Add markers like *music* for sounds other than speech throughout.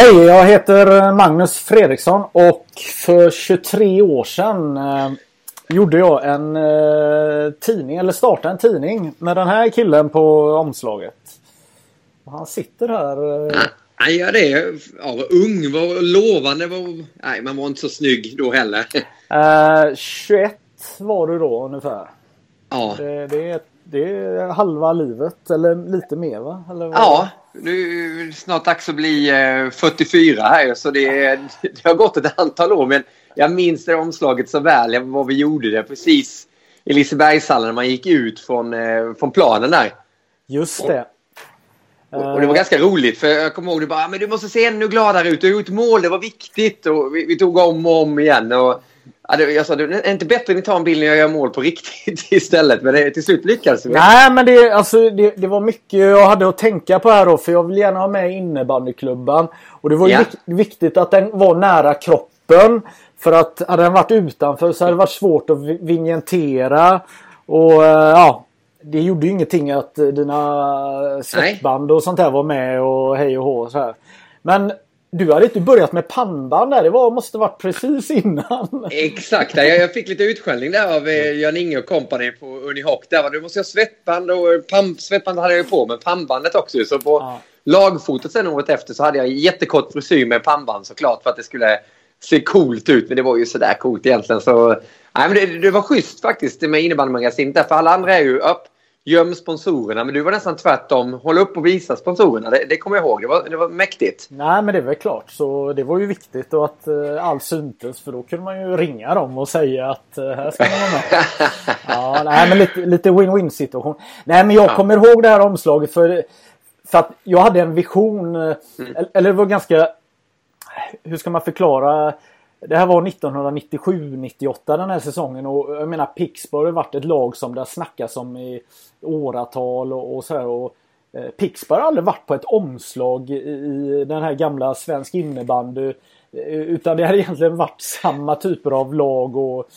Hej, jag heter Magnus Fredriksson och för 23 år sedan eh, gjorde jag en eh, tidning, eller startade en tidning med den här killen på omslaget. Han sitter här. Eh, Han gör det. Ja, var ung, var lovande. Var... Nej, man var inte så snygg då heller. eh, 21 var du då ungefär. Ja, Det, det, är, det är halva livet, eller lite mer va? Eller vad? ja nu är det snart dags att bli eh, 44 här så det, det har gått ett antal år men jag minns det omslaget så väl. Vad vi gjorde det precis i Lisebergshallen när man gick ut från, eh, från planen där. Just det. Och, och det var ganska roligt för jag kommer ihåg du bara "Ah, men du måste se ännu gladare ut. Du har gjort mål, det var viktigt. Och vi, vi tog om och om igen. Och, det, jag sa det är inte bättre att ni tar en bild när jag gör mål på riktigt *laughs* istället. Men det, till slut lyckades vi. Nej men det, alltså, det, det var mycket jag hade att tänka på här då för jag vill gärna ha med innebandyklubban. Och det var Ja. vik- viktigt att den var nära kroppen. För att hade den varit utanför så hade det varit svårt att vi- vignettera. Och eh, ja, det gjorde ju ingenting att eh, dina svettband och sånt där var med och hej och hå. Så här. Men du hade inte börjat med pannband där. Det var, måste varit precis innan. Exakt, jag, fick lite utskällning där av eh, Jan Inge och company på Unihoc. Där var du måste ha svettband och eh, pam, svettband hade jag ju på men pannbandet också. Så på Ja. lagfotot sen året efter så hade jag jättekort frisyr med pannband såklart för att det skulle se coolt ut. Men det var ju sådär coolt egentligen. Så, nej, men det, det var schysst faktiskt med innebandymagasinet där. För alla andra är ju upp, göm sponsorerna. Men du var nästan tvärtom. Håll upp och visa sponsorerna. Det, det kommer jag ihåg. Det var, det var mäktigt. Nej men det är väl klart. Så det var ju viktigt och att eh, allt syntes för då kunde man ju ringa dem och säga att eh, här ska man vara med. *laughs* ja, nej men lite, lite win-win situation. Nej men jag kommer ihåg det här omslaget för, för att jag hade en vision. eh, Eller, eller det var ganska... Hur ska man förklara? Det här var 1997-98 den här säsongen och jag menar Pixbo har varit ett lag som det har snackats om i åratal och, och så här. Och, eh, har aldrig varit på ett omslag i, i den här gamla svensk innebandy. eh, Utan det har *laughs* egentligen varit samma typer av lag och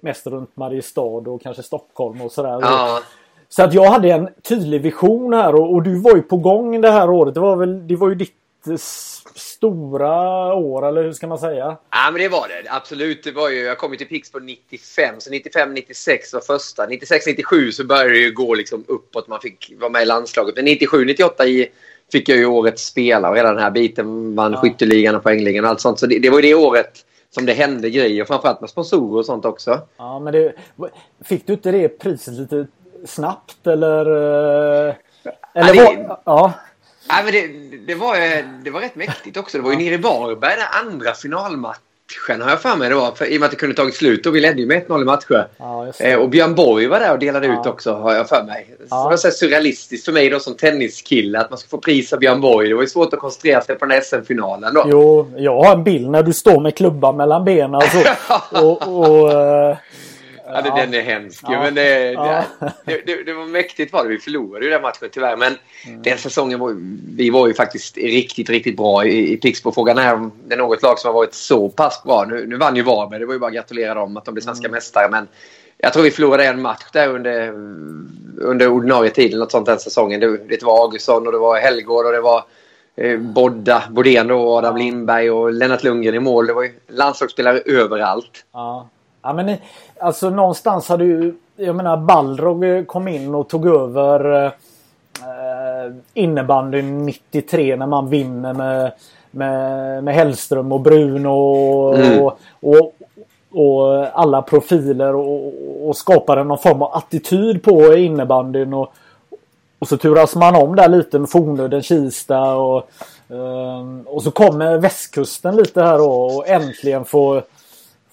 mest runt Mariestad och kanske Stockholm och sådär. Ja. Så att jag hade en tydlig vision här och, och du var ju på gång det här året. Det var väl det var ju ditt stora år eller hur ska man säga? Ja, men det var det. Absolut. Det var ju, jag kom ju till Pixbo 95, så 95-96 var första. 96-97 så började det ju gå liksom uppåt. Man fick vara med i landslaget. Men 97-98 i- fick jag ju årets spelare och hela den här biten. Vann Ja. skytteligan och poängligan och allt sånt. Så det, det var ju det året som det hände grejer. Framförallt med sponsorer och sånt också. Ja, men det, fick du inte det priset lite snabbt eller? eh, Eller Ja, det- var, ja. Nej, men det, det, var, det var rätt mäktigt också. Det var ju nere i Varberg, den andra finalmatchen har jag för mig det var. För, I och med att det kunde tagit slut och vi ledde ju med 1-0 i matcher. Ja. Eh, och Björn Borg var där och delade Ja. ut också har jag för mig. Ja. Det var så surrealistiskt för mig då som tenniskille att man ska få pris av Björn Borg. Det var ju svårt att koncentrera sig på den här SM-finalen då. Jo, jag har en bild när du står med klubban mellan benen och så. *laughs* Och, och, eh, Ja, det, Den är hemsk Ja. men det, Ja. det, det, det var mäktigt var det. Vi förlorade ju den matchen tyvärr. Men Mm. den säsongen var vi var ju faktiskt riktigt, riktigt bra i, i Pixbo. Frågan är om det är något lag som har varit så pass bra. Nu, nu vann ju Varberg. Det var ju bara att gratulera dem att de blev svenska Mm. mästare. Men jag tror vi förlorade en match där under, under ordinarie tiden. Något sånt den säsongen. Det, det var Augustsson och det var Helgård och det var eh, Bodda, Bodén då, Adam Lindberg och Lennart Lundgren i mål. Det var ju landslagsspelare överallt. Ja. Ja men alltså någonstans hade ju, jag menar Balrog eh, kom in och tog över eh, innebandyn 93 när man vinner med, med, med Hellström och Bruno och, Mm. och, och, och alla profiler och, och skapade någon form av attityd på innebandyn. Och, och så turas man om där lite med Fornudden, Kista och, Um, och så kommer västkusten lite här då och äntligen få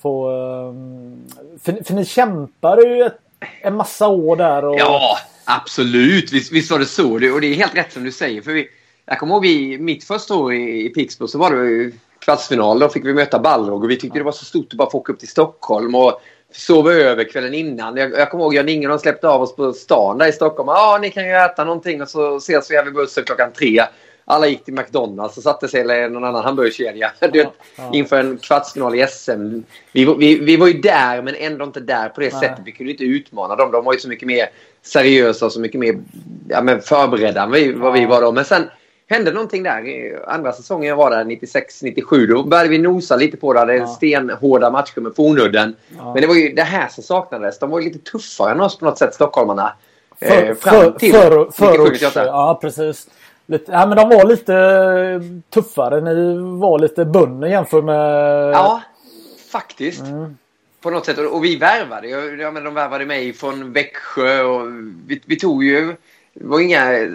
få ehm, för, för ni kämpade ju ett, en massa år där. Och... Ja, absolut. Visst, visst var det så. och det är helt rätt som du säger. För vi, jag kommer ihåg vi, mitt första år i, i Pixbo så var det kvartsfinal. Då fick vi möta Balrog och vi tyckte det var så stort att bara få åka upp till Stockholm. Och sova över kvällen innan. Jag, jag kommer ihåg att Ingen släppte av oss på stan där i Stockholm. Ja, ni kan ju äta någonting och så ses vi här vid bussen klockan tre. Alla gick till McDonalds och satte sig i någon annan hamburgerkedja *laughs* ja, ja. inför en kvartsfinal i SM. Vi, vi, vi var ju där men ändå inte där på det Nej. sättet. Vi kunde inte utmana dem. De var ju så mycket mer seriösa och så mycket mer ja, men förberedda än vi, vad vi var då. Men sen hände någonting där. Andra säsongen jag var där, 96-97, då började vi nosa lite på det. Hade ja. stenhårda matcher med Fornudden. Ja. Men det var ju det här som saknades. De var ju lite tuffare än oss på något sätt, stockholmarna. För, eh, fram till för, för, för, Ja, precis. Lite, ja, men de var lite tuffare. Ni var lite bönder jämfört med... Ja, faktiskt. Mm. På något sätt. Och, vi värvade. Jag, jag de värvade mig från Växjö. Och vi, vi tog ju det var inga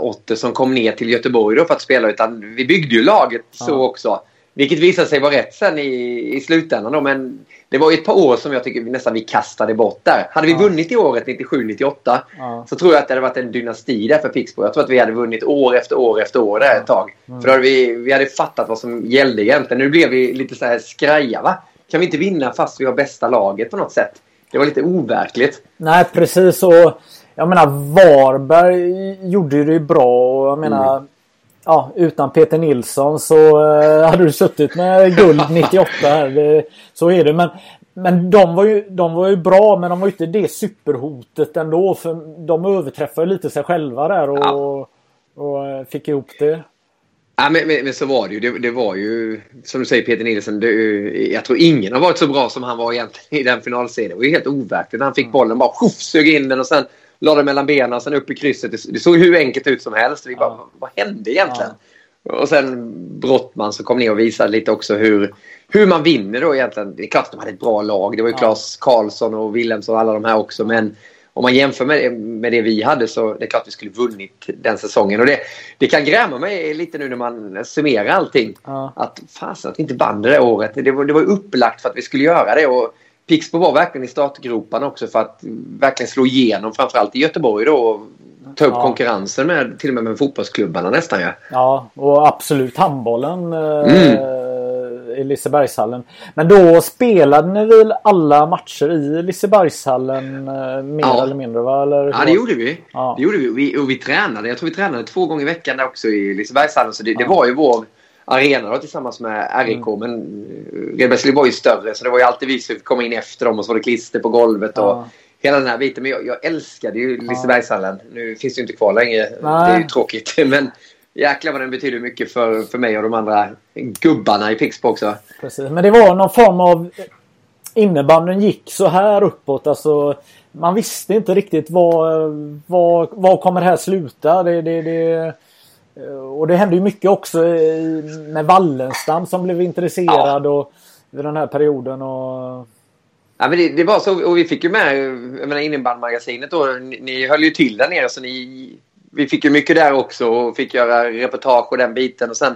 08 som kom ner till Göteborg då för att spela utan vi byggde ju laget ja. så också. Vilket visade sig vara rätt sen i, i slutändan då, men det var ett par år som jag tycker nästan vi kastade bort där. Hade vi ja. vunnit i året 97-98 ja. så tror jag att det hade varit en dynasti där för Pixbo. Jag tror att vi hade vunnit år efter år efter år där ett tag. Mm. För då hade vi, vi hade fattat vad som gällde egentligen. Nu blev vi lite så här skraja va? Kan vi inte vinna fast vi har bästa laget på något sätt? Det var lite overkligt. Nej precis och jag menar Varberg gjorde det ju bra och jag menar mm. Ja, utan Peter Nilsson så uh, hade du suttit med guld *laughs* 98 här. Det, så är det. Men, men de, var ju, de var ju bra men de var ju inte det superhotet ändå. För de överträffade lite sig själva där och, ja. och, och eh, fick ihop det. Ja, men, men, men, så var det ju. Det, det, var ju, som du säger Peter Nilsson, det, jag tror ingen har varit så bra som han var egentligen i den finalserien. Det var ju helt overkligt. Han fick mm. bollen, bara sjuff, sög in den och sen la den mellan benen och sen upp i krysset. Det, det såg hur enkelt ut som helst. Vi bara, ja. vad hände egentligen? Ja. Och sen Brottman som kom ner och visade lite också hur, hur man vinner då egentligen. Det är klart att de hade ett bra lag. Det var ju ja. Claes Karlsson och Wilhelmsson och alla de här också. Men om man jämför med, med det vi hade så det är klart att vi skulle vunnit den säsongen. Och det, det kan gräma mig lite nu när man summerar allting. Ja. Att fasen att vi inte vann det där året. Det var, det var upplagt för att vi skulle göra det. Och Pixbo var verkligen i startgroparna också för att verkligen slå igenom framförallt i Göteborg då. Och ta upp ja. konkurrensen med till och med med fotbollsklubbarna nästan ja. Ja och absolut handbollen. Eh, mm. I Lisebergshallen. Men då spelade ni väl alla matcher i Lisebergshallen eh, mer ja. eller mindre? Va? Eller, ja det gjorde vi. Ja. Det gjorde vi. vi. Och vi tränade. Jag tror vi tränade två gånger i veckan också i Lisebergshallen. Så det, det var ju vår arena då, tillsammans med RIK. Mm. Men eh, Redbergsley var ju större så det var ju alltid vi som komma in efter dem och så var det klister på golvet. Och ja. Hela den här biten. Men jag, jag älskade ju Lisebergshallen. Nu finns det ju inte kvar längre. Nej. Det är ju tråkigt. *laughs* Men jäklar vad den betyder mycket för, för mig och de andra gubbarna i Pixbo också. Precis. Men det var någon form av innebandyn gick så här uppåt. Alltså, man visste inte riktigt var, var, var kommer det här sluta. Det, det, det, och det hände ju mycket också med Wallenstam som blev intresserad ja. och vid den här perioden. Och... Ja, men det, det, var så, och vi fick ju med jag menar, innebandymagasinet då. Ni, ni höll ju till där nere så ni, vi fick ju mycket där också och fick göra reportage och den biten. Och sen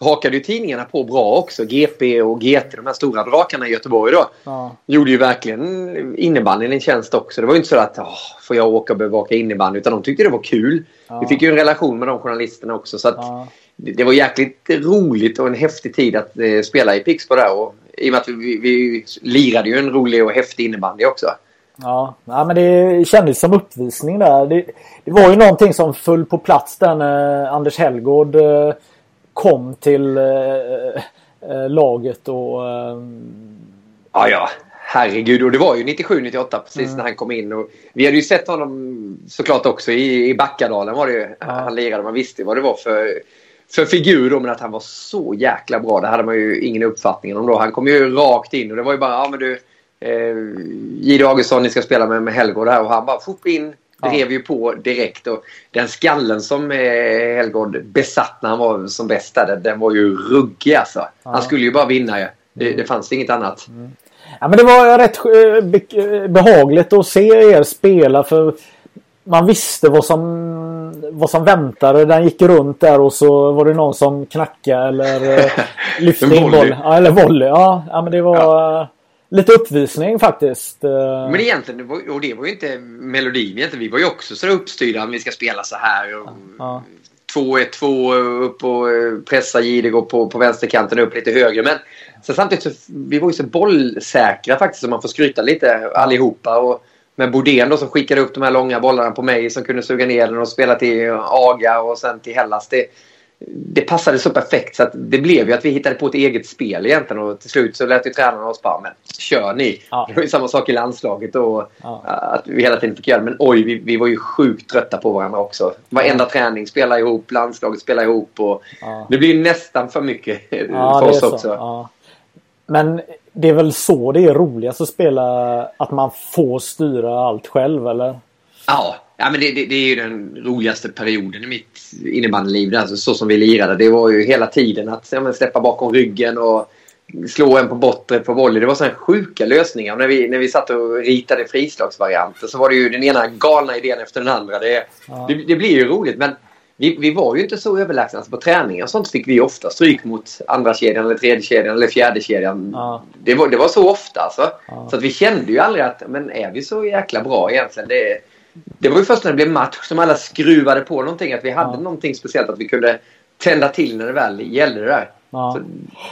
hakade ju tidningarna på bra också. GP och GT, de här stora drakarna i Göteborg då. Ja. Gjorde ju verkligen innebandyn en tjänst också. Det var ju inte så att åh, får jag åka och bevaka innebandy utan de tyckte det var kul. Ja. Vi fick ju en relation med de journalisterna också så att ja. det, var jäkligt roligt och en häftig tid att eh, spela i Pixbo där. Och, I och med att vi, vi lirade ju en rolig och häftig innebandy också. Ja, ja, men det kändes som uppvisning där. Det, det var ju någonting som föll på plats där när Anders Hellgård eh, kom till eh, eh, laget och... Eh, ja, ja. Herregud, och det var ju 97-98 precis mm. när han kom in. Och vi hade ju sett honom såklart också i, i Backadalen var det ju. Ja. Han lirade, man visste vad det var för, för figur då, men att han var så jäkla bra. Det hade man ju ingen uppfattning om då. Han kom ju rakt in och det var ju bara, ja men du, eh, Jihde Augustsson, ni ska spela med, med Helgård här och han bara fort in drev ju på direkt. Och den skallen som eh, Helgård besatt när han var som bäst där, den var ju ruggig alltså. Han skulle ju bara vinna ju. Det, det fanns inget annat. Mm. Ja, men det var rätt eh, behagligt att se er spela för man visste vad som, vad som väntade. Den gick runt där och så var det någon som knackade eller eh, *laughs* lyfte in boll. Ja, eller volley. Ja, ja men det var ja. Lite uppvisning faktiskt. Eh. Men egentligen, och det var ju inte melodin egentligen. Vi var ju också så uppstyrda. Vi ska spela så här. Och, ja. 2-1-2 upp och eh, pressa Jihde på, på vänsterkanten upp lite högre. Men så samtidigt så vi var ju så bollsäkra faktiskt som man får skryta lite allihopa. Och med Bodén då som skickade upp de här långa bollarna på mig som kunde suga ner den och spela till Aga och sen till Hellas. Det, det passade så perfekt så att det blev ju att vi hittade på ett eget spel egentligen och till slut så lät ju tränarna oss bara men kör ni. Ja. Det var ju samma sak i landslaget och ja. att vi hela tiden fick göra det. Men oj, vi, vi var ju sjukt trötta på varandra också. Varenda ja. träning spela ihop, landslaget spela ihop och ja. det blir nästan för mycket för oss också. Men det är väl så det är roligast att spela, att man får styra allt själv eller? Ja, ja men det, det, det är ju den roligaste perioden i mitt innebandyliv. Alltså, så som vi lirade. Det var ju hela tiden att ja, släppa bakom ryggen och slå en på botten på volley. Det var sådana sjuka lösningar. När vi, när vi satt och ritade frislagsvarianter så var det ju den ena galna idén efter den andra. Det, ja. det, det blir ju roligt men vi, vi var ju inte så överlägsna. Alltså på träningar sånt fick vi ofta stryk mot andra kedjan eller tredje kedjan eller fjärde kedjan. Ja. Det, var, det var så ofta alltså. Ja. Så att vi kände ju aldrig att men är vi så jäkla bra egentligen? Det, det var ju först när det blev match som alla skruvade på någonting. Att vi hade ja. någonting speciellt att vi kunde tända till när det väl gällde det där. Ja. Så,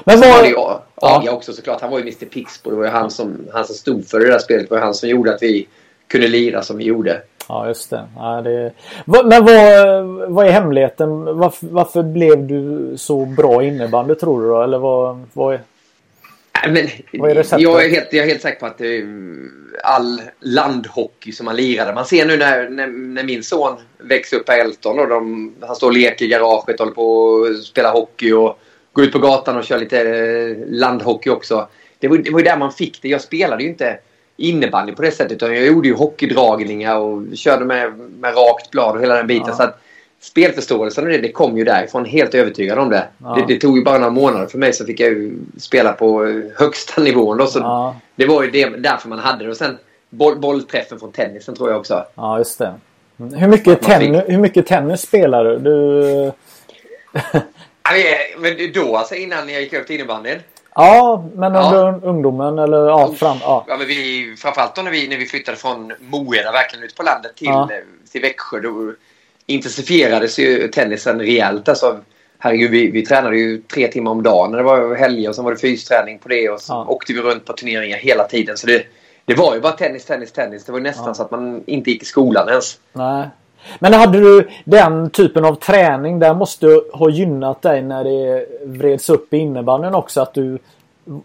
men var... det ju Aga också såklart. Han var ju Mr Pixbo. Det var ju han som, han som stod för det där spelet. Det var han som gjorde att vi kunde lira som vi gjorde. Ja, just det. Ja, det... Men vad, vad är hemligheten? Varför, varför blev du så bra innebandy tror du då? Eller vad, vad är... Men, vad är? Jag är, helt, jag är helt säker på att är all landhockey som man lirade. Man ser nu när, när, när min son växer upp på Elton och de, han står och leker i garaget, håller på att spela hockey och går ut på gatan och kör lite eh, landhockey också. Det var, det var ju där man fick det. Jag spelade ju inte innebandy på det sättet. Utan jag gjorde ju hockeydragningar och körde med, med rakt blad och hela den biten. Ja. Så att spelförståelsen och det, det kom ju därifrån. Helt övertygad om det. Ja. det. det. tog ju bara några månader för mig så fick jag ju spela på eh, högsta nivån. Då, så ja. Det var ju det, därför man hade det. Och sen boll, bollträffen från tennisen tror jag också. Ja, just det. Hur mycket, tennis, hur mycket tennis spelar du? du... men då alltså innan jag gick över till innebandyn? Ja, men under ja. ungdomen eller ja, fram, ja. ja men vi, framförallt då när vi, när vi flyttade från Moeda verkligen ut på landet till, ja. till Växjö. Då intensifierades ju tennisen rejält. Alltså, herregud, vi, vi tränade ju tre timmar om dagen när det var helger och sen var det fysträning på det och så ja. åkte vi runt på turneringar hela tiden. Så det, det var ju bara tennis, tennis, tennis. Det var nästan ja. så att man inte gick i skolan ens. Nej. Men hade du den typen av träning, där måste ha gynnat dig när det vreds upp i innebandyn också? Att du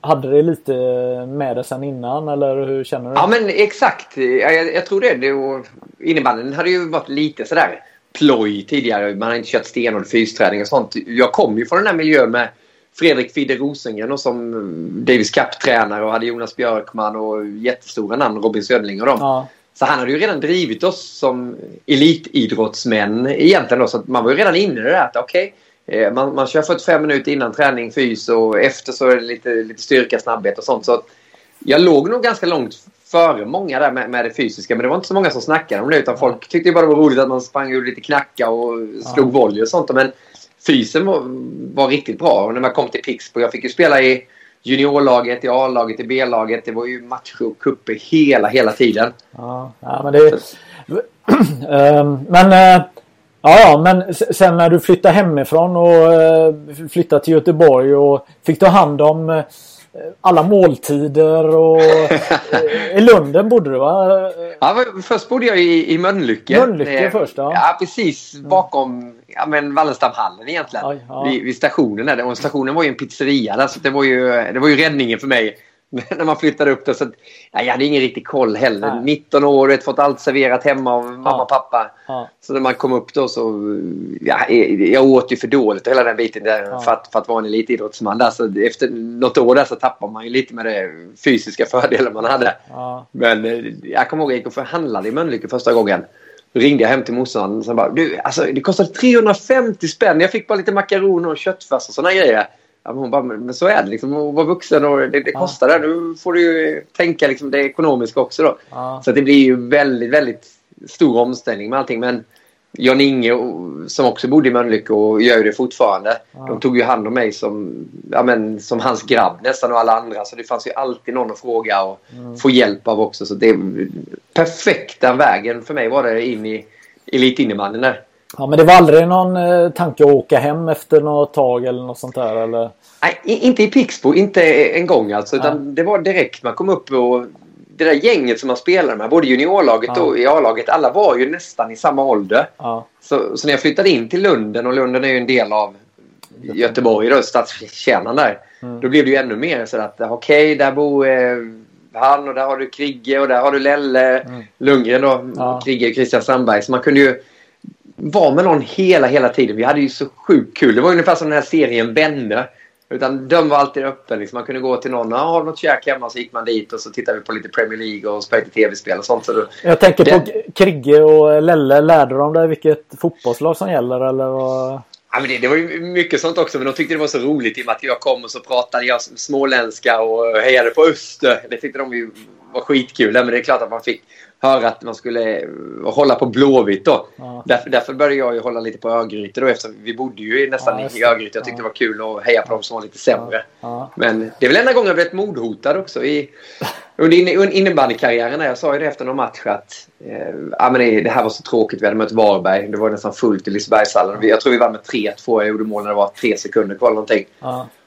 hade det lite med dig sen innan eller hur känner du? Ja men exakt. Jag, jag tror det. det innebandyn hade ju varit lite sådär ploj tidigare. Man har inte kört stenhård fysträning och sånt. Jag kom ju från den här miljön med Fredrik Fidde Rosengren och som Davis Cup-tränare och hade Jonas Björkman och jättestora namn, Robin Södling och dem. Ja. Så han hade ju redan drivit oss som elitidrottsmän egentligen. Då, så man var ju redan inne i det där att okej, okay, eh, man, man kör 45 minuter innan träning fys och efter så är det lite, lite styrka, snabbhet och sånt. Så jag låg nog ganska långt före många där med, med det fysiska. Men det var inte så många som snackade om det. Utan folk tyckte bara det var roligt att man sprang och lite knacka och slog ja. volley och sånt. Men fysen var, var riktigt bra. Och när man kom till Pixbo, jag fick ju spela i juniorlaget, i A-laget, i B-laget. Det var ju matcher och cuper hela, hela tiden. Ja, ja men det... *clears throat* Ehm, men... Eh, ja, ja, men sen när du flyttade hemifrån och eh, flyttade till Göteborg och fick ta hand om eh, alla måltider och *laughs* i Lunden bodde du va? Ja, först bodde jag i, i Mölnlycke. Mölnlycke först ja. Ja, precis bakom ja, men Wallenstamhallen egentligen. Aj, ja. vid, vid, stationen där. Och stationen var ju en pizzeria där, så det var ju, det var ju räddningen för mig. *laughs* när man flyttade upp det. Så, ja, jag hade ingen riktig koll heller. Nej. 19 år, vet, fått allt serverat hemma av mamma och pappa. Ja. Så när man kom upp då så... Ja, jag åt ju för dåligt hela den biten där ja. för, att, för att vara en elitidrottsman. Där, så efter något år där så tappar man ju lite med det fysiska *laughs* fördelen man hade. Men eh, jag kommer ihåg att jag gick och förhandlade i Mölnlycke första gången. Då ringde jag hem till morsan och bara du, alltså, det kostade 350 spänn. Jag fick bara lite makaroner och köttfärs och sådana grejer. Ja, hon bara, men så är det liksom. Att vara vuxen och det, det kostar det. Nu får du ju tänka liksom det ekonomiska också då. Så det blir ju väldigt, väldigt stor omställning med allting. Men Jan-Inge som också bodde i Mölnlycke och gör det fortfarande. De tog ju hand om mig som, ja, men, som hans grabb nästan och alla andra. Så det fanns ju alltid någon att fråga och mm. få hjälp av också. Så det perfekta vägen för mig var det in i elitinnebandyn där. Ja men det var aldrig någon eh, tanke att åka hem efter något tag eller något sånt där eller? Nej, inte i Pixbo, inte en gång alltså. Utan det var direkt man kom upp och det där gänget som man spelade med, både juniorlaget ja. och i A-laget, alla var ju nästan i samma ålder. Ja. Så, så, när jag flyttade in till Lunden, och Lunden är ju en del av Göteborg, då, stadskärnan där. Mm. Då blev det ju ännu mer så att okej, okay, där bor eh, han och där har du Krigge och där har du Lelle mm. Lundgren då. Ja. Krigge och Christian Sandberg. Så man kunde ju vara med någon hela, hela tiden. Vi hade ju så sjukt kul. Det var ungefär som den här serien Vänner. Utan dörren var alltid öppen. Liksom. Man kunde gå till någon. Har något käk hemma? Så gick man dit och så tittade vi på lite Premier League och spelade tv-spel och sånt. Så då, jag tänker det... på Krigge och Lelle. Lärde de dig vilket fotbollslag som gäller? Eller vad? Ja, men det, det, var ju mycket sånt också. Men de tyckte det var så roligt i och med att jag kom och så pratade jag småländska och hejade på Öster. Det tyckte de ju var skitkul. Men det är klart att man fick höra att man skulle eh, hålla på Blåvitt då. Ja. Därför, därför började jag ju hålla lite på Örgryte då eftersom vi bodde ju nästan ja, i Örgryte. Jag tyckte det var kul att heja på dem som var lite sämre. Ja. Men det är väl enda gången jag blivit mordhotad också i *laughs* under innebandykarriären. Jag sa ju det efter någon match att eh, ja, men det, det, här var så tråkigt. Vi hade mött Varberg. Det var nästan fullt i Lisebergshallen. Jag tror vi vann med 3-2. Jag gjorde mål när det var tre sekunder kvar eller någonting.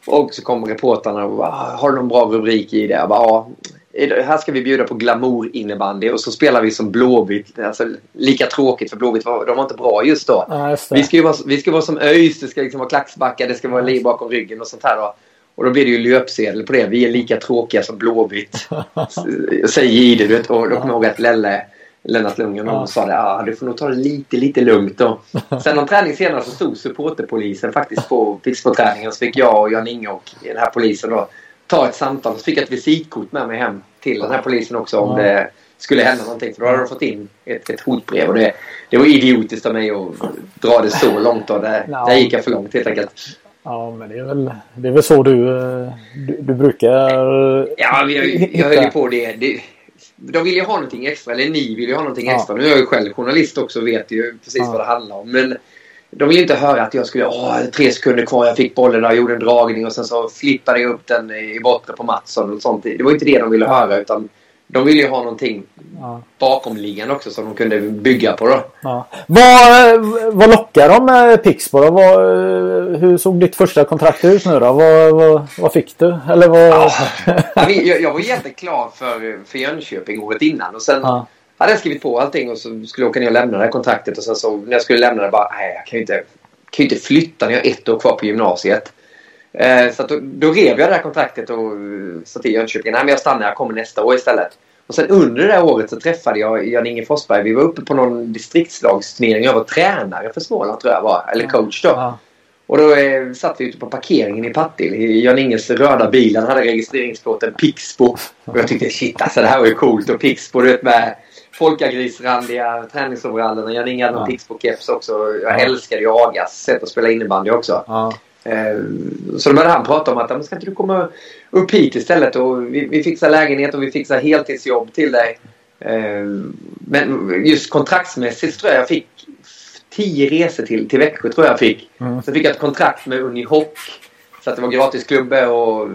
Och så kom reportrarna och bara, ah, har du någon bra rubrik i det? Jag bara, ja, här ska vi bjuda på glamour innebandy och så spelar vi som Blåvitt. Alltså, lika tråkigt för Blåvitt var, de var inte bra just då. Ja, just vi, ska vara, vi ska vara som ÖIS, det ska liksom vara klacksbackar, det ska vara liv bakom ryggen och sånt här. Då. Och då blir det ju löpsedel på det. Vi är lika tråkiga som Blåvitt. *laughs* Säger Jihde, du vet. Och då kommer jag ihåg att Lelle, Lennart Lundgren, ja. sa det. Ah, du får nog ta det lite, lite lugnt då. *laughs* Sen någon träning senare så stod supporterpolisen faktiskt på Pixbo-träningen. Så fick jag och Jan-Inge och den här polisen då ta ett samtal. Så fick jag ett visitkort med mig hem till den här polisen också om ja. det skulle hända någonting. För då hade de fått in ett, ett hotbrev. Och det, det var idiotiskt av mig att dra det så långt. Och det, ja. Där gick jag för långt helt enkelt. Ja, men det är väl, det är väl så du, du, du brukar... Ja, jag, jag höll ju på det. det de vill ju ha någonting extra, eller ni vill ju ha någonting ja. extra. Nu är jag ju själv journalist också och vet ju precis ja. vad det handlar om. Men de vill inte höra att jag skulle, åh, tre sekunder kvar, jag fick bollen och gjorde en dragning och sen så flippade jag upp den i bortre på Mattsson och sånt. Det var inte det de ville höra utan de ville ju ha någonting ja. bakomliggande också som de kunde bygga på då. Ja. Vad, vad lockar de med Pixbo då? Vad, hur såg ditt första kontrakt ut nu då? Vad, vad, vad fick du? Eller vad... Ja. jag, jag var jätteklar för, för Jönköping året innan och sen ja hade jag skrivit på allting och så skulle jag åka ner och lämna det här kontraktet. Och sen så när jag skulle lämna det bara, nej jag kan ju inte, kan inte flytta när jag har ett år kvar på gymnasiet. Eh, så då, då rev jag det här kontraktet och sa till Jönköping, nej men jag stannar, jag kommer nästa år istället. Och sen under det här året så träffade jag Jan-Inge Forsberg. Vi var uppe på någon distriktslagsturnering. Jag var tränare för Småland tror jag var. Eller coach då. Ja. Och då eh, satt vi ute på parkeringen i Partille. Jan-Inges röda bil. Han hade registreringsplåten Pixbo. Och jag tyckte shit alltså det här var ju coolt. Och Pixbo du vet med folkagrisrandiga träningsoverallerna. Jag ringade någon ja. Pixbo-keps också. Jag ja. älskade ju Agas sätt att spela innebandy också. Ja. Eh, så då började han prata om att ska inte du komma upp hit istället och vi, vi fixar lägenhet och vi fixar heltidsjobb till dig. Eh, men just kontraktsmässigt tror jag jag fick tio resor till, till Växjö tror jag fick. Mm. Så fick jag ett kontrakt med Unihoc. Så att det var gratis klubbe och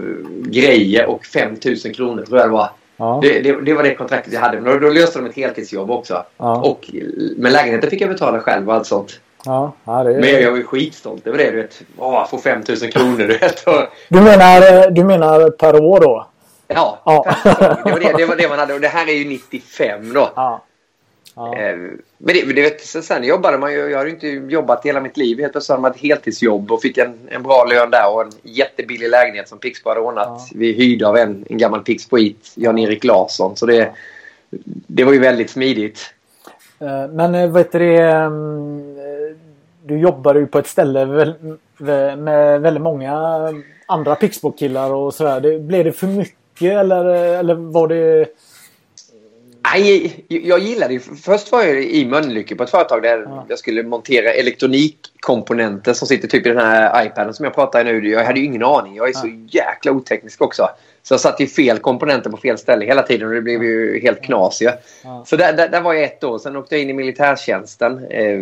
grejer och 5000 kronor tror jag det var. Ja. Det, det, det, var det kontraktet jag hade. Men då, då löste de ett heltidsjobb också. Ja. Och med lägenheten fick jag betala själv och allt sånt. Ja, ja det är... Men jag var ju skitstolt över det. Du vet. Åh, få 5000 kronor. Du, vet. Och... du, menar, du menar per år då? Ja, ja. Det, var det, det var det man hade. Och det här är ju 95 då. Ja. Ja. Eh, men det, det vet, sen jobbade man ju. Jag har ju inte jobbat hela mitt liv. Helt plötsligt hade man ett heltidsjobb och fick en, en bra lön där och en jättebillig lägenhet som Pixbo hade ordnat. Ja. Vi hyrde av en, en gammal Pixboit, Jan-Erik Larsson. Så det, det var ju väldigt smidigt. Eh, men eh, vet du det, mm, Du jobbade ju på ett ställe med väldigt många andra Pixbo-killar och sådär. Blev det för mycket eller, eller var det Nej, jag gillade ju. Först var jag i Mölnlycke på ett företag där ja. jag skulle montera elektronikkomponenter som sitter typ i den här iPaden som jag pratar i nu. Jag hade ju ingen aning. Jag är ja. så jäkla oteknisk också. Så jag satte ju fel komponenter på fel ställe hela tiden och det blev ju helt knas ja. Så där, där, där, var jag ett år. Sen åkte jag in i militärtjänsten eh,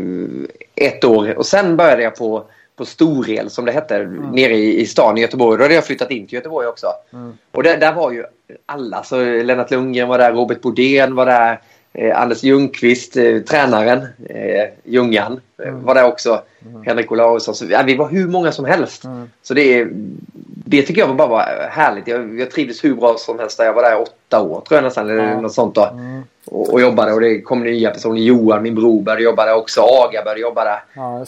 ett år. Och sen började jag på på Storel som det hette mm. nere i, i stan i Göteborg. Då hade jag flyttat in till Göteborg också. Mm. Och där, där var ju alla. Så Lennart Lundgren var där, Robert Bodén var där. Eh, Anders Ljungqvist, eh, tränaren, eh, Ljungan, mm. var där också. Mm. Henrik Olausson. Ja, vi var hur många som helst. Mm. Så det, det tycker jag bara var härligt. Jag, jag trivdes hur bra som helst där. Jag var där åtta år tror jag nästan. Eller något sånt då. Mm. Och, och, jobbade och det kom nya personer. Johan, min bror, började jobba där också. Aga började jobba där. Ja,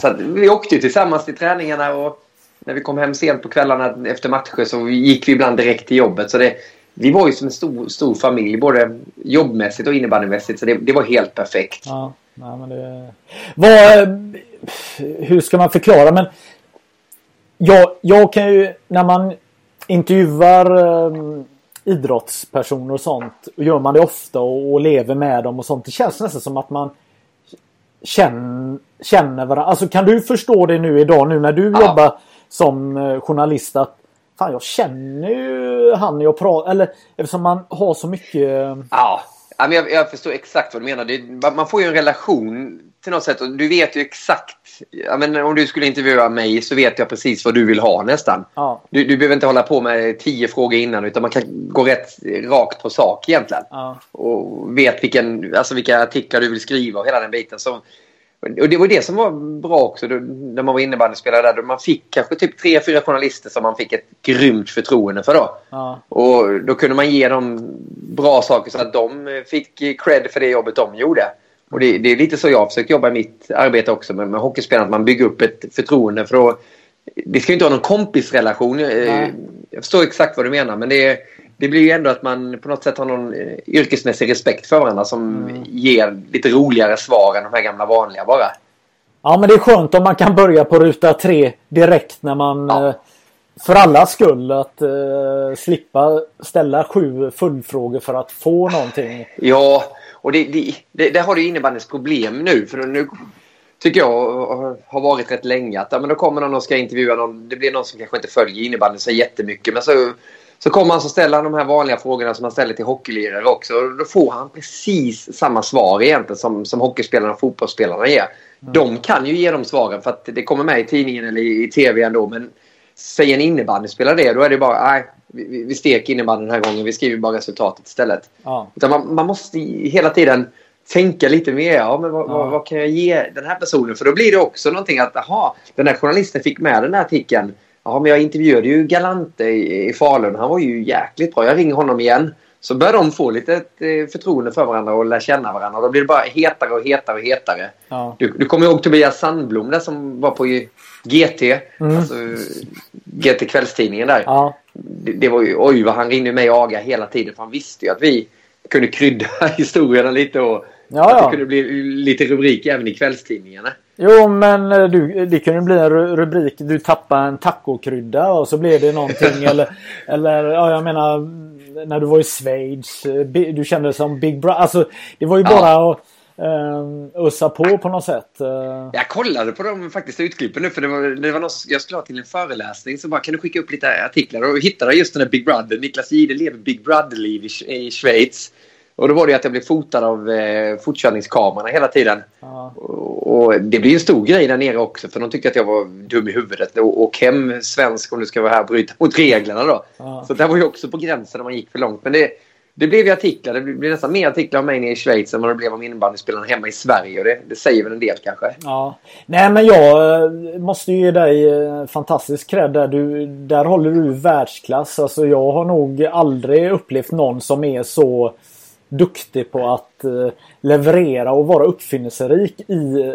så vi åkte ju tillsammans till träningarna och när vi kom hem sent på kvällarna efter matcher så gick vi ibland direkt till jobbet. Så det, vi var ju som en stor, stor familj både jobbmässigt och innebandymässigt. Så det, det var helt perfekt. Ja, nej, men det... Vad, hur ska man förklara? Men jag, jag kan ju när man intervjuar um, idrottspersoner och sånt. Och gör man det ofta och, och, lever med dem och sånt. Det känns nästan som att man känner, känner varandra. Alltså kan du förstå det nu idag nu när du ja. jobbar som uh, journalist att Fan jag känner ju han jag pratar eller eftersom man har så mycket Ja jag, jag förstår exakt vad du menar. Det, man får ju en relation till något sätt. Och du vet ju exakt. Men om du skulle intervjua mig så vet jag precis vad du vill ha nästan. Ja. Du, du behöver inte hålla på med tio frågor innan utan man kan gå rätt rakt på sak egentligen. Ja. Och vet vilken, alltså vilka artiklar du vill skriva och hela den biten. Så, och det var det som var bra också då, när man var innebandyspelare där. Då man fick kanske typ tre, fyra journalister som man fick ett grymt förtroende för då. Ja. Och då kunde man ge dem bra saker så att de fick cred för det jobbet de gjorde. Och det, det är lite så jag har försökt jobba i mitt arbete också med, med hockeyspelare. Att man bygger upp ett förtroende. För då, det ska ju inte vara någon kompisrelation. Nej. Jag förstår exakt vad du menar. Men det, det blir ju ändå att man på något sätt har någon eh, yrkesmässig respekt för varandra som mm. ger lite roligare svar än de här gamla vanliga bara. Ja men det är skönt om man kan börja på ruta tre direkt när man ja. Eh, för allas skull att uh, slippa ställa sju fullfrågor för att få någonting. Ja, och det, det, det, det har det innebandyns problem nu. För nu tycker jag har varit rätt länge att ja, men då kommer någon och ska intervjua någon. Det blir någon som kanske inte följer innebandyn så jättemycket. Men så, så kommer han så ställer han de här vanliga frågorna som man ställer till hockeylirare också. Och då får han precis samma svar egentligen som, som hockeyspelarna och fotbollsspelarna ger. Mm. De kan ju ge de svaren för att det kommer med i tidningen eller i, i tv ändå. Men säger en innebandyspelare det, då är det bara nej, vi, vi steker innebandyn den här gången. Vi skriver bara resultatet istället. Ja. Man, man måste hela tiden tänka lite mer. Ja, men vad, ja. vad, vad, kan jag ge den här personen? För då blir det också någonting att aha, den här journalisten fick med den här artikeln. Ja, men jag intervjuade ju Galante i, i Falun. Han var ju jäkligt bra. Jag ringer honom igen. Så börjar de få lite eh, förtroende för varandra och lära känna varandra. Då blir det bara hetare och hetare och hetare. Ja. Du, du kommer ihåg Tobias Sandblom där som var på GT. Mm. Alltså, GT kvällstidningen där. Ja. Det, det, var ju, oj vad han ringde mig och Aga hela tiden. För han visste ju att vi kunde krydda *laughs* historierna lite och ja, att det kunde bli lite rubrik även i kvällstidningarna. Jo men eh, du, det kunde bli en rubrik. Du tappade en tacokrydda och så blev det någonting. *laughs* eller, eller ja, jag menar när du var i Schweiz. Eh, du kände som Big Brother. Alltså det var ju bara ja. att uh, ussa på på något sätt. Uh. Jag kollade på de faktiskt utklippen nu för det var, det var något, jag skulle ha till en föreläsning. Så bara kan du skicka upp lite artiklar och hittade just den där Big Brother. Niklas Jihde lever Big Brother-liv i, i Schweiz. Och då var det att jag blev fotad av eh, fortkörningskamerorna hela tiden. Ja. Och, och, det blir en stor grej där nere också för de tyckte att jag var dum i huvudet. Och, och hem svensk om du ska vara här och bryta mot reglerna då. Ja. Så det var ju också på gränsen när man gick för långt. Men det, det blev ju artiklar. Det blev nästan mer artiklar om mig nere i Schweiz än vad det blev om innebandyspelarna hemma i Sverige. Och det, det säger väl en del kanske. Ja. Nej men jag eh, måste ju ge dig eh, fantastisk cred där. Du, där håller du världsklass. Alltså jag har nog aldrig upplevt någon som är så duktig på att eh, leverera och vara uppfinningsrik i,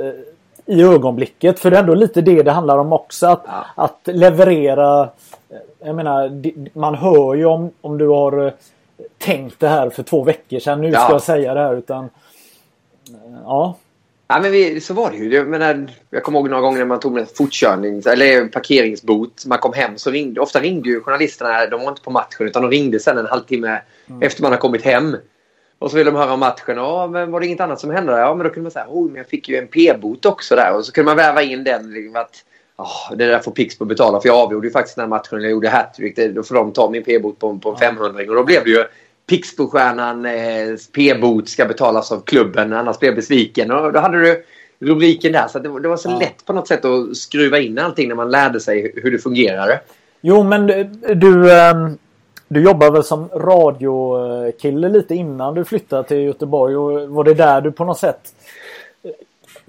i ögonblicket. För det är ändå lite det det handlar om också. Att, ja. att leverera. Jag menar, man hör ju om, om du har tänkt det här för två veckor sedan. Nu ska ja. jag säga det här utan... Ja. Ja, men vi, så var det ju. Jag, menar, jag kommer ihåg några gånger när man tog en fortkörning eller parkeringsbot. Man kom hem så ringde, ofta ringde ju journalisterna. De var inte på matchen utan de ringde sen en halvtimme mm. efter man har kommit hem. Och så ville de höra om matchen. Ja, men var det inget annat som hände? Ja, men då kunde man säga oh, men jag fick ju en p-bot också där. Och så kunde man väva in den. Liksom, att, oh, det där får Pixbo betala. För jag avgjorde ju faktiskt den här matchen. Jag gjorde hattrick. Då får de ta min p-bot på, på en 500 Och då blev det ju Pixbo-stjärnan eh, p-bot ska betalas av klubben. Annars blir jag besviken. Och då hade du rubriken där. Så det, det var så ja. lätt på något sätt att skruva in allting när man lärde sig hur det fungerade. Jo, men du... Um du jobbade väl som radiokille lite innan du flyttade till Göteborg och var det där du på något sätt eh,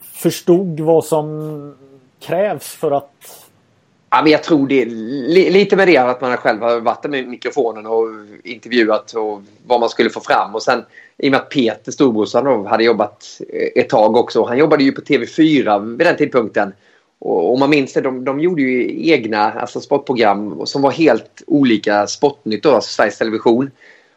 förstod vad som krävs för att... Ja, men jag tror det lite med det att man själv har varit med mikrofonen och intervjuat och vad man skulle få fram och sen i och med att Peter storbrorsan hade jobbat eh, ett tag också. Han jobbade ju på TV4 vid den tidpunkten. Och om man minns det, de, de gjorde ju egna alltså sportprogram som var helt olika Sportnytt då, alltså Sveriges Television.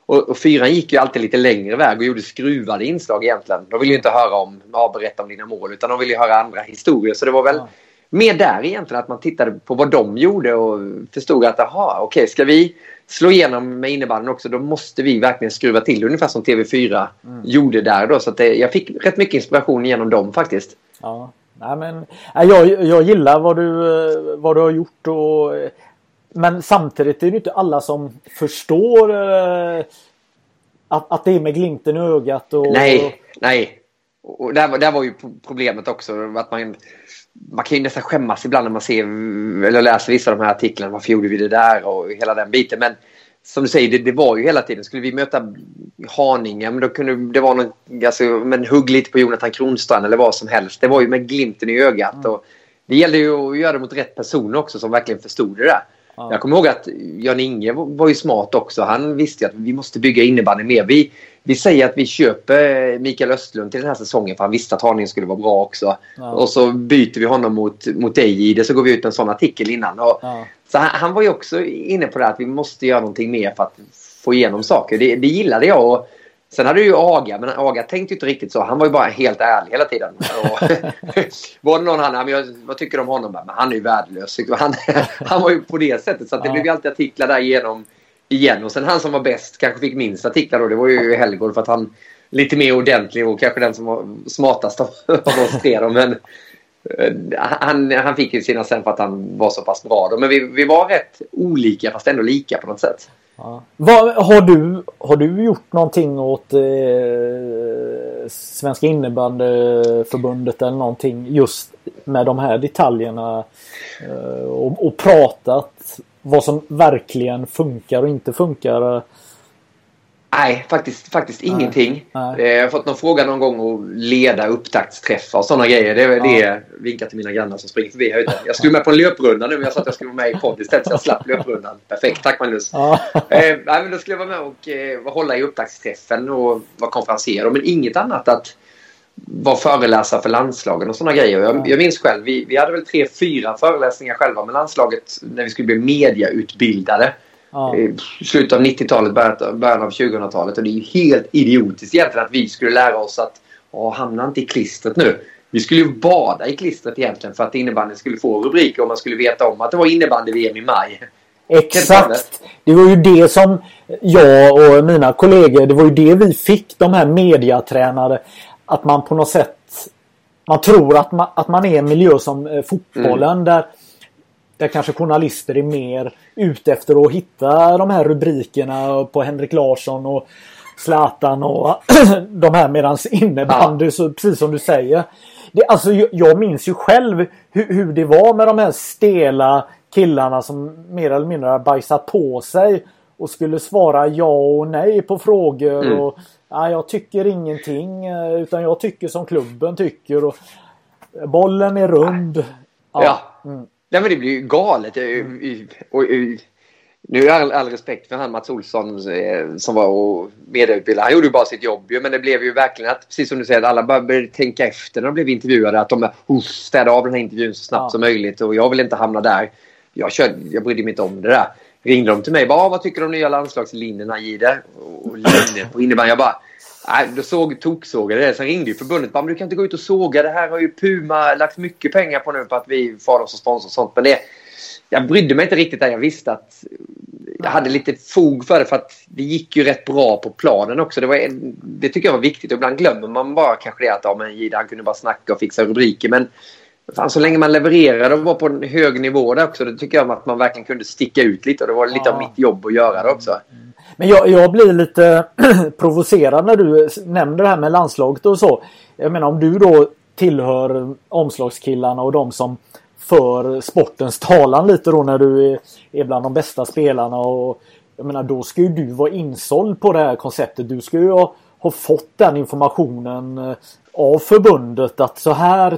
Och, och fyran gick ju alltid lite längre väg och gjorde skruvade inslag egentligen. De ville ju inte höra om, ja, berätta om dina mål, utan de ville höra andra historier. Så det var väl ja. mer där egentligen att man tittade på vad de gjorde och förstod att, aha, okej, okay, ska vi slå igenom med innebandyn också, då måste vi verkligen skruva till ungefär som TV4 mm. gjorde där då. Så det, jag fick rätt mycket inspiration genom dem faktiskt. Ja. Nej, men, jag, jag gillar vad du, eh, vad du har gjort och eh, men samtidigt är det inte alla som förstår eh, att, att det är med glimten i ögat. Och, nej, nej. Och där, där var ju problemet också. Att man, man kan ju nästan skämmas ibland när man ser eller läser vissa av de här artiklarna. Varför gjorde vi det där och hela den biten. Men som du säger, det, det, var ju hela tiden. Skulle vi möta Haninge, men då kunde det vara någon, alltså, men hugg lite på Jonathan Kronstrand eller vad som helst. Det var ju med glimten i ögat. Mm. Och det gällde ju att göra det mot rätt personer också som verkligen förstod det där. Mm. Jag kommer ihåg att Jan-Inge var ju smart också. Han visste att vi måste bygga innebandy mer. Vi, vi säger att vi köper Mikael Östlund till den här säsongen för han visste att Haninge skulle vara bra också. Mm. Och så byter vi honom mot, mot dig i det så går vi ut en sån artikel innan. Och, så han, han, var ju också inne på det att vi måste göra någonting mer för att få igenom saker. Det, det gillade jag. Och sen hade ju Aga, men Aga tänkte inte riktigt så. Han var ju bara helt ärlig hela tiden. Och, *laughs* var det någon han, men vad tycker du om honom? Men han är ju värdelös. Han, han var ju på det sättet. Så det ja. blev ju alltid artiklar där igenom igen. Och sen han som var bäst kanske fick minst artiklar då. Det var ju Helgård för att han lite mer ordentlig och kanske den som var smartast av oss tre. Men Eh, han, han fick ju sina sen för att han var så pass bra. Då. Men vi, vi var rätt olika fast ändå lika på något sätt. Ja. Vad, har, du, har du gjort någonting åt eh, Svenska innebandyförbundet eller någonting just med de här detaljerna eh, och, och pratat vad som verkligen funkar och inte funkar? Nej, faktiskt, faktiskt Nej. ingenting. Nej. Eh, jag har fått någon fråga någon gång att leda upptaktsträffar och sådana grejer. Det är ja. det vinkar till mina grannar som springer förbi ute. Jag skulle med på en löprunda nu men jag sa att jag skulle vara med i podd istället så jag slapp löprundan. Perfekt, tack Magnus. Ja. Eh, men då skulle jag vara med och eh, hålla i upptaktsträffen och vara konferenser. Men inget annat att vara föreläsare för landslagen och sådana grejer. Jag, jag minns själv, vi, vi hade väl tre, fyra föreläsningar själva med landslaget när vi skulle bli mediautbildade. Ja. Slutet av 90-talet, början av 2000-talet. Och det är ju helt idiotiskt egentligen att vi skulle lära oss att Åh, hamna inte i klistret nu. Vi skulle ju bada i klistret egentligen för att innebandyn skulle få rubriker och man skulle veta om att det var innebandy-VM i maj. Exakt! Det var ju det som jag och mina kollegor, det var ju det vi fick, de här mediatränare. Att man på något sätt man tror att man, att man är en miljö som eh, fotbollen mm. där där kanske journalister är mer ute efter att hitta de här rubrikerna på Henrik Larsson och Zlatan och *clears throat* de här medans innebandy, ja. så, precis som du säger. Det, alltså, jag minns ju själv hur, hur, det var med de här stela killarna som mer eller mindre bajsat på sig och skulle svara ja och nej på frågor. Mm. Och, nej, jag tycker ingenting eh, utan jag tycker som klubben tycker. Och, bollen är rund. Ja. ja. Mm. Nej, men det blir ju galet. Och, och, nu är all, all respekt för han Mats Olsson eh, som var medieutbildad. Han gjorde ju bara sitt jobb men det blev ju verkligen att, precis som du säger, alla började tänka efter när de blev intervjuade. Att de oh, städade av den här intervjun så snabbt ja. som möjligt och jag vill inte hamna där. Jag, körde, jag brydde mig inte om det där. Ringde de till mig bara, vad tycker du om nya landslagslinjerna Jihde? Och linjer på innebandy. Jag bara, Nej, då såg, toksågade det. Sen ringde ju förbundet. Bara, men du kan inte gå ut och såga. Det här har ju Puma lagt mycket pengar på nu på att vi får oss som sponsor och sånt. Men det, jag brydde mig inte riktigt där. Jag visste att jag hade lite fog för det för att det gick ju rätt bra på planen också. Det, var, det tycker jag var viktigt. Ibland glömmer man bara kanske det att ja, men Gide, han kunde bara snacka och fixa rubriker. Men fan, så länge man levererade och var på en hög nivå där också, då tycker jag att man verkligen kunde sticka ut lite. Och det var lite ja. av mitt jobb att göra det också. Men jag, jag blir lite *clears throat* provocerad när du nämner det här med landslaget och så. Jag menar om du då tillhör omslagskillarna och de som för sportens talan lite då när du är, bland de bästa spelarna. Och, jag menar då ska ju du vara insåld på det här konceptet. Du ska ju ha, ha fått den informationen eh, av förbundet att så här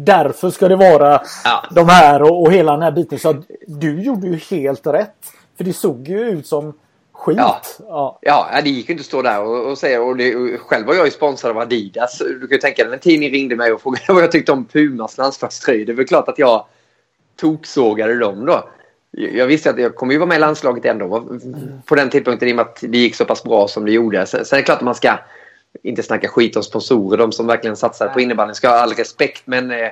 Därför ska det vara ja. de här och, och hela den här biten. Så du gjorde ju helt rätt. För det såg ju ut som skit. Ja, ja. ja det gick ju inte att stå där och, och säga. Och, det, och själv var jag ju sponsrad av Adidas. Du kan ju tänka dig när en tidning ringde mig och frågade *laughs* vad jag tyckte om Pumas landslagströjor. Det är väl klart att jag toksågade dem då. Jag visste att jag kommer ju vara med i landslaget ändå på den tidpunkten i och med att det gick så pass bra som det gjorde. Sen, sen är det klart att man ska inte snacka skit om sponsorer. De som verkligen satsar på innebandyn ska ha all respekt. Men eh,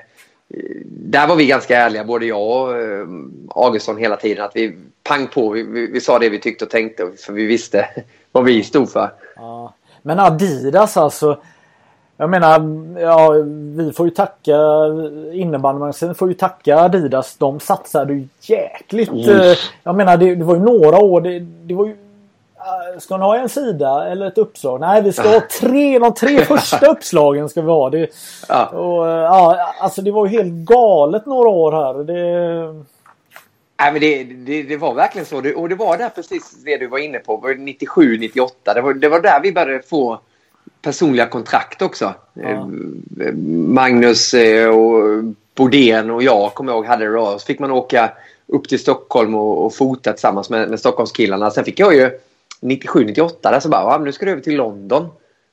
där var vi ganska ärliga, både jag och eh, Augustsson hela tiden. Att vi pang på, vi, vi, vi, sa det vi tyckte och tänkte för vi visste *laughs* vad vi stod för. Ja. Men Adidas alltså. Jag menar, ja, vi får ju tacka innebandymagasinet får ju tacka Adidas. De satsade ju jäkligt. Mm. Jag menar, det, det, var ju några år. Det, det var ju ska ni ha en sida eller ett uppslag? Nej, vi ska ha *laughs* tre. De tre första uppslagen ska vi ha. Det, ja. Och, eh, ja, alltså det var ju helt galet några år här. Det... Nej, men det, det, det, var verkligen så. Och det var där precis det du var inne på. 97, 98. Det var, det var där vi började få personliga kontrakt också. Ja. Eh, Magnus och Bodén och jag kommer jag ihåg hade det då. Så fick man åka upp till Stockholm och, och fota tillsammans med, med Stockholmskillarna. Sen fick jag ju 97-98 där så bara, nu ska du över till London.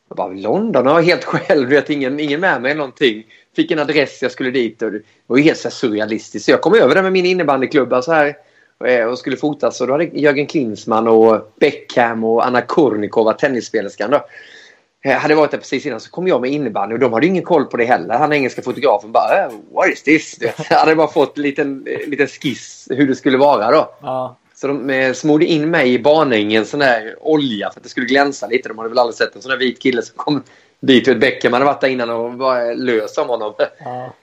Jag bara, London? Jag var helt själv, vet, ingen, ingen med mig någonting. Fick en adress, jag skulle dit och det var ju helt så surrealistiskt. Så jag kom över där med min innebandyklubba så här eh, och skulle fotas. Och då hade Jörgen Klinsmann och Beckham och Anna Kornikova, tennisspelerskan då. Jag hade varit där precis innan så kom jag med innebandy och de hade ingen koll på det heller. Han engelska fotografen bara eh, What is this? Jag *laughs* hade bara fått en liten, liten skiss hur det skulle vara då. Ja. Så de eh, smorde in mig i banan i en sån där olja för att det skulle glänsa lite. De hade väl aldrig sett en sån där vit kille som kom dit ur ett bäcken. Man hade varit där innan och var lös om honom. Ja.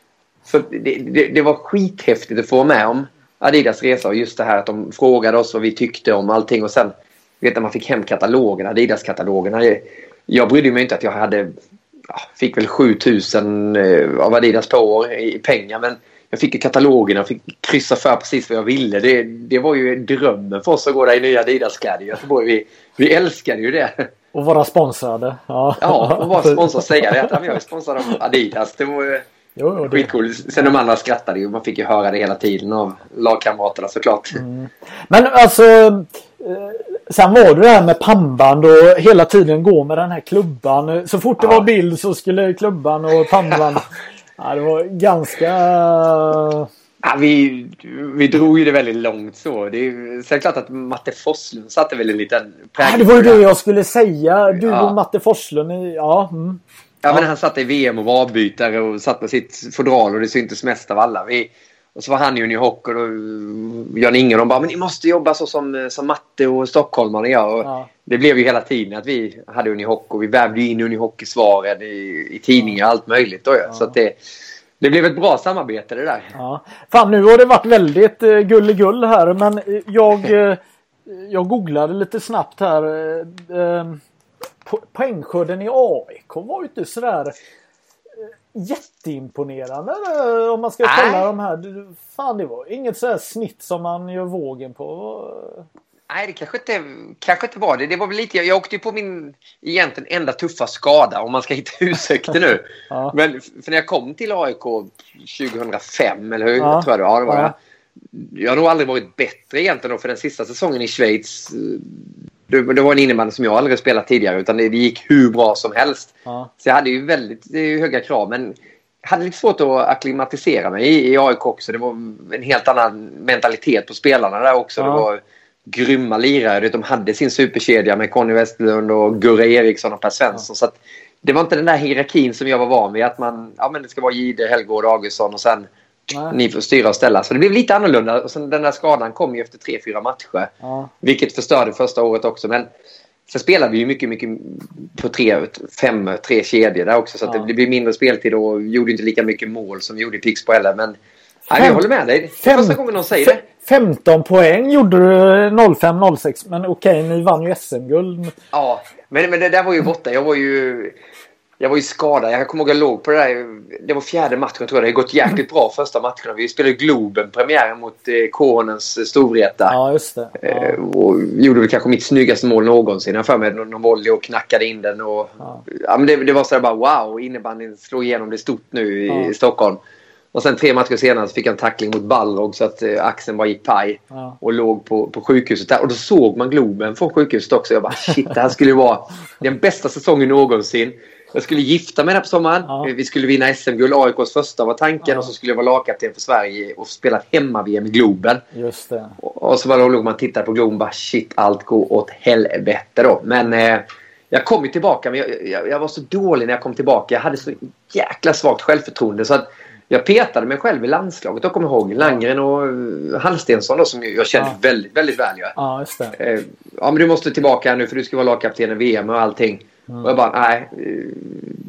Så det, det, det, var skithäftigt att få med om Adidas resa och just det här att de frågade oss vad vi tyckte om allting och sen vet när man fick hem katalogerna, Adidas-katalogerna. Jag brydde mig inte att jag hade fick väl 7000 eh, av Adidas på år i pengar men jag fick ju katalogerna och fick kryssa för precis vad jag ville. Det, det var ju drömmen för oss att gå där i nya Adidas-kläder i Göteborg. Vi, vi älskade ju det. Och vara sponsrade. Ja, ja och vara *laughs* sponsrad. Säga det att jag är sponsrad av Adidas. Det var ju jo, det... skitcoolt. Sen de andra skrattade ju. Man fick ju höra det hela tiden av lagkamraterna såklart. Mm. Men alltså. Eh, sen var det det här med pannband och hela tiden gå med den här klubban. Så fort det ja. var bild så skulle klubban och pannband *laughs* Ja, det var ganska... Ja, vi, vi drog ju det väldigt långt så. Det är, så är klart att Matte Forslund satte väl en liten prägel. Ja, det var ju det jag skulle säga. Du ja. och Matte Forslund. Ja, mm. ja, men han satt i VM och var avbytare och satt med sitt fodral och det syntes mest av alla. Vi, och så var han i New och då, Jan Inge de bara men ni måste jobba så som, som matte och stockholmarna gör. Och ja. Det blev ju hela tiden att vi hade Unihockey och vi vävde in Unihockey-svaren i, i tidningar och allt möjligt. Då, ja. Så det, det blev ett bra samarbete det där. Ja. Fan nu har det varit väldigt uh, gulligull här men eh, jag, *laughs* jag googlade lite snabbt här. Poängskörden i AIK var ju inte sådär jätteimponerande om man ska Nej. kolla de här. Fan det var inget så snitt som man gör vågen på. Nej, det kanske inte, kanske inte var det. Det var väl lite, jag åkte ju på min egentligen enda tuffa skada om man ska hitta ursäkter nu. *laughs* ja. Men för när jag kom till AIK 2005, eller hur? Ja. tror jag det var. Det var ja. Jag har nog aldrig varit bättre egentligen för den sista säsongen i Schweiz. Det, var en innebandy som jag aldrig spelat tidigare utan det, gick hur bra som helst. Ja. Så jag hade ju väldigt höga krav men hade lite svårt att acklimatisera mig i, i AIK också. Det var en helt annan mentalitet på spelarna där också. Ja. Det var grymma lirare. De hade sin superkedja med Conny Westerlund och Gurra Eriksson och Per Svensson. Ja. Så det var inte den där hierarkin som jag var van vid. Att man, ja men det ska vara Jihde, Helgård, Augustsson och sen Nej. ni får styra och ställa. Så det blev lite annorlunda. Och sen den där skadan kom ju efter tre, fyra matcher. Ja. Vilket förstörde första året också. Men sen spelade vi ju mycket, mycket på tre, fem, tre kedjor där också. Så Ja. det blev mindre speltid och gjorde inte lika mycket mål som vi gjorde i Pixbo heller. Men nej, Fem- jag håller med dig. Fem- första gången någon säger det. Fe- 15 poäng gjorde du 05-06 men okej ni vann ju SM-guld. Ja, men, men det där var ju borta. Jag var ju, jag var ju skadad. Jag kommer ihåg att jag låg på det där. Det var fjärde matchen tror jag. Det har gått jäkligt bra första matcherna. Vi spelade Globen premiären mot eh, Kårnens eh, Storvreta. Ja just det. Ja. Eh, och gjorde väl kanske mitt snyggaste mål någonsin. Jag för mig någon, volley och knackade in den. Och, Ja. ja. men det, det var så där bara wow, innebandyn slår igenom det stort nu i, Ja. i Stockholm. Och sen tre matcher senare fick jag en tackling mot Balrog så att eh, axeln bara gick paj. Ja. Och låg på, på sjukhuset där. Och då såg man Globen från sjukhuset också. Jag bara shit, det här skulle ju vara *laughs* den bästa säsongen någonsin. Jag skulle gifta mig där på sommaren. Ja. Vi skulle vinna SM-guld. AIKs första var tanken. Ja. Och så skulle jag vara lagkapten för Sverige och spela hemma-VM i Globen. Just det. Och så bara låg man och tittade på Globen och bara shit, allt går åt helvete då. Men eh, jag kom ju tillbaka, men jag, jag, jag var så dålig när jag kom tillbaka. Jag hade så jäkla svagt självförtroende så att jag petade mig själv i landslaget. Jag kommer ihåg Langren och eh, Hallstensson då, som jag känner Ja. väldigt, väldigt väl. Ja. Just det. Eh, ja, men du måste tillbaka nu för du ska vara lagkapten i VM och allting. Mm. Och jag bara, nej.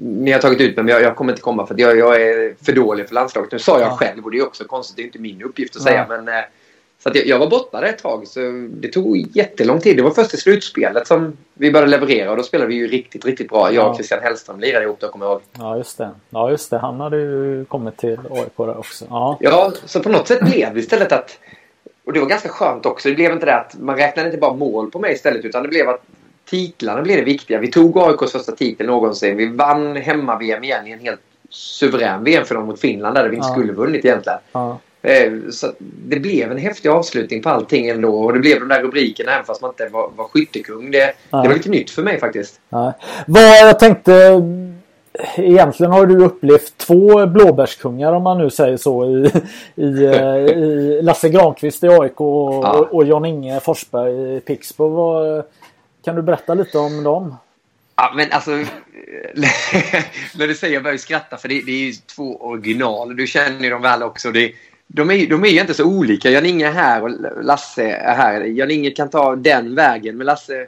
Ni har tagit ut mig men jag, jag kommer inte komma för att jag, jag är för dålig för landslaget. Nu sa jag Ja. själv och det är också konstigt. Det är inte min uppgift att säga. Men, eh, så att jag, jag var borta där ett tag. Så det tog jättelång tid. Det var först i slutspelet som vi började leverera och då spelade vi ju riktigt, riktigt bra. Jag Ja. och Christian Hellström lirade ihop då, kommer jag ihåg. Ja just det. Ja just det. Han hade ju kommit till AIK där också. Ja. Ja, så på något sätt blev det istället att... Och det var ganska skönt också. Det blev inte det att man räknade inte bara mål på mig istället utan det blev att titlarna blev det viktiga. Vi tog AIKs första titel någonsin. Vi vann hemma-VM igen i en helt suverän VM-final mot Finland där vi inte Ja. skulle vunnit egentligen. Ja. Eh, Så det blev en häftig avslutning på allting ändå. Och det blev de där rubrikerna även fast man inte var, var skyttekung. Det, Ja. det var lite nytt för mig faktiskt. Nej. Vad jag tänkte. Egentligen har du upplevt två blåbärskungar om man nu säger så i, i, eh, i Lasse Granqvist i AIK och, Ja. och Jan-Inge Forsberg i Pixbo. Vad, kan du berätta lite om dem? Ja, men alltså... *laughs* när du säger jag börjar skratta för det, det är ju två original. Du känner ju dem väl också. Det, de, är, de är ju inte så olika. Jan-Inge är här och Lasse är här. Jan-Inge kan ta den vägen men Lasse...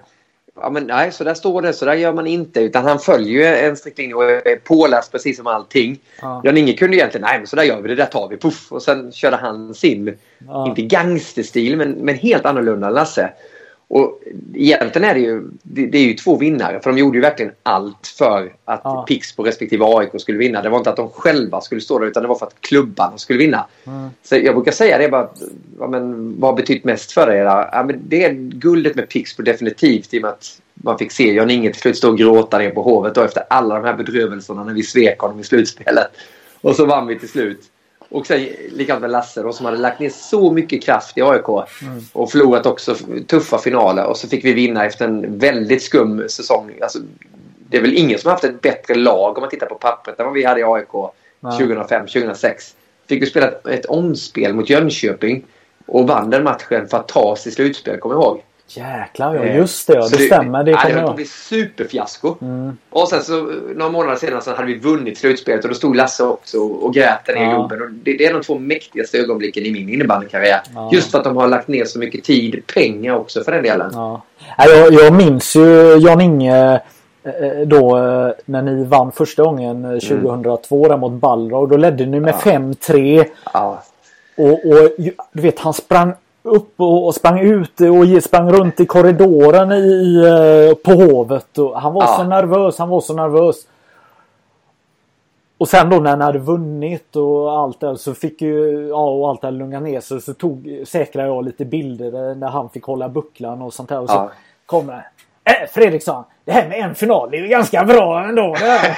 Ja, men nej, så där står det. Så där gör man inte. Utan han följer en strikt linje och är påläst precis som allting. Ja. Jan-Inge kunde egentligen, nej men så där gör vi, det där tar vi, puff. Och sen körde han sin, Ja. inte gangsterstil, men, men helt annorlunda Lasse. Och egentligen är det ju, det, det är ju två vinnare. För de gjorde ju verkligen allt för att Ja. Pixbo respektive AIK skulle vinna. Det var inte att de själva skulle stå där utan det var för att klubbarna skulle vinna. Mm. Så jag brukar säga det bara, ja, men, vad har betytt mest för där? Ja, men det är guldet med Pixbo definitivt i och med att man fick se Jan Inge till slut stå och gråta ner på Hovet då, efter alla de här bedrövelserna när vi svek honom i slutspelet. Och så vann vi till slut. Och sen likadant med Lasse då, som hade lagt ner så mycket kraft i AIK. Och förlorat också tuffa finaler. Och så fick vi vinna efter en väldigt skum säsong. Alltså, det är väl ingen som har haft ett bättre lag om man tittar på pappret än vad vi hade i AIK Nej. 2005-2006. Fick vi spela ett, ett omspel mot Jönköping. Och vann den matchen för att ta oss till slutspel, kommer jag ihåg. Jäklar ja, Eh, just det. Ja, så det stämmer. Det ja, det höll på att bli superfiasko. Mm. Och sen så några månader senare så hade vi vunnit slutspelet och då stod Lasse också och grät där nere i Ja. Globen. Och det, det är de två mäktigaste ögonblicken i min innebandykarriär. Ja. Just för att de har lagt ner så mycket tid, pengar också för den delen. Ja. Jag, jag minns ju Jan-Inge eh, då eh, när ni vann första gången eh, 2002 där mot Balrog. Då ledde ni med Mm. Ja. 5-3. Ja. Och, och du vet han sprang upp och, och sprang ut och sprang runt i korridoren i, eh, på Hovet. Och han var Ja. så nervös. Han var så nervös. Och sen då när han hade vunnit och allt det så fick ju ja, och allt det lugnat ner sig så tog säkrade jag lite bilder när han fick hålla bucklan och sånt där. Och så Ja. kom det. Äh, Fredriksson, det här med en final det är ju ganska bra ändå. Det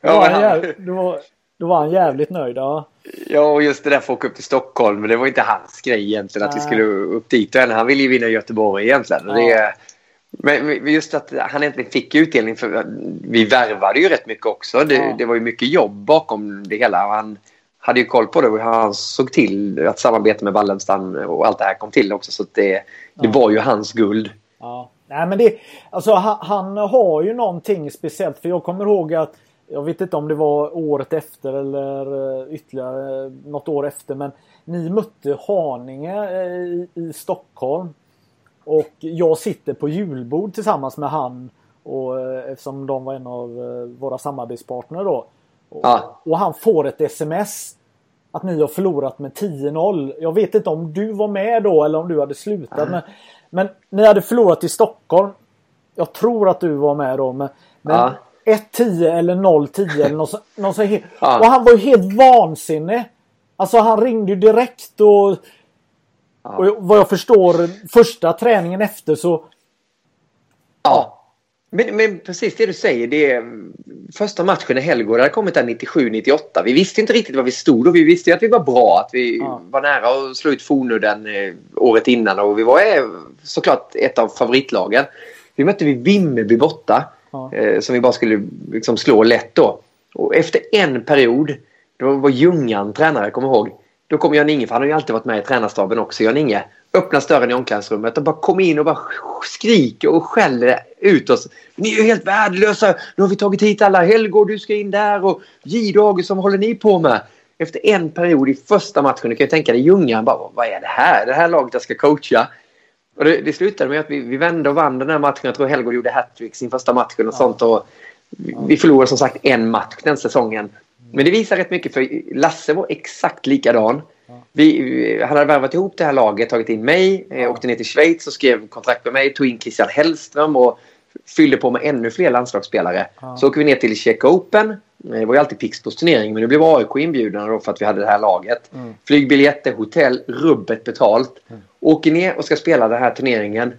*laughs* då, var han, då, var, då var han jävligt nöjd. Ja. Ja, och just det där för att åka upp till Stockholm. Men det var inte hans grej egentligen att vi skulle upp dit. Han ville ju vinna Göteborg egentligen. Ja. Det, men just att han äntligen fick utdelning. För vi värvade ju rätt mycket också. Det, Ja. det var ju mycket jobb bakom det hela. Han hade ju koll på det och han såg till att samarbeta med Wallenstam och allt det här kom till också. Så det, det Ja. var ju hans guld. Ja. Nej, men det, alltså, han, han har ju någonting speciellt. För jag kommer ihåg att jag vet inte om det var året efter eller eh, ytterligare något år efter men ni mötte Haninge i, i Stockholm. Och jag sitter på julbord tillsammans med han och, eftersom de var en av våra samarbetspartner då. Och, ja. och han får ett sms att ni har förlorat med 10-0. Jag vet inte om du var med då eller om du hade slutat. Mm. Men, men ni hade förlorat i Stockholm. Jag tror att du var med då. Men, men ja. 1-10 eller 0-10 eller något, *laughs* något så helt, ja. Och han var ju helt vansinnig. Alltså han ringde ju direkt och, ja. och vad jag förstår första träningen efter så... Ja. Men, men, precis det du säger. Det är, första matchen i Helgård hade kommit där 97-98. Vi visste inte riktigt var vi stod och vi visste ju att vi var bra. Att vi ja. var nära att slå ut Fornudden eh, året innan och vi var eh, såklart ett av favoritlagen. Vi mötte vi Vimmerby borta ja. eh, som vi bara skulle liksom, slå lätt då. Och efter en period, då var Ljungan tränare, kommer ihåg. Då kom Jan-Inge, för han har ju alltid varit med i tränarstaben också, Jan-Inge öppnar dörren i omklädningsrummet och bara kommer in och bara skriker och skäller ut oss. Ni är ju helt värdelösa. Nu har vi tagit hit alla. Helgård, du ska in där och Gido Augustsson, vad håller ni på med? Efter en period i första matchen, du kan ju tänka dig Ljungan bara, vad är det här? Det här laget jag ska coacha. Och det, det slutade med att vi, vi vände och vann den här matchen. Jag tror Helgård gjorde hattrick sin första match och ja. sånt. Och vi förlorade som sagt en match den säsongen. Men det visar rätt mycket för Lasse var exakt likadan. Vi, han hade värvat ihop det här laget, tagit in mig, eh, åkte ner till Schweiz och skrev kontrakt med mig, tog in Christian Hellström och fyllde på med ännu fler landslagsspelare. Ja. Så åker vi ner till Czech Open. Eh, det var ju alltid Pixbos turnering men nu blev AIK inbjudna då för att vi hade det här laget. Mm. Flygbiljetter, hotell, rubbet betalt. Mm. Åker ner och ska spela den här turneringen.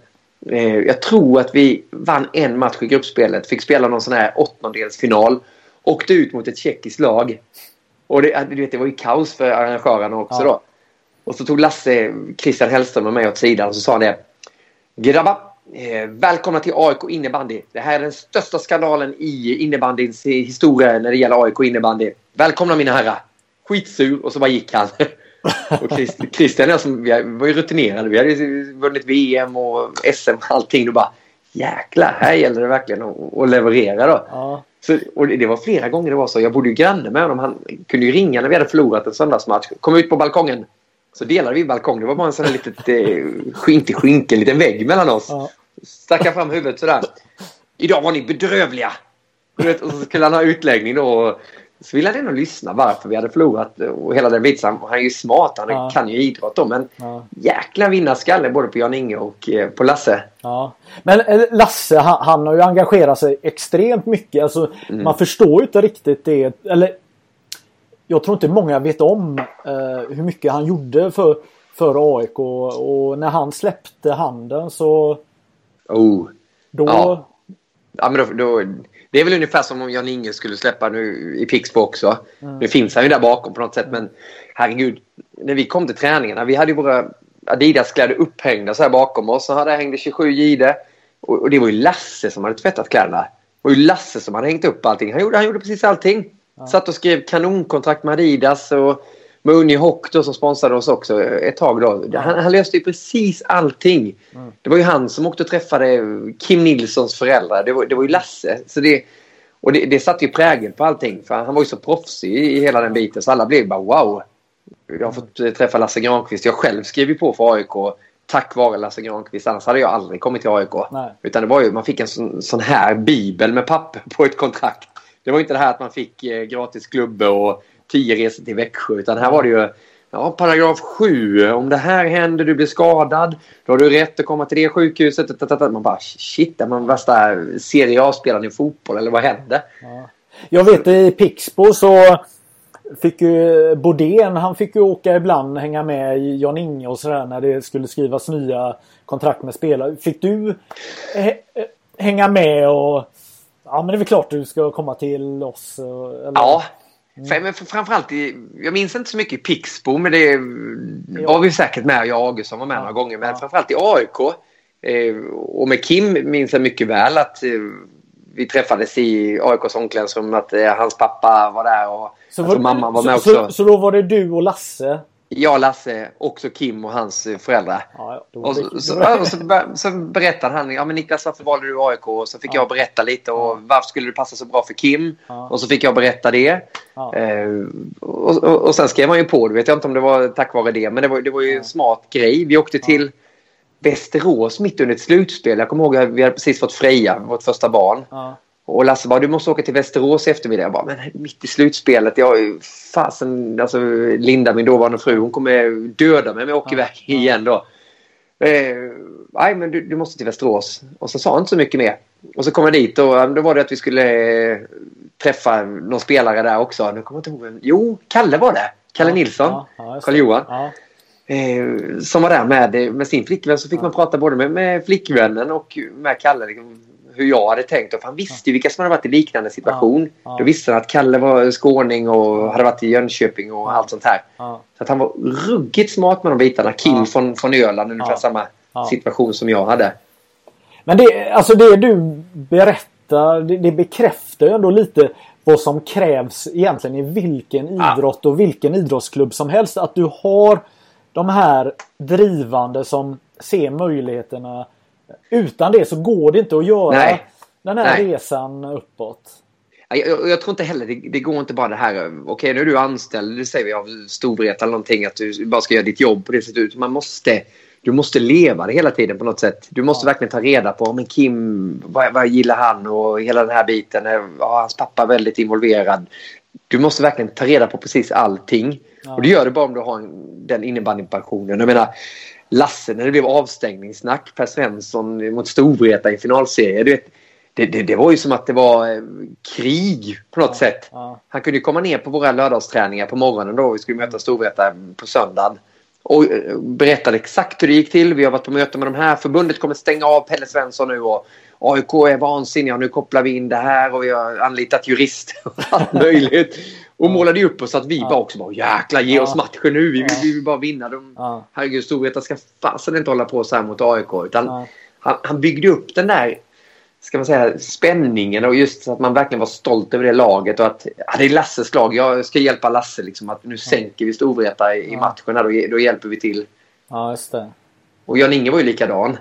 Eh, jag tror att vi vann en match i gruppspelet. Fick spela någon sån här åttondelsfinal. Åkte ut mot ett tjeckiskt lag. Och det, du vet, det var ju kaos för arrangörerna också ja. då. Och så tog Lasse Christian Hellström och mig åt sidan och så sa han det. Grabbar, eh, välkomna till AIK innebandy. Det här är den största skandalen i innebandyns historia när det gäller AIK innebandy. Välkomna mina herrar. Skitsur och så bara gick han. *laughs* och Christian och jag vi var ju rutinerade. Vi hade vunnit VM och SM och allting. Då bara jäklar, här gäller det verkligen att, att leverera då. Ja. Så, och det var flera gånger det var så. Jag bodde ju granne med honom. Han kunde ju ringa när vi hade förlorat en söndagsmatch. Kom ut på balkongen. Så delade vi balkong. Det var bara en sån här litet, eh, inte skynke, en liten vägg mellan oss. Ja. Stack fram huvudet sådär. Idag var ni bedrövliga. Och så skulle han ha utläggning då. Så ville han ändå lyssna varför vi hade förlorat och hela den biten. Han är ju smart, han ja. kan ju idrott då. Men ja. jäkla vinnarskalle både på Jan-Inge och eh, på Lasse. Ja. Men eh, Lasse han, han, har ju engagerat sig extremt mycket. Alltså, mm. Man förstår ju inte riktigt det. Eller jag tror inte många vet om eh, hur mycket han gjorde för, för AIK. Och, och när han släppte handen så... Oh. Då... Ja. ja men då, då det är väl ungefär som om Jan Inge skulle släppa nu i Pixbo också. Mm. Nu finns han ju där bakom på något sätt men herregud. När vi kom till träningarna, vi hade ju våra Adidas-kläder upphängda så här bakom oss. Så hade hängde 27 Gide. Och, och, det var ju Lasse som hade tvättat kläderna. Det var ju Lasse som hade hängt upp allting. Han gjorde, han gjorde precis allting. Ja. Satt och skrev kanonkontrakt med Adidas och med Unihoc då som sponsrade oss också ett tag. Då. Han, han löste ju precis allting. Mm. Det var ju han som åkte och träffade Kim Nilssons föräldrar. Det var, det var ju Lasse. Så det, och det, det satte ju prägel på allting. För han var ju så proffsig i, i hela den biten så alla blev bara wow. Jag har fått eh, träffa Lasse Granqvist. Jag själv skrev ju på för AIK tack vare Lasse Granqvist. Annars hade jag aldrig kommit till AIK. Nej. Utan det var ju, man fick en sån, sån här bibel med papper på ett kontrakt. Det var inte det här att man fick eh, gratis klubbe och tio resor till Växjö. Utan här var det ju ja, paragraf 7. Om det här händer, du blir skadad. Då har du rätt att komma till det sjukhuset. Man bara shit, är man värsta Serie A-spelaren i fotboll eller vad hände? Ja. Jag vet i Pixbo så fick ju Bodén, han fick ju åka ibland hänga med i Jan-Inge och sådär när det skulle skrivas nya kontrakt med spelare. Fick du eh, eh, hänga med och Ja men det är väl klart du ska komma till oss? Eller? Ja, Mm. Men framförallt, i, jag minns inte så mycket i Pixbo, men det var vi säkert med. Jag och Augustsson var med ja. några gånger. Men ja. framförallt i AIK eh, och med Kim minns jag mycket väl att eh, vi träffades i AIKs omklädningsrum. Att eh, hans pappa var där och så var, mamma var med så, också. Så, så, då var det du och Lasse jag, Lasse, också Kim och hans eh, föräldrar. Ja, Och så, så, ja, och så, så berättade han, ja men Niklas varför valde du AIK? Och så fick jag berätta lite och varför skulle det passa så bra för Kim? Ja. Och så fick jag berätta det. Ja. Eh, och, och, och sen skrev han ju på, det vet jag inte om det var tack vare det, men det var, det var ju en smart grej. Vi åkte till Västerås mitt under ett slutspel. Jag kommer ihåg att vi hade precis fått Freja, vårt första barn. Ja. Och Lasse bara, du måste åka till Västerås i eftermiddag. Jag bara, men mitt i slutspelet. Jag, fasen, alltså Linda, min dåvarande fru, hon kommer döda mig om jag åker Ja, iväg igen då. Eh, nej, men du, du måste till Västerås. Och så sa han inte så mycket mer. Och så kom jag dit och eh, då var det att vi skulle eh, träffa någon spelare där också. Nu kommer jag inte ihåg. Jo, Kalle var det. Kalle Ja, Nilsson. ja, ja. Karl-Johan. Ja. Eh, som var där med, med sin flickvän. Så fick man prata både med, med flickvännen och med Kalle. Liksom, hur jag hade tänkt. Och han visste ju vilka som hade varit i liknande situation. Ja, ja. Då visste han att Kalle var skåning och hade varit i Jönköping och allt sånt här. Ja. Så att han var ruggigt smart med de bitarna. Kim från, från Öland, ungefär samma situation som jag hade. Men det, alltså det du berättar, det, det bekräftar ju ändå lite vad som krävs egentligen i vilken idrott och vilken idrottsklubb som helst. Att du har de här drivande som ser möjligheterna. Utan det så går det inte att göra Nej. den här Nej. resan uppåt. Ja, Jag, jag, jag tror inte heller, det, det går inte bara det här, okej nu är du anställd, det säger vi av Storvreta eller någonting, att du bara ska göra ditt jobb på det sättet. Man måste, du måste leva det hela tiden på något sätt. Du måste verkligen ta reda på, men Kim, vad, vad gillar han och hela den här biten, är ja, hans pappa är väldigt involverad. Du måste verkligen ta reda på precis allting. Ja. Och det gör du bara om du har en, den innebandypassionen. Jag menar, Lasse, när det blev avstängningssnack, Per Svensson mot Storvreta i finalserie. Du vet, det, det, det var ju som att det var eh, krig på något sätt. Ja. Han kunde komma ner på våra lördagsträningar på morgonen då. Vi skulle möta Storvreta på söndagen. Och eh, berättade exakt hur det gick till. Vi har varit på möte med de här. Förbundet kommer stänga av Pelle Svensson nu. Och AIK är vansinniga. Nu kopplar vi in det här och vi har anlitat jurister *laughs* och allt möjligt. Och målade upp oss att vi bara också bara jäklar ge Ja. oss matchen nu. Vi, Ja. vi vill bara vinna. De, Ja. Herregud, Storvreta ska fasen inte hålla på så här mot AIK. Utan Ja. han, han byggde upp den där ska man säga, spänningen och just så att man verkligen var stolt över det laget. Och att ja, det är Lasses lag. Jag ska hjälpa Lasse. Liksom, att nu sänker vi Storvreta i, i Ja. matchen. Här, då, då hjälper vi till. ja, just det. Och Jan-Inge var ju likadan.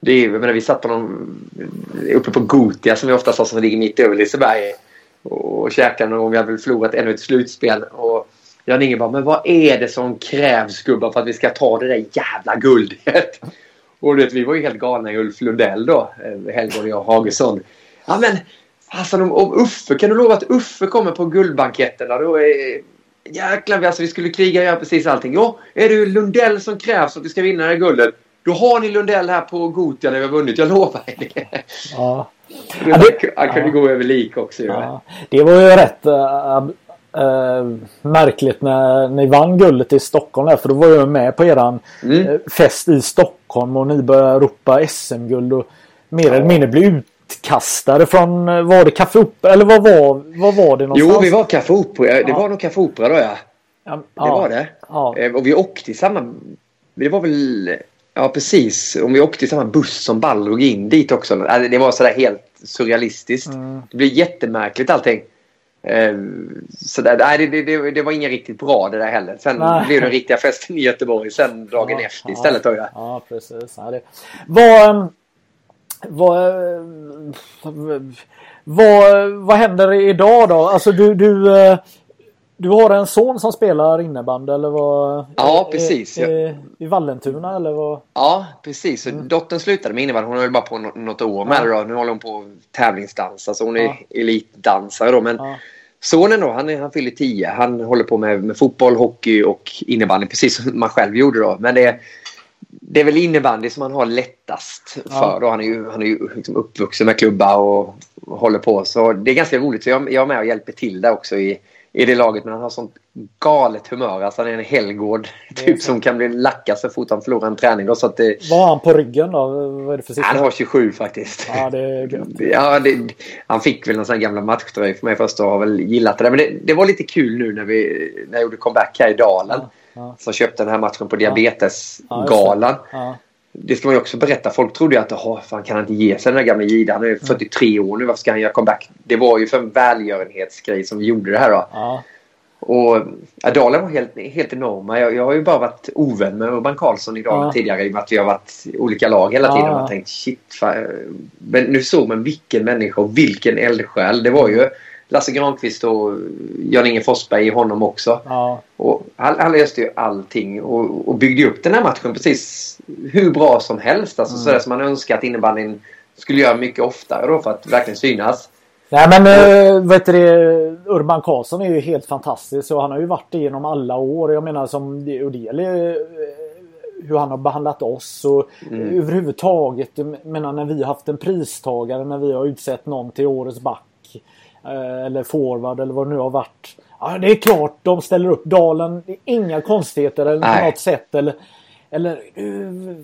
Det är, jag menar, vi satt på någon, uppe på Gotia som vi ofta sa som ligger mitt över Liseberg. Och käkade någon gång. Vi hade väl förlorat ännu ett slutspel. Och Jan-Inge bara, men vad är det som krävs gubbar för att vi ska ta det där jävla guldet? Och vet, vi var ju helt galna i Ulf Lundell då. eh, Helge och jag, Hagesson. Ja men, alltså om, om Uffe, kan du lova att Uffe kommer på guldbanketterna? Då är, jäklar, vi- alltså, vi skulle kriga och göra precis allting. Ja, är det Lundell som krävs för att vi ska vinna det här guldet? Då har ni Lundell här på Gotia när vi har vunnit, jag lovar er det. Ja. Han kunde ja. gå över lik också. Ja, det var ju rätt äh, märkligt när ni vann guldet i Stockholm där, för då var jag med på eran Mm. äh, fest i Stockholm och ni började ropa SM-guld och mer eller mindre blev utkastade från, äh, var det Café Opera eller vad var, vad var det någonstans? Jo, vi var Café Opera. Det Ja. var nog Café Opera då ja. ja, Det var det. Ja, Eh, Och vi åkte i samma... Det var väl... Ja, precis. Om vi åkte i samma buss som Ball drog in dit också. Alltså, Det var sådär helt surrealistiskt. Mm. Det blev jättemärkligt allting. Eh, Så där, nej, det, det, det var inget riktigt bra det där heller. Sen Nej. blev den riktiga festen i Göteborg sen dagen Ja, efter ja. istället. Jag. Ja, precis. Ja, det. Vad, ähm, vad, äh, vad, vad händer idag då? Alltså du, du, äh, du har en son som spelar innebandy eller vad? Ja, precis. I, i, I Vallentuna eller vad? Ja, precis. Så Dottern slutade med innebandy. Hon har ju bara på nå- något år med Mm. Ja. det. Nu håller hon på att tävlingsdansa. Så hon är Ja. elitdansare då. Men Ja. Sonen då, han, är, han fyller 10. Han håller på med, med fotboll, hockey och innebandy precis som man själv gjorde då. Men det, det är väl innebandy som han har lättast för. Då. Han är ju, han är ju liksom uppvuxen med klubba och, och håller på. Så det är ganska roligt. Så jag, jag är med och hjälper till där också i, i det laget. Men han har sånt galet humör. Alltså han är en helgård typ som kan bli lackad så fort han förlorar en träning. Då, så att det, Vad har han på ryggen då? Vad är det för siffra? han har 27 faktiskt. Ja, det är gött. Ja, det, han fick väl någon sån här gamla matchtröja för mig först och har väl gillat det. Men det, det var lite kul nu när, vi, när jag gjorde comeback här i Dalen. Ja, ja. Som köpte den här matchen på Ja, just Diabetesgalan. Ja. Det ska man ju också berätta. Folk trodde ju att "Jaha, fan kan han inte ge sig den där gamla Gida. Han är Mm. 43 år nu. Varför ska han göra comeback? Det var ju för en välgörenhetsgrej som vi gjorde det här då. Ja. Och ja, Dalen var helt, helt enorma. Jag, jag har ju bara varit ovän med Urban Karlsson i Dalen Ja. tidigare i och med att vi har varit olika lag hela tiden. Ja. Och man tänkt shit. Fan. Men nu såg man vilken människa och vilken eldsjäl. Det var ju Lasse Granqvist och Jan-Inge Forsberg i honom också. Ja. Och han, han löste ju allting och, och byggde upp den här matchen precis hur bra som helst. Alltså Mm. sådär som man önskar att innebandyn skulle göra mycket oftare då för att verkligen synas. Nej men äh, vet du det, Urban Karlsson är ju helt fantastisk och han har ju varit det genom alla år. Jag menar som det, gäller eh, hur han har behandlat oss och Mm. överhuvudtaget. Jag menar när vi har haft en pristagare när vi har utsett någon till årets back. Eh, Eller forward eller vad det nu har varit. Ja, det är klart de ställer upp Dalen. Det är inga konstigheter eller på Nej. något sätt. Eller, eller eh,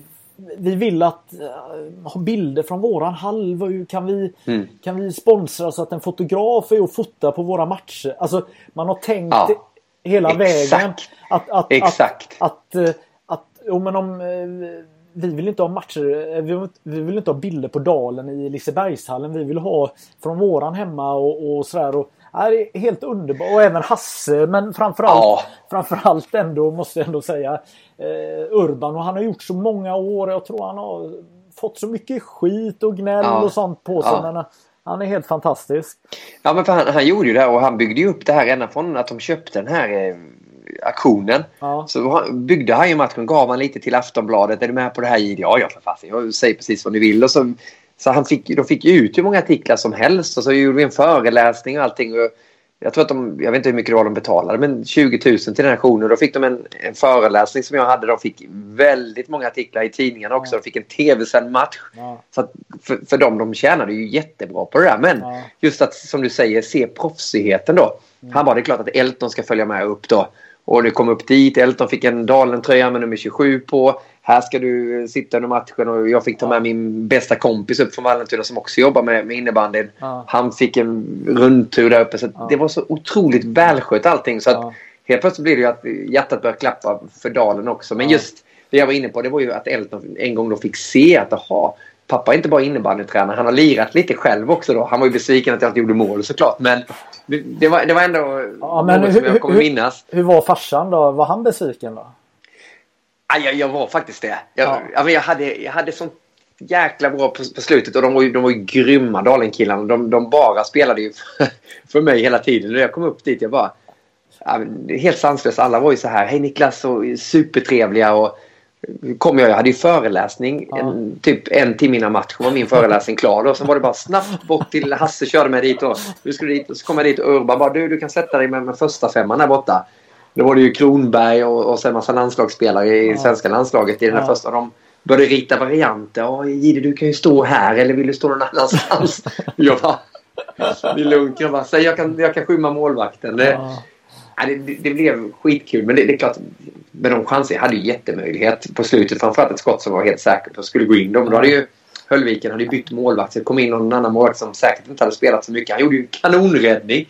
vi vill att eh, ha bilder från våran hur Kan vi, Mm. kan vi sponsra så att en fotograf är och fotar på våra matcher? Alltså man har tänkt Ja. hela Exakt. vägen. Att, att, Exakt. Att, att, att, men om, eh, vi vill inte ha matcher, eh, vi vill, vi vill inte ha bilder på Dalen i Lisebergshallen. Vi vill ha från våran hemma och, och sådär. Och, ja, det är helt underbart. Och även Hasse. Men framförallt, Ja. framförallt ändå måste jag ändå säga eh, Urban. Och han har gjort så många år. Jag tror han har fått så mycket skit och gnäll Ja. och sånt på sig. Ja. Eh, han är helt fantastisk. Ja men han, han gjorde ju det här och han byggde ju upp det här ända från att de köpte den här eh, aktionen. Ja. Så byggde han ju matchen, gav han lite till Aftonbladet. Är du med på det här Jihde? Ja, ja för fasen. Jag säger precis vad ni vill. Och så, så han fick, de fick ju ut hur många artiklar som helst. Och så gjorde vi en föreläsning och allting. Och jag tror att de, jag vet inte hur mycket det var de betalade, men 20 000 till den här. Då fick de en, en föreläsning som jag hade. De fick väldigt många artiklar i tidningarna också. De fick en tv-sänd match. Ja. Så att för, för dem, de tjänade ju jättebra på det där. Men Ja. just att, som du säger, se proffsigheten då. Han bara, det är klart att Elton ska följa med upp då. Och du kom upp dit. Elton fick en Dalen-tröja med nummer 27 på. Här ska du sitta under matchen och jag fick ta med min bästa kompis upp från Vallentuna som också jobbar med, med innebandyn. Ja. Han fick en rundtur där uppe. Så att det var så otroligt välskött allting. Så att Ja. helt plötsligt blir det ju att hjärtat börjar klappa för Dalen också. Men Ja. just det jag var inne på det var ju att Elton en gång då fick se att aha, pappa är inte bara innebandytränare. Han har lirat lite själv också då. Han var ju besviken att jag inte gjorde mål såklart. Men det, var, det var ändå Ja, men något hur- som jag kommer hur- minnas. Hur var farsan då? Var han besviken då? Ja, jag, jag var faktiskt det. Jag, Ja. jag, hade, jag hade sånt jäkla bra på, på slutet och de var ju, de var ju grymma Dalenkillarna. De, de bara spelade ju för, för mig hela tiden. När jag kom upp dit jag bara... Ja, helt sanslöst. Alla var ju så här. Hej Niklas och supertrevliga. Och, kom jag, jag hade ju föreläsning Ja. en, typ en timme innan matchen var min föreläsning klar. Då. Sen var det bara snabbt bort till Hasse körde mig dit. Och, du skulle dit och så kom jag dit och Urban bara du, du kan sätta dig med, med första femman där borta. Då var det ju Kronberg och, och sen massa landslagsspelare i Ja. svenska landslaget i den här Ja. första. De började rita varianter. Ja, du kan ju stå här eller vill du stå någon annanstans? *laughs* jag bara... Det är lugnt. Säg jag kan, jag kan skymma målvakten. Det, Ja. Det, det, blev skitkul. Men det, det är klart, med de chanser jag hade ju jättemöjlighet på slutet. Framförallt ett skott som var helt säkert och skulle gå in. Dem. Då hade ju Höllviken hade bytt målvakt. Så det kom in någon annan målvakt som säkert inte hade spelat så mycket. Han gjorde ju en kanonräddning.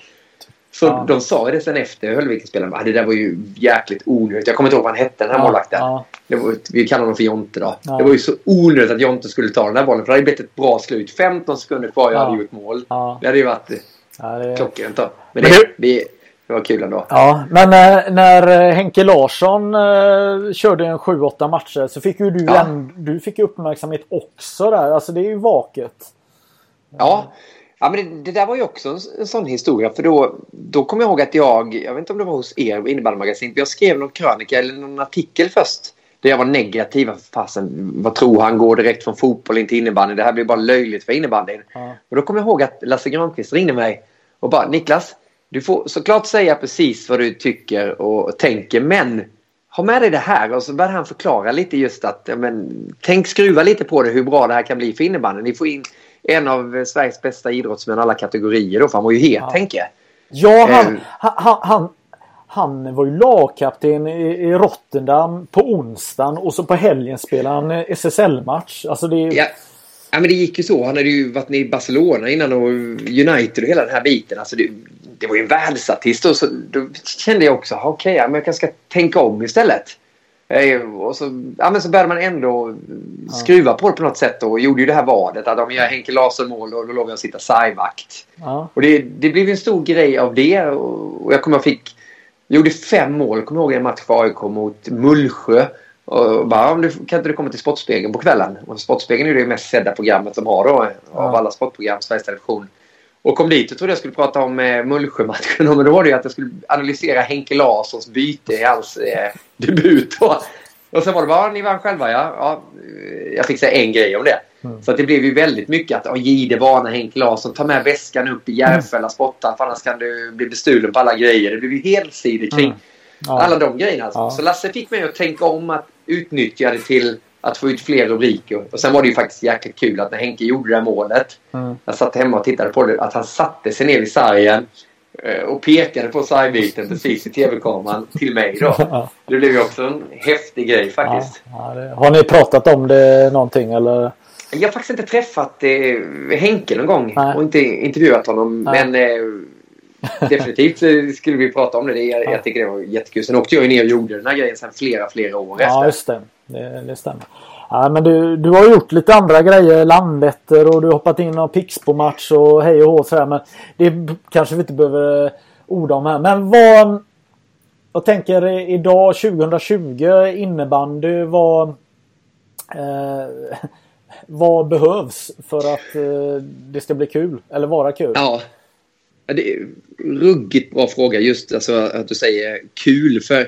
Så Ja. de sa det sen efter Höllviken-spelaren. Ah, det där var ju jäkligt onödigt. Jag kommer inte ihåg vad han hette den här Ja, målvakten. ja. Var, vi kallar honom för Jonte då. Ja. Det var ju så onödigt att Jonte skulle ta den här bollen. För det hade blivit ett bra slut. 15 sekunder kvar jag Ja. hade gjort mål. Ja. Det hade ju varit Ja, det... klockrent då. Men, Men det, du- vi, det var kul ändå. Ja, men eh, när eh, Henke Larsson eh, körde en 7-8 matcher så fick ju du, Ja. en, du fick uppmärksamhet också där. Alltså det är ju vaket. Ja, ja men det, det där var ju också en, en sån historia. För då, då kommer jag ihåg att jag, jag vet inte om det var hos er innebandymagasinet, jag skrev någon krönika eller någon artikel först. Där jag var negativ. Fasen, vad tror han? Går direkt från fotboll in till innebandy. Det här blir bara löjligt för innebandyn. Ja. Och då kommer jag ihåg att Lasse Granqvist ringde mig och bara Niklas, du får såklart säga precis vad du tycker och tänker men ha med dig det här och så började han förklara lite just att ja, men, tänk skruva lite på det hur bra det här kan bli för innebandyn. Ni får in en av Sveriges bästa idrottsmän alla kategorier då för han var ju het Ja. tänker jag. Ja, han, Eh. han, han, han var ju lagkapten i, i Rotterdam på onsdagen och så på helgen spelade han eh, SSL-match. Alltså det. Ja. Ja men det gick ju så. Han hade ju varit i Barcelona innan och United och hela den här biten. Alltså det, det var ju en världsartist och så då kände jag också okej, okay, men jag kanske ska tänka om istället. Eh, Och så, ja, men så började man ändå skruva på det på något sätt och gjorde ju det här vadet att om jag gör Henke Larsson mål då, då lovar jag att sitta sargvakt. Ja. Och det, det blev en stor grej av det och jag kommer jag fick Gjorde fem mål, kommer ihåg en match för AIK mot Mullsjö. Och bara, om du, kan inte du komma till Sportspegeln på kvällen? Och Sportspegeln är det mest sedda programmet de har då. Av Ja. alla sportprogram, Sveriges Television. Och kom dit och trodde jag skulle prata om eh, Mullsjö-matchen. *laughs* Men då var det ju att jag skulle analysera Henke Larssons byte i hans eh, debut. Då. Och sen var det bara, ni vann själva ja. ja. eh, Jag fick säga en grej om det. Mm. Så att det blev ju väldigt mycket att Gide varnar Henke Larsson. Ta med väskan upp i Järfälla spottan för annars kan du bli bestulen på alla grejer. Det blev ju helsidor kring Mm. Ja. alla de grejerna. Alltså. Ja. Så Lasse fick mig att tänka om att utnyttja det till att få ut fler rubriker. Och sen var det ju faktiskt jäkligt kul att när Henke gjorde det här målet. Mm. Jag satt hemma och tittade på det. Att han satte sig ner vid sargen eh, och pekade på sargbiten precis i tv-kameran till mig då. *laughs* Ja. Det blev ju också en häftig grej faktiskt. Ja, det, har ni pratat om det någonting eller? Jag har faktiskt inte träffat eh, Henke någon gång Nej. och inte intervjuat honom. Nej. Men eh, *laughs* definitivt skulle vi prata om det. jag, Ja. jag tycker det var jättekul. Sen åkte jag ju ner och gjorde den här grejen sen flera, flera år Ja, efter. just det. Det, det stämmer. Ja, men du, du har gjort lite andra grejer. Landvetter och du har hoppat in någon Pixbo-match och hej och hå sådär. Men det kanske vi inte behöver eh, orda om här. Men vad... Jag tänker idag 2020 innebandy. Vad... Eh, *laughs* vad behövs för att eh, det ska bli kul? Eller vara kul? Ja. Ja, Det är ruggigt bra fråga just alltså, att du säger kul. För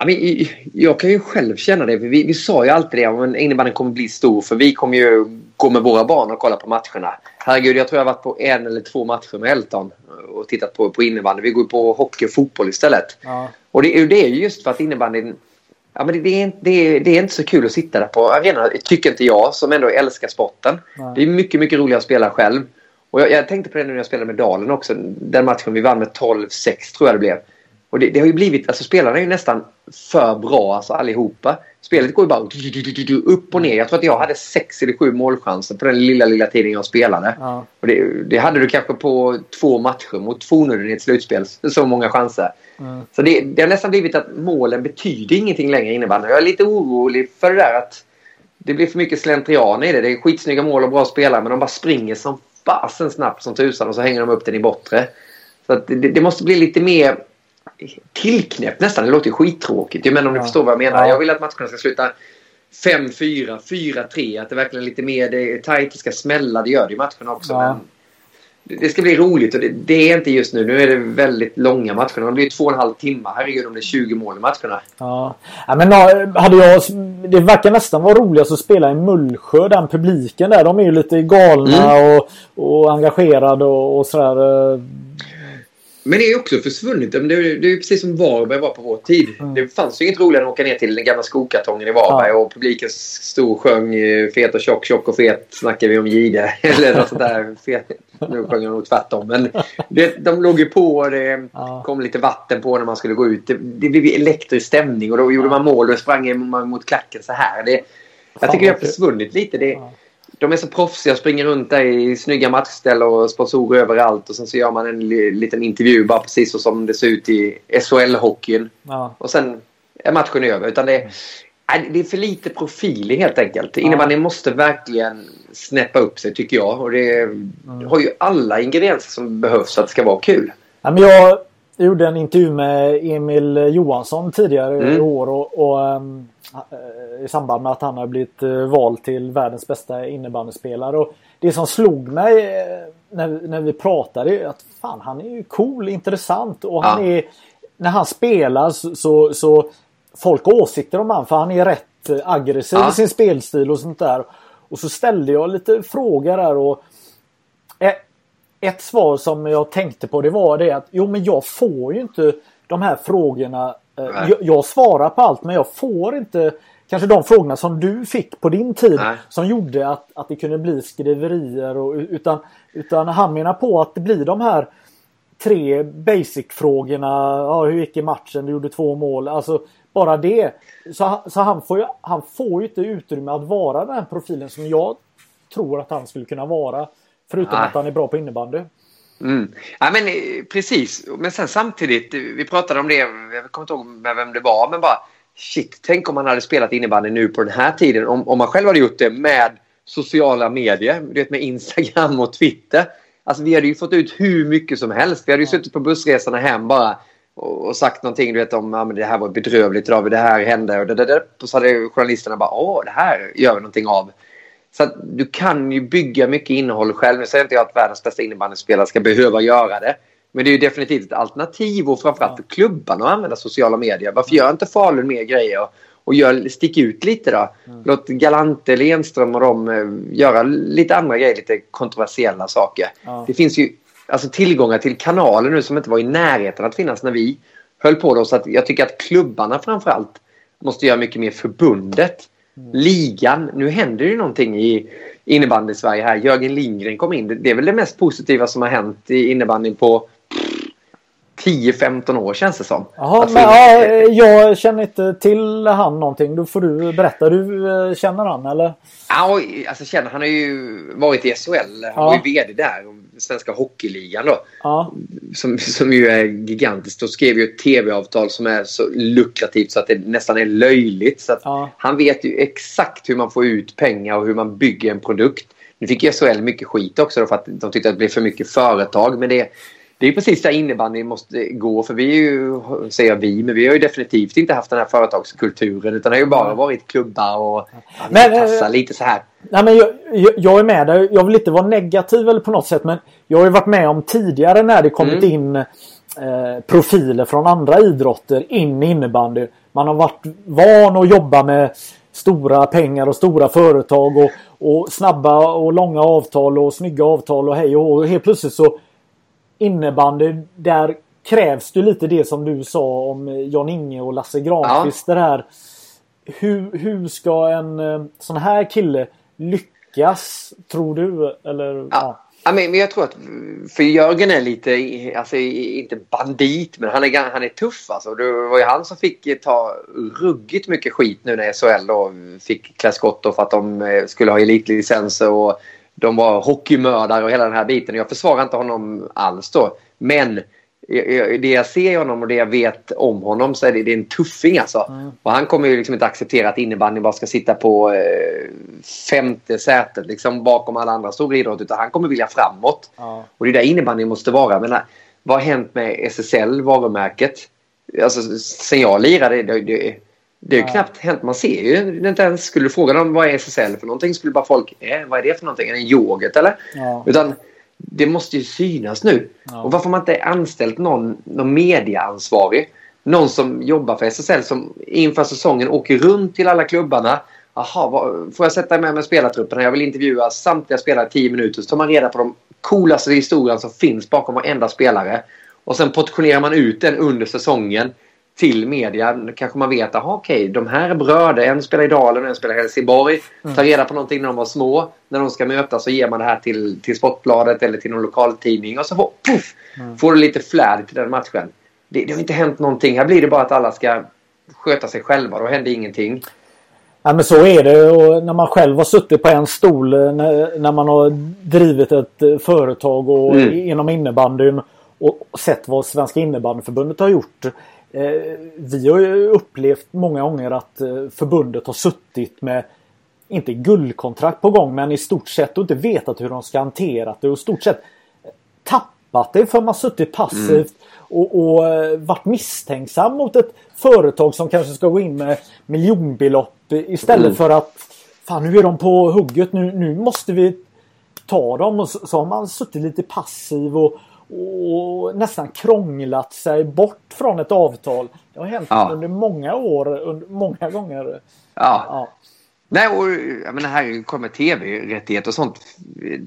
ja, men, Jag kan ju själv känna det. Vi, vi sa ju alltid det. Ja, men innebandyn kommer bli stor. För vi kommer ju gå med våra barn och kolla på matcherna. Herregud, jag tror jag har varit på en eller två matcher med Elton. Och tittat på, på innebandy. Vi går på hockey och fotboll istället. Ja. Och det, är- det är ju just för att innebandyn... Ja, men det, det, är, inte- det, är, det är inte så kul att sitta där på arenan, tycker inte jag, som ändå älskar sporten. Nej. Det är mycket, mycket roligare att spela själv. Och jag, jag tänkte på det nu när jag spelade med Dalen också. Den matchen vi vann med 12-6 tror jag det blev. Och det, det har ju blivit, alltså spelarna är ju nästan för bra alltså allihopa. Spelet går ju bara upp och ner. Jag tror att jag hade sex eller sju målchanser på den lilla, lilla tiden jag spelade. Ja. Och det, det hade du kanske på två matcher mot Fornudden i ett slutspel. Så många chanser. Mm. Så det, det har nästan blivit att målen betyder ingenting längre innebandy. Jag är lite orolig för det där att det blir för mycket slentrian i det. Det är skitsnygga mål och bra spelare men de bara springer som fasen snabbt som tusan och så hänger de upp den i bortre. Så att det, det måste bli lite mer tillknäppt nästan. Det låter ju skittråkigt. Men om ni Ja. förstår vad jag menar. Ja. Jag vill att matcherna ska sluta 5-4, 4-3. Att det verkligen är lite mer det är tajt, det ska smälla. Det gör det i matcherna också. Ja. Men det- det ska bli roligt och det, det är inte just nu. Nu är det väldigt långa matcher. De blir två och en halv timme. Herregud om det är 20 mål i matcherna. Ja. ja men hade jag, det verkar nästan vara roligast att spela i Mullsjö. Den publiken där. De är ju lite galna och, och engagerade och, och sådär. eh, Men det är också försvunnit. Det är, det är precis som Varberg var på vår tid. Mm. Det fanns ju inget roligare än att åka ner till den gamla skokartongen i Varberg Ja. och publiken stod och sjöng eh, fet och tjock, tjock och fet snackar vi om Gide. *laughs* Eller något sånt där. Fet. Nu sjöng jag nog tvärtom. Men det, de låg ju på och det Ja. kom lite vatten på när man skulle gå ut. Det, det blev elektrisk stämning och då gjorde man mål och sprang man mot klacken så här. Det, jag Fan, tycker det har försvunnit lite. Det, Ja. de är så proffsiga och springer runt där i snygga matchställ och sponsorer överallt. Och sen så gör man en li- liten intervju bara precis så som det ser ut i SHL-hockeyn. Och sen är matchen över. Utan det, nej, det är för lite profiler helt enkelt. Innebandyn måste verkligen snäppa upp sig tycker jag. Och det Mm. har ju alla ingredienser som behövs för att det ska vara kul. Ja, men jag gjorde en intervju med Emil Johansson tidigare i Mm. år och, och eh, i samband med att han har blivit eh, vald till världens bästa innebandyspelare. Och det som slog mig eh, när, när vi pratade är att fan han är ju cool, intressant och han Ja. är när han spelar så, så, så folk har åsikter om han för han är rätt eh, aggressiv Ja. i sin spelstil och sånt där. Och så ställde jag lite frågor där och eh, ett svar som jag tänkte på det var det att jo men jag får ju inte de här frågorna. Eh. Jag, jag svarar på allt men jag får inte kanske de frågorna som du fick på din tid Nej. som gjorde att, att det kunde bli skriverier och, utan, utan han menar på att det blir de här tre basic-frågorna. Ja, hur gick i matchen? Du gjorde två mål. Alltså bara det. Så, han- så han, får ju, han får ju inte utrymme att vara den profilen som jag tror att han skulle kunna vara. Förutom Nej. att han är bra på innebandy. Mm. Ja, men, eh, precis. Men sen samtidigt, eh, vi pratade om det, jag kommer inte ihåg med vem det var, men bara shit, tänk om man hade spelat innebandy nu på den här tiden. Om, om man själv hade gjort det med sociala medier, du vet med Instagram och Twitter. Alltså vi hade ju fått ut hur mycket som helst. Vi hade ju suttit på bussresorna hem bara och, och sagt någonting du vet, om att ja, det här var bedrövligt idag, det här hände och det, det, det. så hade journalisterna bara åh det här gör vi någonting av. Så du kan ju bygga mycket innehåll själv. Nu säger inte jag att världens bästa innebandyspelare ska behöva göra det. Men det är ju definitivt ett alternativ och framförallt för klubbarna att använda sociala medier. Varför gör inte Falun mer grejer? och gör, stick ut lite då. Mm. Låt Galante, Lenström och dem eh, göra lite andra grejer, lite kontroversiella saker. Ja. Det finns ju alltså, tillgångar till kanaler nu som inte var i närheten att finnas när vi höll på. Då, så att jag tycker att klubbarna framförallt måste göra mycket mer förbundet. Mm. Ligan, nu händer ju någonting i innebandy Sverige här. Jörgen Lindgren kom in. Det är väl det mest positiva som har hänt i innebandyn på 10-15 år känns det som. Jaha, alltså, men, ja, jag känner inte till han någonting. Då får du berätta. Du eh, känner han eller? Ja, alltså känner han har ju varit i SHL. Han ja. var ju VD där. Svenska Hockeyligan då. Ja. Som, som ju är gigantiskt. Och skrev ju ett tv-avtal som är så lukrativt så att det nästan är löjligt. Så ja. Han vet ju exakt hur man får ut pengar och hur man bygger en produkt. Nu fick SHL mycket skit också för att de tyckte att det blev för mycket företag. Men det, det är precis där innebandy måste gå. För vi är ju, säger vi, men vi har ju definitivt inte haft den här företagskulturen. Utan det har ju bara varit klubbar och men, passa äh, lite så här. Nej, men jag, jag, jag, är med där. Jag vill inte vara negativ eller på något sätt. Men jag har ju varit med om tidigare när det kommit mm. in eh, profiler från andra idrotter in i innebandy. Man har varit van att jobba med stora pengar och stora företag och, och snabba och långa avtal och snygga avtal och hej och, och helt plötsligt så innebandy, där krävs det lite det som du sa om Jan-Inge och Lasse Granqvist. Ja. Det här, hur, hur ska en eh, sån här kille lyckas, tror du? Eller, ja. ja. Ja, men jag tror att för Jörgen är lite, alltså inte bandit, men han är, han är tuff alltså. Det var ju han som fick ta ruggigt mycket skit nu när SHL då fick klä skott för att de eh, skulle ha elitlicenser och de var hockeymördare och hela den här biten. Jag försvarar inte honom alls då. Men det jag ser i honom och det jag vet om honom så är det, det är en tuffing alltså. Mm. Och han kommer ju liksom inte acceptera att innebandy bara ska sitta på eh, femte sätet liksom bakom alla andra stora idrotter. Utan han kommer vilja framåt. Mm. Och det är där innebandy måste vara. Men vad har hänt med SSL, varumärket? Alltså sen jag lirade, det, det, det är ju knappt hänt. Man ser ju inte ens. Skulle du fråga dem vad är SSL för någonting skulle bara folk, eh, vad är det för någonting? Är det en yoghurt eller? Ja. Utan det måste ju synas nu. Ja. Och varför man inte anställt någon, någon mediaansvarig. Någon som jobbar för SSL som inför säsongen åker runt till alla klubbarna. Jaha, får jag sätta med mig spelartruppen? Jag vill intervjua samtliga spelare i tio minuter. Så tar man reda på de coolaste historierna som finns bakom varenda spelare. Och sen portionerar man ut den under säsongen till media. Kanske man vet att okej, okay, de här är bröder. En spelar i Dalen och en spelar i Helsingborg. Mm. Ta reda på någonting när de var små. När de ska mötas så ger man det här till, till Sportbladet eller till någon lokaltidning. Och så får, puff, mm. får du lite flärd till den matchen. Det, det har inte hänt någonting. Här blir det bara att alla ska sköta sig själva. Då händer ingenting. Ja men så är det och när man själv har suttit på en stol eh, när, när man har drivit ett eh, företag och mm. inom innebandyn och sett vad Svenska innebandyförbundet har gjort. Eh, vi har ju upplevt många gånger att eh, förbundet har suttit med inte guldkontrakt på gång men i stort sett och inte vetat hur de ska hantera det och i stort sett tappat det för man suttit passivt mm. och, och eh, varit misstänksam mot ett företag som kanske ska gå in med miljonbelopp istället mm. för att fan nu är de på hugget nu, nu måste vi ta dem och så, så har man suttit lite passiv och, och nästan krånglat sig bort från ett avtal. Det har hänt ja. under många år, under många gånger. Ja. ja. Nej, och jag menar, här kommer tv-rättigheter och sånt.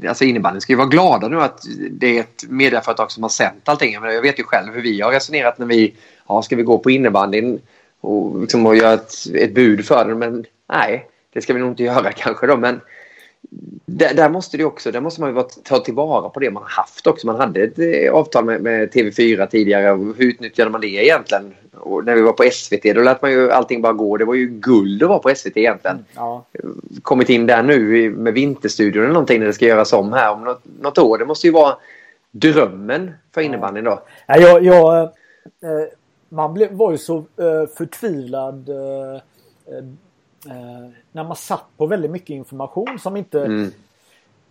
Alltså innebandyn ska ju vara glada nu att det är ett medieföretag som har sänt allting. Jag, menar, jag vet ju själv hur vi har resonerat när vi ja, ska vi gå på innebandyn och, liksom, och göra ett, ett bud för den. Men nej, det ska vi nog inte göra *laughs* kanske då. Men där, där, måste det också, där måste man ju ta tillvara på det man haft också. Man hade ett eh, avtal med, med TV4 tidigare. Hur utnyttjade man det egentligen? Och när vi var på SVT då lät man ju allting bara gå. Det var ju guld att vara på SVT egentligen. Mm, ja. Kommit in där nu med Vinterstudion eller någonting när det ska göras om här om något, något år. Det måste ju vara drömmen för innebandyn då. Ja, jag, jag, eh, man blev, var ju så eh, förtvivlad eh, när man satt på väldigt mycket information som inte... Mm.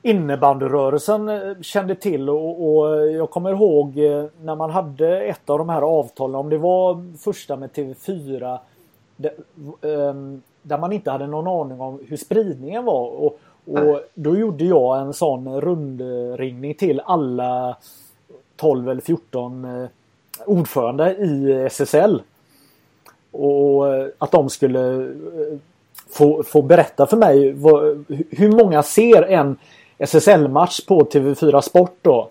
innebandyrörelsen eh, kände till och, och, jag kommer ihåg eh, när man hade ett av de här avtalen, om det var första med TV4 där, ehm, där man inte hade någon aning om hur spridningen var. Och, och då gjorde jag en sån rundringning till alla 12 eller 14 eh, ordförande i SSL. Och att de skulle få, få berätta för mig vad, hur många ser en SSL-match på TV4 Sport då.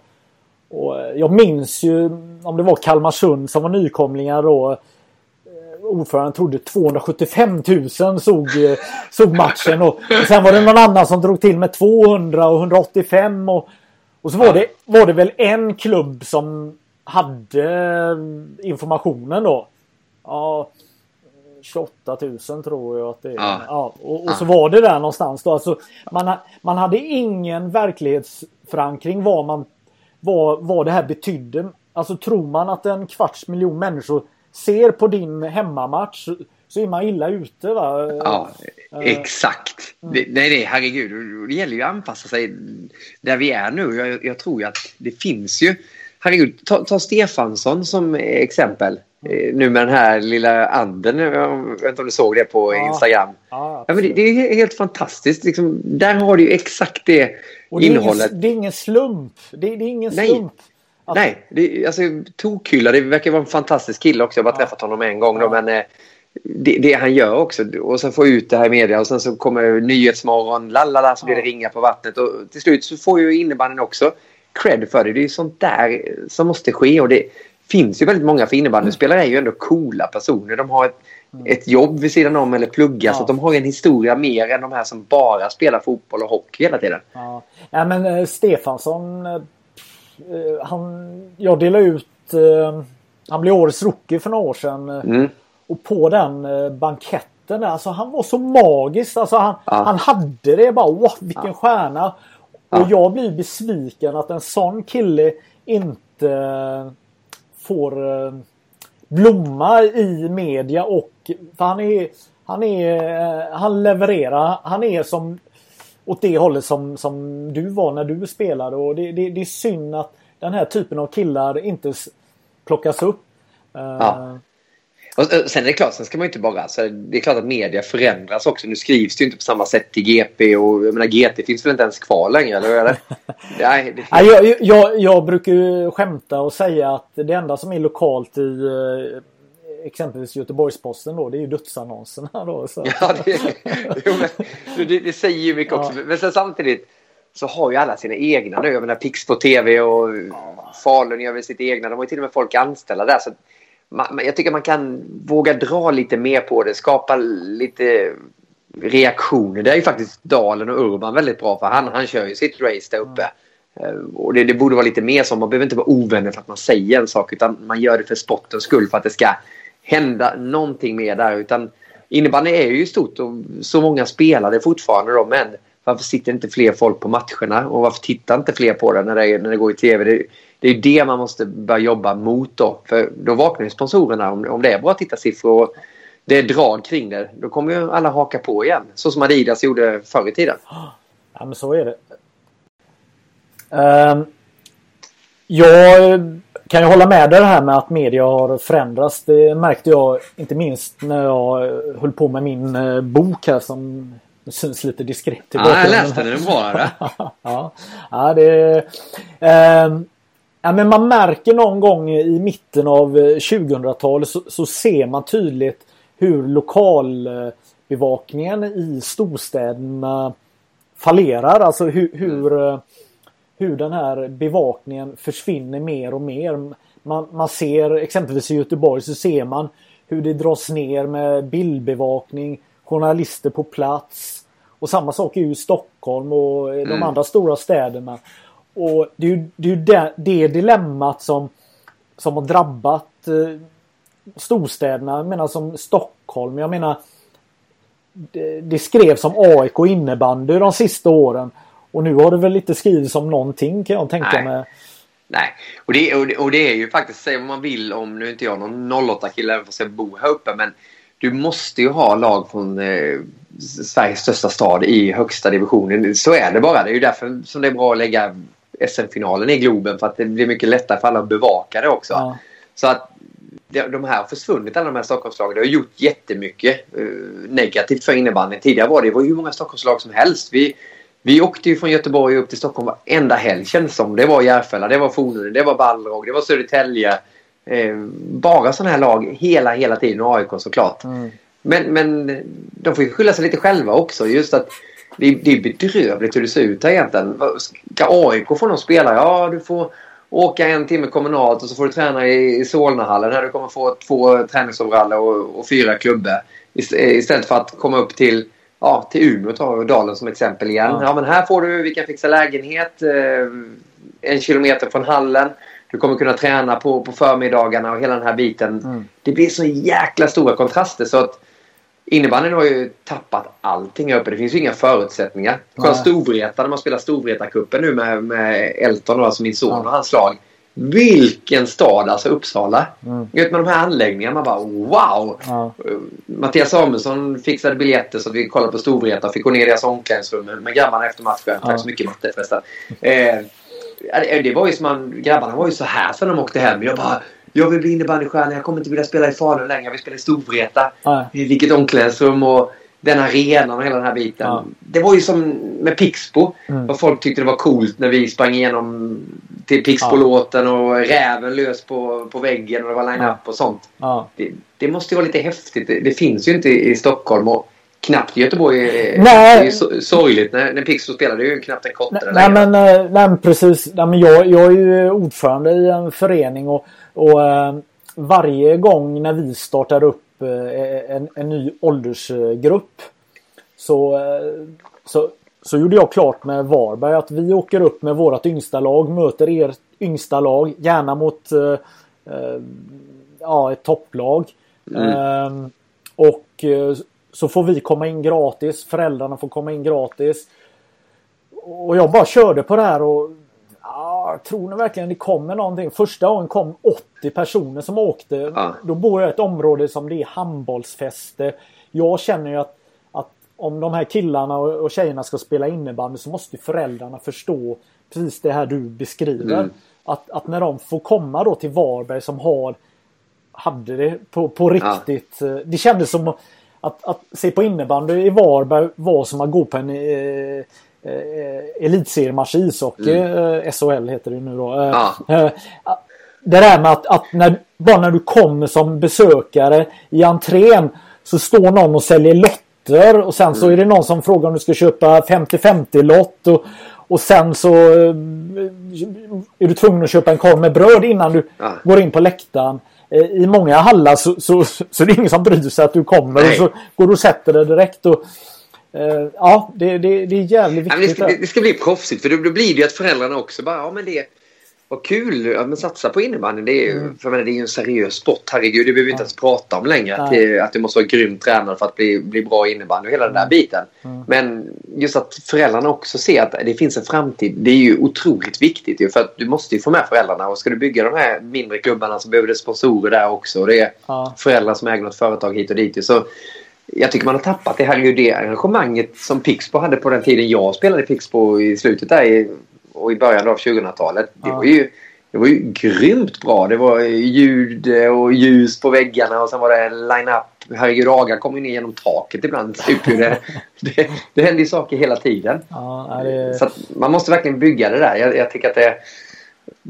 Och eh, jag minns ju om det var Kalmarsund som var nykomlingar då. Eh, ordföranden trodde 275 000 såg, eh, såg matchen och, och sen var det någon annan som drog till med 200 och 185 och, och så var det, var det väl en klubb som hade informationen då. Ja, 28 000 tror jag att det är. Ja. ja och, och, så var det där någonstans då. Alltså, man, man hade ingen verklighetsförankring vad, man, vad, vad det här betydde. Alltså tror man att en kvarts miljon människor ser på din hemmamatch så, är man illa ute va? Ja, uh, exakt. Mm. Det, nej, nej, herregud. Det gäller ju att anpassa sig där vi är nu. Jag, jag tror ju att det finns ju herregud, ta, ta Stefansson som exempel. Eh, nu med den här lilla anden. Jag vet inte om du såg det på ja. Instagram. Ja, ja, men det, det, är helt fantastiskt. Liksom, där har du ju exakt det, det innehållet. Ingen, det är ingen slump. Det, det är ingen Nej. slump. Att... Nej, det, alltså Tokhylla, det verkar vara en fantastisk kille också. Jag har bara träffat honom en gång. Då, men, eh, det, det, han gör också. Och sen få ut det här i media och sen så kommer Nyhetsmorgon, lalala, så blir det ringa på vattnet. Och till slut så får ju innebandyn också cred för det. Det är sånt där som måste ske. Och det finns ju väldigt många för innebandyspelare är ju ändå coola personer. De har ett, ett jobb vid sidan om eller pluggar. Ja. Så de har en historia mer än de här som bara spelar fotboll och hockey hela tiden. Ja, ja men äh, Stefansson. Äh, han, jag delade ut. Äh, han blev årets rookie för några år sedan. Mm. Och på den äh, banketten där, alltså han var så magisk. Alltså han, ja. han hade det bara. Wow, vilken stjärna. Och ja. jag blir besviken att en sån kille inte får eh, blomma i media och för han är han är eh, han levererar. Han är som åt det hållet som, som du var när du spelade och det, det, det är synd att den här typen av killar inte plockas upp. Eh, ja. Och sen är det klart, sen ska man inte bara... Alltså, det är klart att media förändras också. Nu skrivs det ju inte på samma sätt till GP och jag menar GT finns väl inte ens kvar längre, eller det? *laughs* Nej, det... Nej, jag, jag, jag brukar ju skämta och säga att det enda som är lokalt i eh, exempelvis Göteborgsposten då, det är ju dödsannonserna då. Så. *laughs* Ja, det, jo, men, det, det säger ju mycket också. Ja. Men sen samtidigt så har ju alla sina egna nu. Jag menar Pix på TV och Falun gör väl sitt egna. De har ju till och med folk anställda där. Så man, jag tycker man kan våga dra lite mer på det, skapa lite reaktioner. Det är ju faktiskt Dalen och Urban väldigt bra för han, han kör ju sitt race där uppe. Mm. Och det, det, borde vara lite mer så. Man behöver inte vara ovänner för att man säger en sak utan man gör det för sportens skull för att det ska hända någonting mer där. Utan innebandy är ju stort och så många spelar det fortfarande då men varför sitter inte fler folk på matcherna och varför tittar inte fler på det när det, när det går i tv? Det, det är det man måste börja jobba mot då. För då vaknar ju sponsorerna om, om det är bra tittarsiffror och det är drag kring det. Då kommer ju alla haka på igen. Så som Adidas gjorde förr i tiden. Ja men så är det. Um, jag kan ju hålla med dig det här med att media har förändrats. Det märkte jag inte minst när jag höll på med min eh, bok här som syns lite diskret Ja, jag läste den. Den var det. *laughs* ja, ja, det... Um, Ja, men man märker någon gång i mitten av 2000-talet eh, så, så, ser man tydligt hur lokalbevakningen i storstäderna fallerar. Alltså hur, hur, eh, hur den här bevakningen försvinner mer och mer. Man, man ser exempelvis i Göteborg så ser man hur det dras ner med bildbevakning, journalister på plats. Och samma sak är ju i Stockholm och de mm. andra stora städerna. Och det är ju det, är det, det dilemmat som, som har drabbat eh, storstäderna. Jag menar som Stockholm. Jag menar det, det skrevs om AIK och innebandy de sista åren. Och nu har det väl inte skrivits om någonting kan jag tänka Nej. mig. Nej, och det, och, det, och det är ju faktiskt, säga vad man vill om, nu är inte jag någon 08-kille även fast jag bor här uppe, men du måste ju ha lag från eh, Sveriges största stad i högsta divisionen. Så är det bara. Det är ju därför som det är bra att lägga SM-finalen i Globen för att det blir mycket lättare för alla att bevaka det också. Ja. Så att de här har försvunnit, alla de här Stockholmslagen. Det har gjort jättemycket uh, negativt för innebandyn. Tidigare var det, det var hur många Stockholmslag som helst. Vi, vi åkte ju från Göteborg upp till Stockholm varenda helg kändes som. Det var Järfälla, det var Fornudden, det var Balrog, det var Södertälje. Eh, bara sådana här lag hela, hela tiden och AIK såklart. Mm. Men, men de får ju skylla sig lite själva också. Just att det, det är bedrövligt hur det ser ut här egentligen. Ska AIK få någon spelare? Ja, du får åka en timme kommunalt och så får du träna i, i Solnahallen. Här du kommer få två träningsoveraller och, och fyra klubbor. Istället för att komma upp till ja, till Umeå tar Dalen som exempel igen. Ja. ja. men här får du, vi kan fixa lägenhet eh, en kilometer från hallen. Du kommer kunna träna på, på förmiddagarna och hela den här biten. Mm. Det blir så jäkla stora kontraster så att innebandyn har ju tappat allting uppe. Det finns ju inga förutsättningar. Kolla Storvreta när man spelar Storvreta-cupen nu med, med Elton, alltså min son och hans lag. Vilken stad, alltså Uppsala. Mm. Vet, med de här anläggningarna, man bara wow! Ja. Mattias Samuelsson fixade biljetter så att vi kollade på Storvreta och fick gå ner i deras omklädningsrum med grabbarna efter matchen. Ja. Tack så mycket Matte förresten. Eh, det var ju som man, grabbarna var ju så här för de åkte hem. Jag bara jag vill bli innebandystjärna, jag kommer inte vilja spela i Falun längre, jag vill spela i Storvreta. Ja. Vilket omklädningsrum och den arenan och hela den här biten. Ja. Det var ju som med Pixbo. Mm. Och folk tyckte det var coolt när vi sprang igenom till Pixbo-låten ja. och räven lös på, på väggen och det var line-up och sånt. Ja. Det, det, måste ju vara lite häftigt. Det, det, finns ju inte i Stockholm och knappt i Göteborg. Nej. Det är ju sorgligt när, när Pixbo spelade. Det är ju knappt en kotte. Nej, men, eh, nej, precis. Nej, men jag, jag är ju ordförande i en förening och, och äh, varje gång när vi startar upp Eh, en, en ny åldersgrupp. Så, eh, så, så gjorde jag klart med Varberg att vi åker upp med vårat yngsta lag, möter er yngsta lag, gärna mot eh, ja, ett topplag. Mm. Eh, och så får vi komma in gratis, föräldrarna får komma in gratis. Och jag bara körde på det här och Ja, tror ni verkligen det kommer någonting? Första gången kom 80 personer som åkte. Ja. Då bor jag i ett område som det är handbollsfäste. Jag känner ju att, att om de här killarna och, och tjejerna ska spela innebandy så måste föräldrarna förstå precis det här du beskriver. Mm. Att, att när de får komma då till Varberg som har hade det på, på riktigt. Ja. Det kändes som att, att se på innebandy i Varberg var som att gå på en eh, eh, elitseriematch i ishockey. Mm. Eh, SHL heter det nu då. Ja. Eh, det där med att, att, när, bara när du kommer som besökare i entrén så står någon och säljer lotter och sen mm. så är det någon som frågar om du ska köpa 50-50 lott och, och sen så eh, är du tvungen att köpa en korv med bröd innan du ja. går in på läktaren. Eh, I många hallar så, så, så, så är det ingen som bryr sig att du kommer Nej. och så går du och sätter dig direkt. Och, Uh, ja, det, det, det, är jävligt viktigt. det, ska, det, ska, bli proffsigt för då, blir det ju att föräldrarna också bara, ja men det vad kul att satsa på innebandy. Det är ju, mm. för menar, det är en seriös sport. Herregud, det behöver vi inte ja. ens prata om längre. Att, det, att du måste vara grym tränare för att bli, bli bra innebandy och hela mm. den där mm. biten. Mm. Men just att föräldrarna också ser att det finns en framtid. Det är ju otroligt viktigt. Ju, för att du måste ju få med föräldrarna. Och ska du bygga de här mindre klubbarna så behöver du sponsorer där också. Och det är ja. föräldrar som äger något företag hit och dit. Så jag tycker man har tappat det här det arrangemanget som Pixbo hade på den tiden jag spelade Pixbo i slutet där i, och i början av 2000-talet. Det, var ju, det var ju grymt bra. Det var ljud och ljus på väggarna och sen var det line-up. Herregud, Aga kom ju ner genom taket ibland. Typ det, *laughs* det, det hände ju saker hela tiden. Ja, det... Så man måste verkligen bygga det där. Jag, jag tycker att det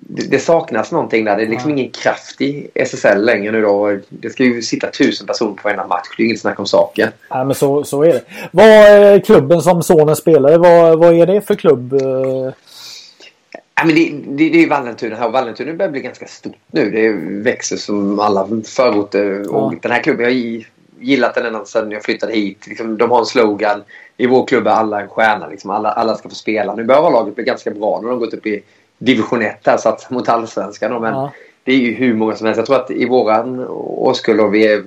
det, saknas någonting där. Det är liksom ja. ingen kraft i SSL längre nu då. Det ska ju sitta tusen personer på varenda match. Det är inget snack om saken. Ja, men så, så är det. Vad är klubben som sonen spelar i? Vad, vad är det för klubb? Ja, men det, det, det är Vallentuna här. Vallentuna börjar bli ganska stort nu. Det växer som alla förorter. Ja. Och den här klubben, jag har gillat den ända sedan jag flyttade hit. Liksom, de har en slogan. I vår klubb är alla en stjärna. Liksom, alla, alla ska få spela. Nu börjar laget bli ganska bra. Nu har de gått upp i division 1 här satt mot allsvenskan. Men ja. det är ju hur många som helst. Jag tror att i våran årskull och vi är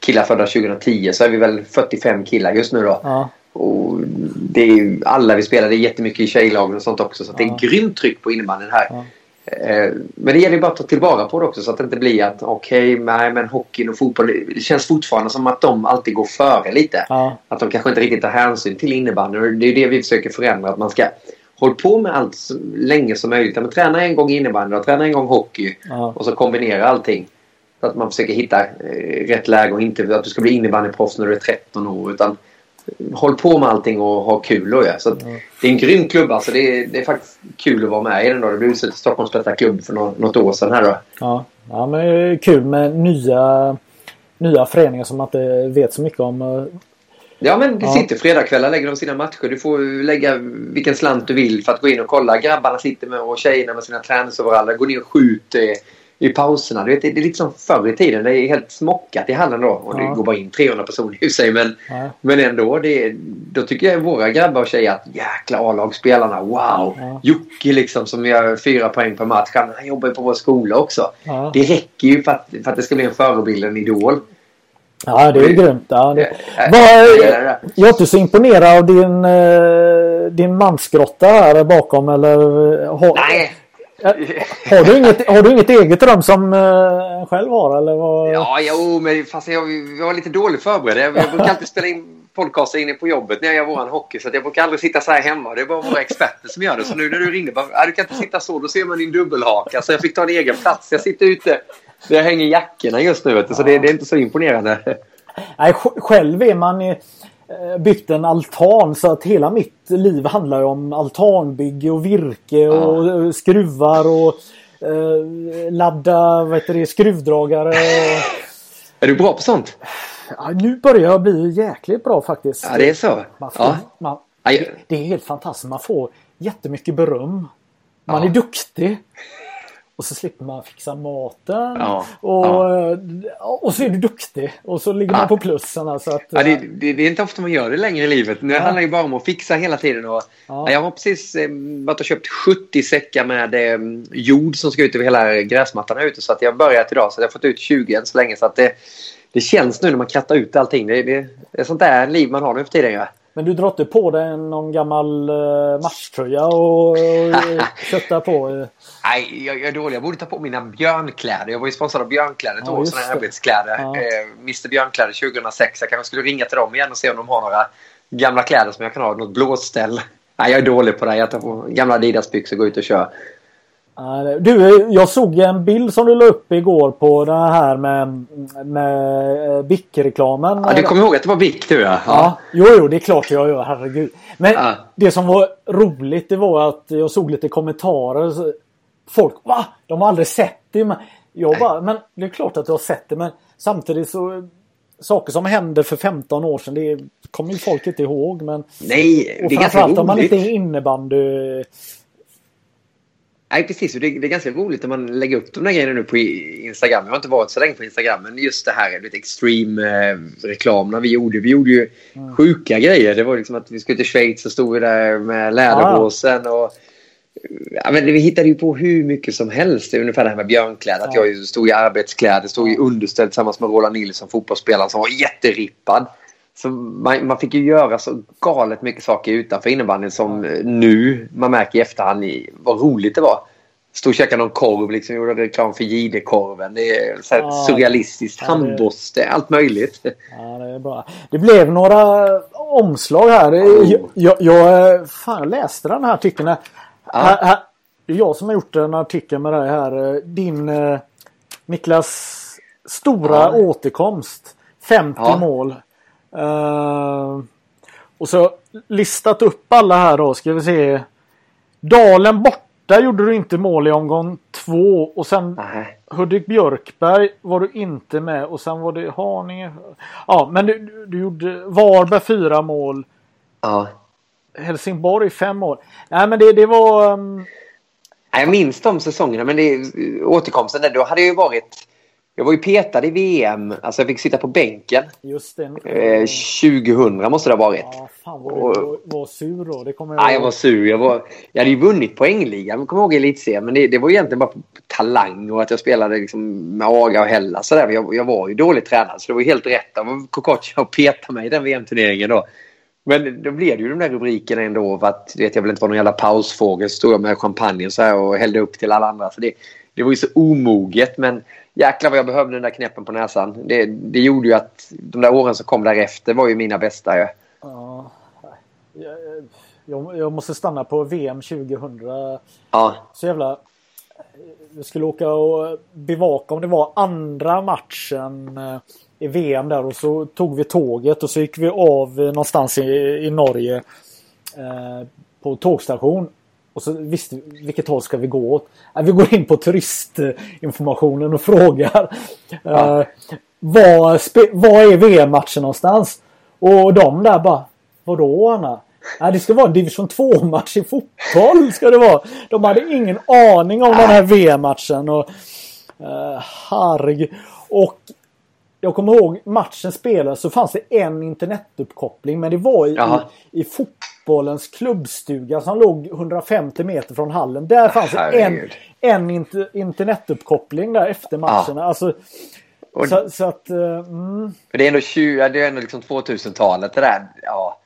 killar födda 2010 så är vi väl 45 killar just nu då. Ja. Och det är ju alla vi spelar. Det är jättemycket i tjejlagen och sånt också. Så ja. det är grymt tryck på innebandyn här. Ja. Eh, men det gäller bara att ta tillvara på det också så att det inte blir att okej, okay, nej men hockeyn och fotboll. Det känns fortfarande som att de alltid går före lite. Ja. Att de kanske inte riktigt tar hänsyn till innebandyn. Det är det vi försöker förändra. Att man ska hålla på med allt så länge som möjligt. Men träna en gång innebandy och träna en gång hockey. Ja. Och så kombinera allting. Så att man försöker hitta eh, rätt läge och inte att du ska bli innebandyproffs när du är 13 år. Utan håll på med allting och ha kul och ja. Så mm. Det är en grym klubb alltså. Det är, det är faktiskt kul att vara med i den då. Det blev utsedd till Stockholms bästa klubb för något, något år sedan här då. Ja, ja men kul med nya, nya föreningar som man inte vet så mycket om. Ja men det ja. sitter fredagskvällar lägger de sina matcher. Du får lägga vilken slant du vill för att gå in och kolla. Grabbarna sitter med och tjejerna med sina träningsoveraller. Går ner och skjuter i pauserna. Du vet, det är lite som förr i tiden. Det är helt smockat i hallen då. Och ja. det går bara in 300 personer i sig. Men, ja. men ändå. Det då tycker jag våra grabbar och tjejer att jäkla A-lagsspelarna. Wow! Ja. Jocke liksom som gör fyra poäng per match. Han jobbar ju på vår skola också. Ja. Det räcker ju för att, för att det ska bli en förebild, en idol. Ja, det är grymt. Ja, det... Var, jag är inte så imponerad av din, eh, din mansgrotta här bakom. Eller, Nej, har, du inget, har du inget eget rum som uh, själv har? Eller vad? Ja, jo, men fast jag, jag var lite dåligt förberedd. Jag, jag brukar alltid spela in podcaster inne på jobbet när jag gör våran hockey. Så jag brukar aldrig sitta så här hemma. Det är bara våra experter som gör det. Så nu när du ringde bara, du kan inte sitta så. Då ser man din dubbelhaka. Så jag fick ta en egen plats. Jag sitter ute jag hänger jackorna just nu. Så det, det är inte så imponerande. Nej, själv är man... Eh, byggt en altan så att hela mitt liv handlar om altanbygge och virke och ja. skruvar och eh, ladda vad heter det, skruvdragare. Är du bra på sånt? Ja, nu börjar jag bli jäkligt bra faktiskt. Ja, det är så? Man får, ja. man, det, det, är helt fantastiskt. Man får jättemycket beröm. Man är duktig. Och så slipper man fixa maten. Ja, och, ja. och så är du duktig. Och så ligger ja. man på plussen. Alltså att, ja, det, det, det, är inte ofta man gör det längre i livet. Nu handlar det bara om att fixa hela tiden. Och, Jag har precis eh, varit och köpt 70 säckar med eh, jord som ska ut över hela gräsmattan här ute. Så att jag har börjat idag. Så jag har fått ut 20 än så länge. Så att det, det känns nu när man krattar ut allting. Det, det, det är sånt där liv man har nu för tiden. Ja. Men du drar inte på dig någon gammal uh, matchtröja och, och *laughs* köttar på? Uh. Nej, jag, jag är dålig. Jag borde ta på mina björnkläder. Jag var ju sponsrad av Björnkläder ett ja, år, sådana arbetskläder. Ja. Eh, Mr Björnkläder 2006. Jag kanske skulle ringa till dem igen och se om de har några gamla kläder som jag kan ha. Något blåställ. Nej, jag är dålig på det. Jag tar på gamla Adidas-byxor och går ut och kör. Du, jag såg en bild som du la upp igår på den här med, med Bic-reklamen. Ja, du kommer ihåg att det var Bic du ja. ja. Jo, jo, det är klart jag gör. Herregud. Men ja. det som var roligt det var att jag såg lite kommentarer. Folk, va? De har aldrig sett det. Men jag bara, men det är klart att du har sett det. Men samtidigt så saker som hände för 15 år sedan, det kommer ju folk inte ihåg. Men, Nej, det är ganska roligt. om man inte är innebandy Nej, precis. Det, det är ganska roligt när man lägger upp de där grejerna nu på Instagram. Jag har inte varit så länge på Instagram, men just det här lite extreme-reklam eh, vi gjorde. Vi gjorde ju mm. sjuka grejer. Det var liksom att vi skulle till Schweiz och stod vi där med läderbåsen. Och, ja, men vi hittade ju på hur mycket som helst. Ungefär det här med björnkläder. Att jag stod i arbetskläder, stod i underställ tillsammans med Roland Nilsson, fotbollsspelaren som var jätterippad. Så man, man, fick ju göra så galet mycket saker utanför innebandyn som nu man märker i efterhand vad roligt det var. Stod och käkade någon korv, liksom, gjorde reklam för JD-korven. Det är så ja, surrealistiskt. Ja, Handborste, allt möjligt. Ja, det är bra. Det blev några omslag här. Oh. Jag, jag, fan, läste den här artikeln. Ja. Här, här, det är jag som har gjort en artikel med dig här. Din eh, Niklas stora ja. återkomst. 50 mål. Uh, och så listat upp alla här då. Ska vi se. Dalen borta gjorde du inte mål i omgång två. Och sen Nej. Hudik Björkberg var du inte med. Och sen var det Haninge. Ja, men du, du gjorde Varberg fyra mål. Ja. Helsingborg fem mål. Nej, men det, det var... Um... Jag minns de säsongerna, men det, återkomsten där, då hade jag ju varit jag var ju petad i VM. Alltså jag fick sitta på bänken. Just det. Eh, 2000 måste det ha varit. Ja, fan vad du var, var sur då. Det kommer jag ja, jag var sur. Jag, var, jag hade ju vunnit poängligan. Jag kommer ihåg elitserien. Men det, det var egentligen bara talang och att jag spelade liksom med Aga och Hella. Så där. Jag, jag var ju dåligt tränad. Så det var helt rätt av Kokocha att peta mig i den VM-turneringen då. Men då blev det ju de där rubrikerna ändå. För att, vet, jag vill inte vara någon jävla pausfågel. Så stod jag med champagne så här och hällde upp till alla andra. Så det, det var ju så omoget. Men jäklar vad jag behövde den där knäppen på näsan. Det, det gjorde ju att de där åren som kom därefter var ju mina bästa. Ja. Ja. Jag, jag måste stanna på VM 2000. Ja. Så jävla... Vi skulle åka och bevaka om det var andra matchen eh, i VM där och så tog vi tåget och så gick vi av någonstans i, i Norge eh, på tågstation. Och så visste vi vilket håll ska vi gå åt. vi går in på turistinformationen och frågar. Ja. Eh, vad, vad är VM-matchen någonstans? Och de där bara Vadå Anna? Nej, det ska vara en division 2-match i fotboll. Ska det vara. De hade ingen aning om den här VM-matchen. Och, herregud. Och jag kommer ihåg matchen spelades så fanns det en internetuppkoppling. Men det var i, i, i fotbollens klubbstuga som låg 150 meter från hallen. Där fanns det en, en inter, internetuppkoppling där efter matcherna. Ja. Alltså, så, så, att... Uh, mm. Det är ändå, 20, det är ändå liksom 2000-talet det där. Ja.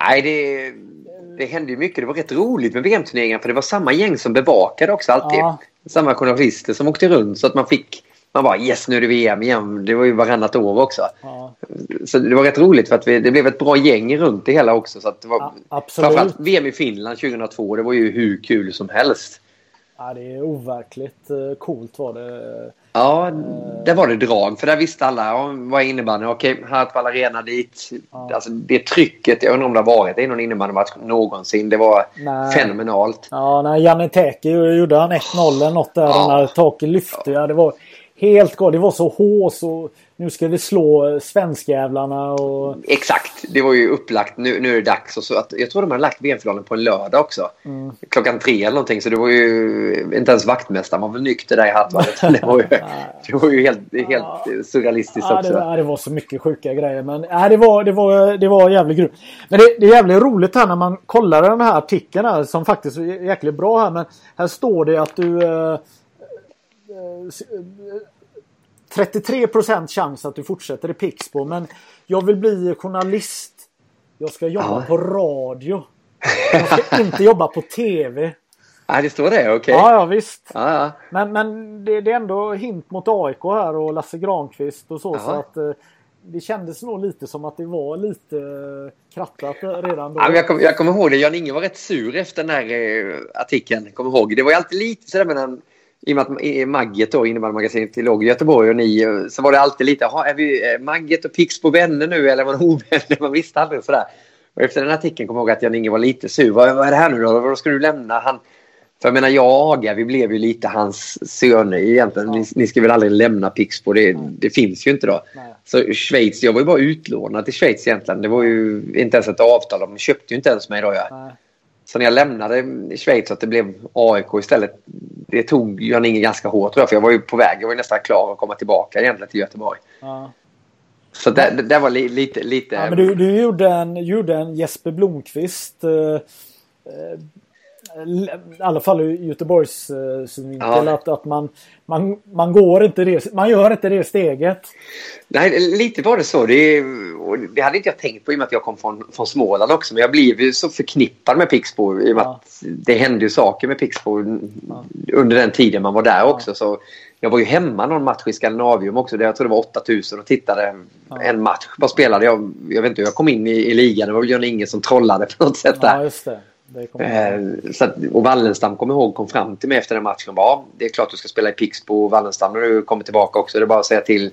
Nej, det, det hände ju mycket. Det var rätt roligt med VM-turneringar för det var samma gäng som bevakade också alltid. Ja. Samma journalister som åkte runt så att man fick man bara yes nu är det VM igen. Det var ju varannat år också. Ja. Så det var rätt roligt för att vi, det blev ett bra gäng runt det hela också. Så att det var, ja, absolut. Framförallt VM i Finland 2002. Det var ju hur kul som helst. Ja, det är overkligt eh, coolt var det. Ja, där var det drag. För där visste alla vad innebandy Okej, Hartwall Arena dit. Ja. Alltså, det trycket, jag undrar om det har varit i någon innebandymatch någonsin. Det var nej. fenomenalt. Ja, när Janne Teki gjorde han 1-0 eller något där. Ja. När taket lyfte. Ja, det var helt galet. Det var så hås och nu ska vi slå svenskjävlarna och... Exakt. Det var ju upplagt. Nu, nu är det dags. Och så att, jag tror de hade lagt VM-finalen på en lördag också. Mm. Klockan tre eller någonting. Så det var ju inte ens vaktmästaren var väl nykter där i Hattvallet. *laughs* det, var ju, det var ju helt, helt surrealistiskt ja, också. Det var, det var så mycket sjuka grejer. Men ja, det, var, det, var, det var jävligt grymt. Men det, det är jävligt roligt här när man kollar den här artikeln här, som faktiskt är jäkligt bra här. Men här står det att du... Eh, 33% chans att du fortsätter i Pixbo. Men jag vill bli journalist. Jag ska jobba ja. på radio. Jag ska *laughs* inte jobba på TV. Ja, det står det? Okej. Okay. Ja, ja, visst. Ja, ja. Men, men det, det, är ändå hint mot AIK här och Lasse Granqvist och så. så att, eh, det kändes nog lite som att det var lite eh, krattat redan då. Ja, jag, kommer, jag kommer ihåg det. Jan-Inge var rätt sur efter den här eh, artikeln. Kommer ihåg. Det var ju alltid lite sådär mellan i och med att Magget då, innebandymagasinet, låg i Göteborg och ni, så var det alltid lite, är vi Magget och Pix på vänner nu eller är man ovänner? *laughs* Man visste aldrig sådär. Och efter den artikeln kom jag ihåg att Jan-Inge var lite sur. Vad, vad är det här nu då? Vad ska du lämna? Han, för jag menar, jag och Aga, vi blev ju lite hans söner egentligen. Ja. Ni, ni, ska väl aldrig lämna Pixbo? Det, det finns ju inte då. Nej. Så Schweiz, jag var ju bara utlånad till Schweiz egentligen. Det var ju inte ens ett avtal. De köpte ju inte ens mig då. Ja. Så när jag lämnade Schweiz att det blev AIK istället. Det tog Jan-Inge ganska hårt tror jag. För jag var ju på väg. Jag var nästan klar att komma tillbaka egentligen till Göteborg. Ja. Så det, det, det var li, lite... lite... Ja, men du, du gjorde, en, gjorde en Jesper Blomqvist. Eh, eh, i alla fall ur Göteborgs uh, synvinkel. Ja. Att, att man, man, man går inte det, man gör inte det steget. Nej, lite var det så. Det, det hade inte jag tänkt på i och med att jag kom från, från Småland också. Men jag blev ju så förknippad med Pixbo i och med ja. att det hände ju saker med Pixbo ja. under den tiden man var där också. Så jag var ju hemma någon match i Skandinavium också. Där jag tror det var 8000 och tittade en match. Bara spelade jag. Jag vet inte hur jag kom in i, i ligan. Det var väl ingen som trollade på något sätt där. Ja. Eh, så att, och Wallenstam, kommer ihåg, kom fram till mig efter den matchen bara det är klart du ska spela i Pixbo och Wallenstam när du kommer tillbaka också. Det är bara att säga till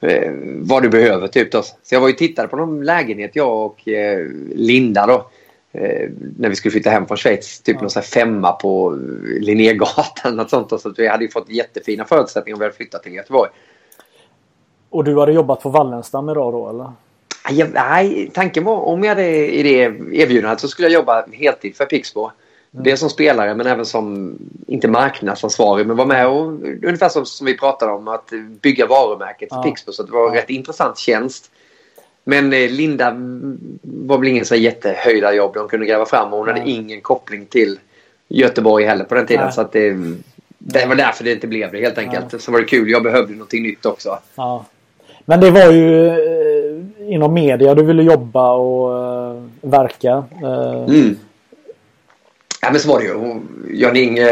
eh, vad du behöver. Typ då. Så jag var ju tittade på någon lägenhet, jag och eh, Linda då. Eh, när vi skulle flytta hem från Schweiz. Typ ja. någon sån femma på Linnégatan. Något sånt. Så vi hade ju fått jättefina förutsättningar om vi hade flyttat till Göteborg. Och du hade jobbat på Wallenstam idag då eller? Nej, tanken var om jag hade i det erbjudandet så skulle jag jobba heltid för Pixbo. Mm. Dels som spelare men även som, inte marknadsansvarig, men vara med och ungefär som, som vi pratade om att bygga varumärket för ja. Pixbo. Så det var en ja. rätt intressant tjänst. Men eh, Linda var väl ingen så jättehöjda jobb de kunde gräva fram och hon ja. hade ingen koppling till Göteborg heller på den tiden. Nej. Så att det, det var därför det inte blev det helt enkelt. Ja. Så var det kul. Jag behövde någonting nytt också. Men det var ju eh, inom media du ville jobba och uh, verka. Uh, mm. Ja men så var det ju. Jan-Inge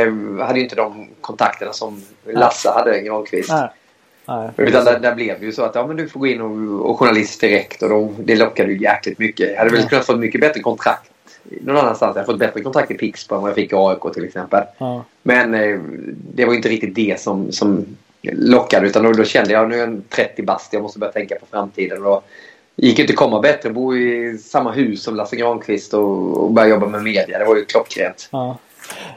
hade ju inte de kontakterna som Lasse hade Granqvist. Nej. Nej, Utan där, där, blev det ju så att ja, men du får gå in och, och journalist direkt och då, det lockade ju jäkligt mycket. Jag hade väl kunnat få mycket bättre kontrakt någon annanstans. Jag har fått bättre kontrakt i Pixbo än vad jag fick i AIK till exempel. Ja. Men eh, det var inte riktigt det som, som lockade utan då, då kände jag nu är jag 30 bast. Jag måste börja tänka på framtiden. Och då gick inte komma bättre. Bo i samma hus som Lasse Granqvist och, och börja jobba med media. Det var ju klockrent. Ja.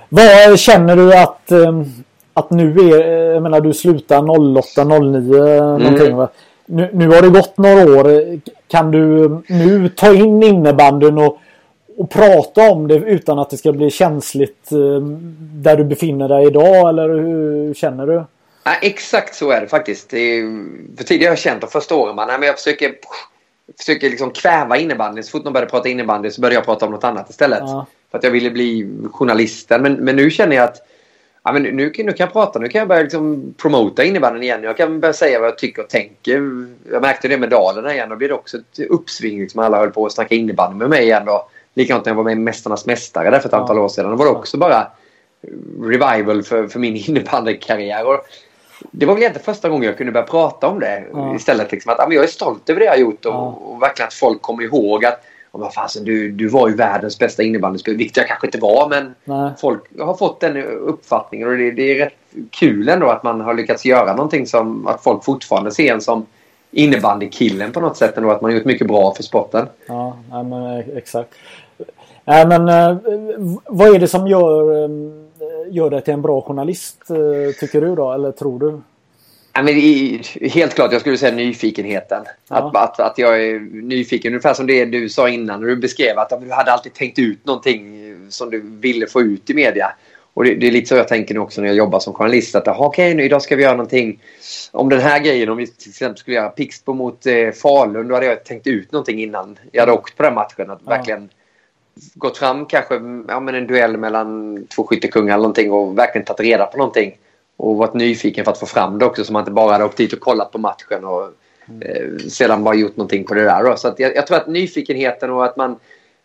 Vad känner du att um att nu är, jag menar du slutar 08, 09 någonting mm. va? Nu, nu har det gått några år. Kan du nu ta in innebandyn och, och prata om det utan att det ska bli känsligt eh, där du befinner dig idag eller hur känner du? Ja, exakt så är det faktiskt. Det är, för tidigare har jag känt och första åren man, jag försöker, försöker liksom kväva innebandyn. Så fort någon började prata innebandy så började jag prata om något annat istället. Ja. För att jag ville bli journalisten. Men, men nu känner jag att ja, men nu, nu kan jag prata. Nu kan jag börja liksom promota innebandyn igen. Jag kan börja säga vad jag tycker och tänker. Jag märkte det med Dalarna igen. Då blir det också ett uppsving. Liksom alla höll på att snacka innebandy med mig igen. Då. Likadant när jag var med i Mästarnas Mästare där för ett antal år sedan. Då var det också bara revival för, för min *laughs* innebandykarriär. Och det var väl egentligen första gången jag kunde börja prata om det. Ja. Istället liksom att ja, jag är stolt över det jag har gjort och, ja. och verkligen att folk kommer ihåg att och vad fasen, du, du var ju världens bästa innebandyspelare. Vilket jag kanske inte var, men Nej. folk har fått den uppfattningen. Och det, det, är rätt kul ändå att man har lyckats göra någonting som att folk fortfarande ser en som innebandykillen på något sätt. Ändå, att man har gjort mycket bra för sporten. Ja, men exakt. Nej, men eh, vad är det som gör, eh, gör dig till en bra journalist, eh, tycker du då? Eller tror du? Ja, men helt klart, jag skulle säga nyfikenheten. Ja. Att, att, att jag är nyfiken. Ungefär som det du sa innan när du beskrev att du hade alltid tänkt ut någonting som du ville få ut i media. Och det, det är lite så jag tänker nu också när jag jobbar som journalist. Att okej, okay, idag ska vi göra någonting om den här grejen. Om vi till exempel skulle göra Pixbo mot eh, Falun. Då hade jag tänkt ut någonting innan jag hade åkt på den matchen. Att ja. Gått fram kanske ja, men en duell mellan två skyttekungar eller någonting och verkligen tagit reda på någonting och varit nyfiken för att få fram det också så man inte bara hade åkt dit och kollat på matchen och eh, sedan bara gjort någonting på det där. Då. Så att jag, jag, tror att nyfikenheten och att man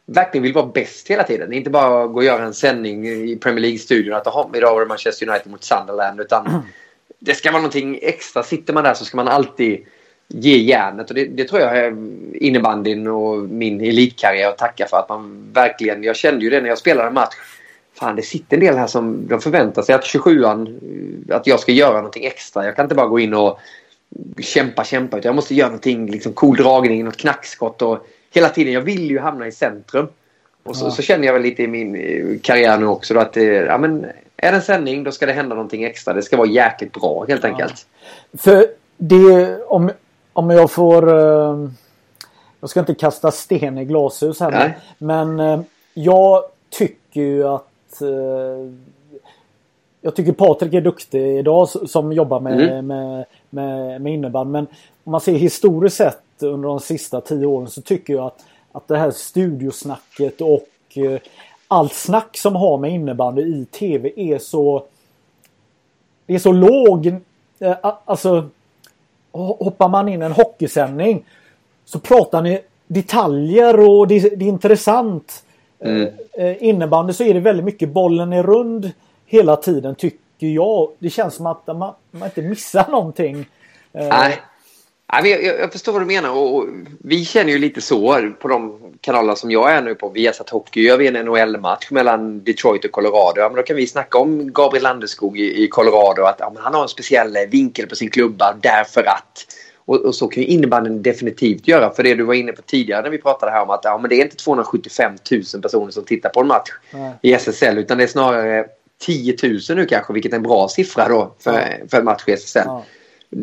verkligen vill vara bäst hela tiden. Inte bara gå och göra en sändning i Premier League-studion att aha, idag var det Manchester United mot Sunderland. Utan *clears throat* det ska vara någonting extra. Sitter man där så ska man alltid ge järnet. Och det, det tror jag är innebandyn och min elitkarriär att tacka för. Att man verkligen, jag kände ju det när jag spelade en match fan det sitter en del här som de förväntar sig att 27an, att jag ska göra någonting extra. Jag kan inte bara gå in och kämpa, kämpa. Utan jag måste göra någonting, liksom cool dragning, något knackskott och hela tiden. Jag vill ju hamna i centrum. Och så, ja. så känner jag väl lite i min eh, karriär nu också då att eh, ja, men, är det en sändning då ska det hända någonting extra. Det ska vara jäkligt bra helt enkelt. Ja. För det, om, om jag får... Uh, jag ska inte kasta sten i glashus här. Nej. Men uh, jag tycker ju att eh, jag tycker Patrik är duktig idag som jobbar med, mm. med, med, med innebandy. Men om man ser historiskt sett under de sista tio åren så tycker jag att, att det här studiosnacket och eh, allt snack som har med innebandy i tv är så det är så låg. Eh, alltså hoppar man in en hockeysändning så pratar ni detaljer och det, det är intressant. Mm. Eh, innebandy så är det väldigt mycket bollen är rund hela tiden tycker jag. Det känns som att man, man inte missar någonting. Eh, Nej. Jag, jag förstår vad du menar och, vi känner ju lite så på de kanaler som jag är nu på. Vi har satt hockey, gör vi en NHL-match mellan Detroit och Colorado. Ja, men då kan vi snacka om Gabriel Landeskog i, i Colorado. Att ja, han har en speciell vinkel på sin klubba därför att. Och, och, så kan ju innebandyn definitivt göra. För det du var inne på tidigare när vi pratade här om att ja, men det är inte 275 000 personer som tittar på en match Nej. i SSL. Utan det är snarare 10 000 nu kanske, vilket är en bra siffra då för, ja. för en match i SSL. Ja.